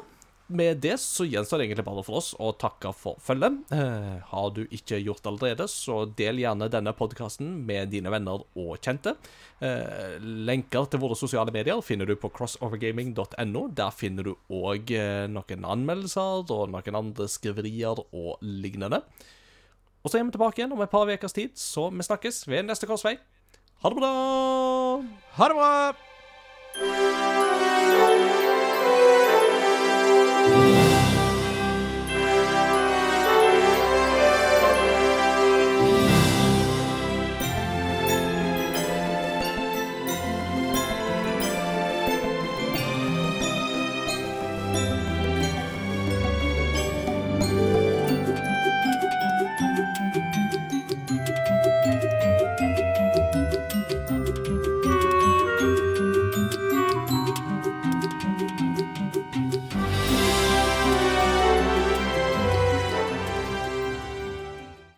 med det så gjenstår det egentlig bare for oss å takke for følget. Eh, har du ikke gjort det allerede, så del gjerne denne podkasten med dine venner og kjente. Eh, lenker til våre sosiale medier finner du på crossovergaming.no. Der finner du òg noen anmeldelser og noen andre skriverier og lignende. Og så er vi tilbake igjen om et par ukers tid, så vi snakkes ved neste korsvei. Ha det bra! Ha det bra!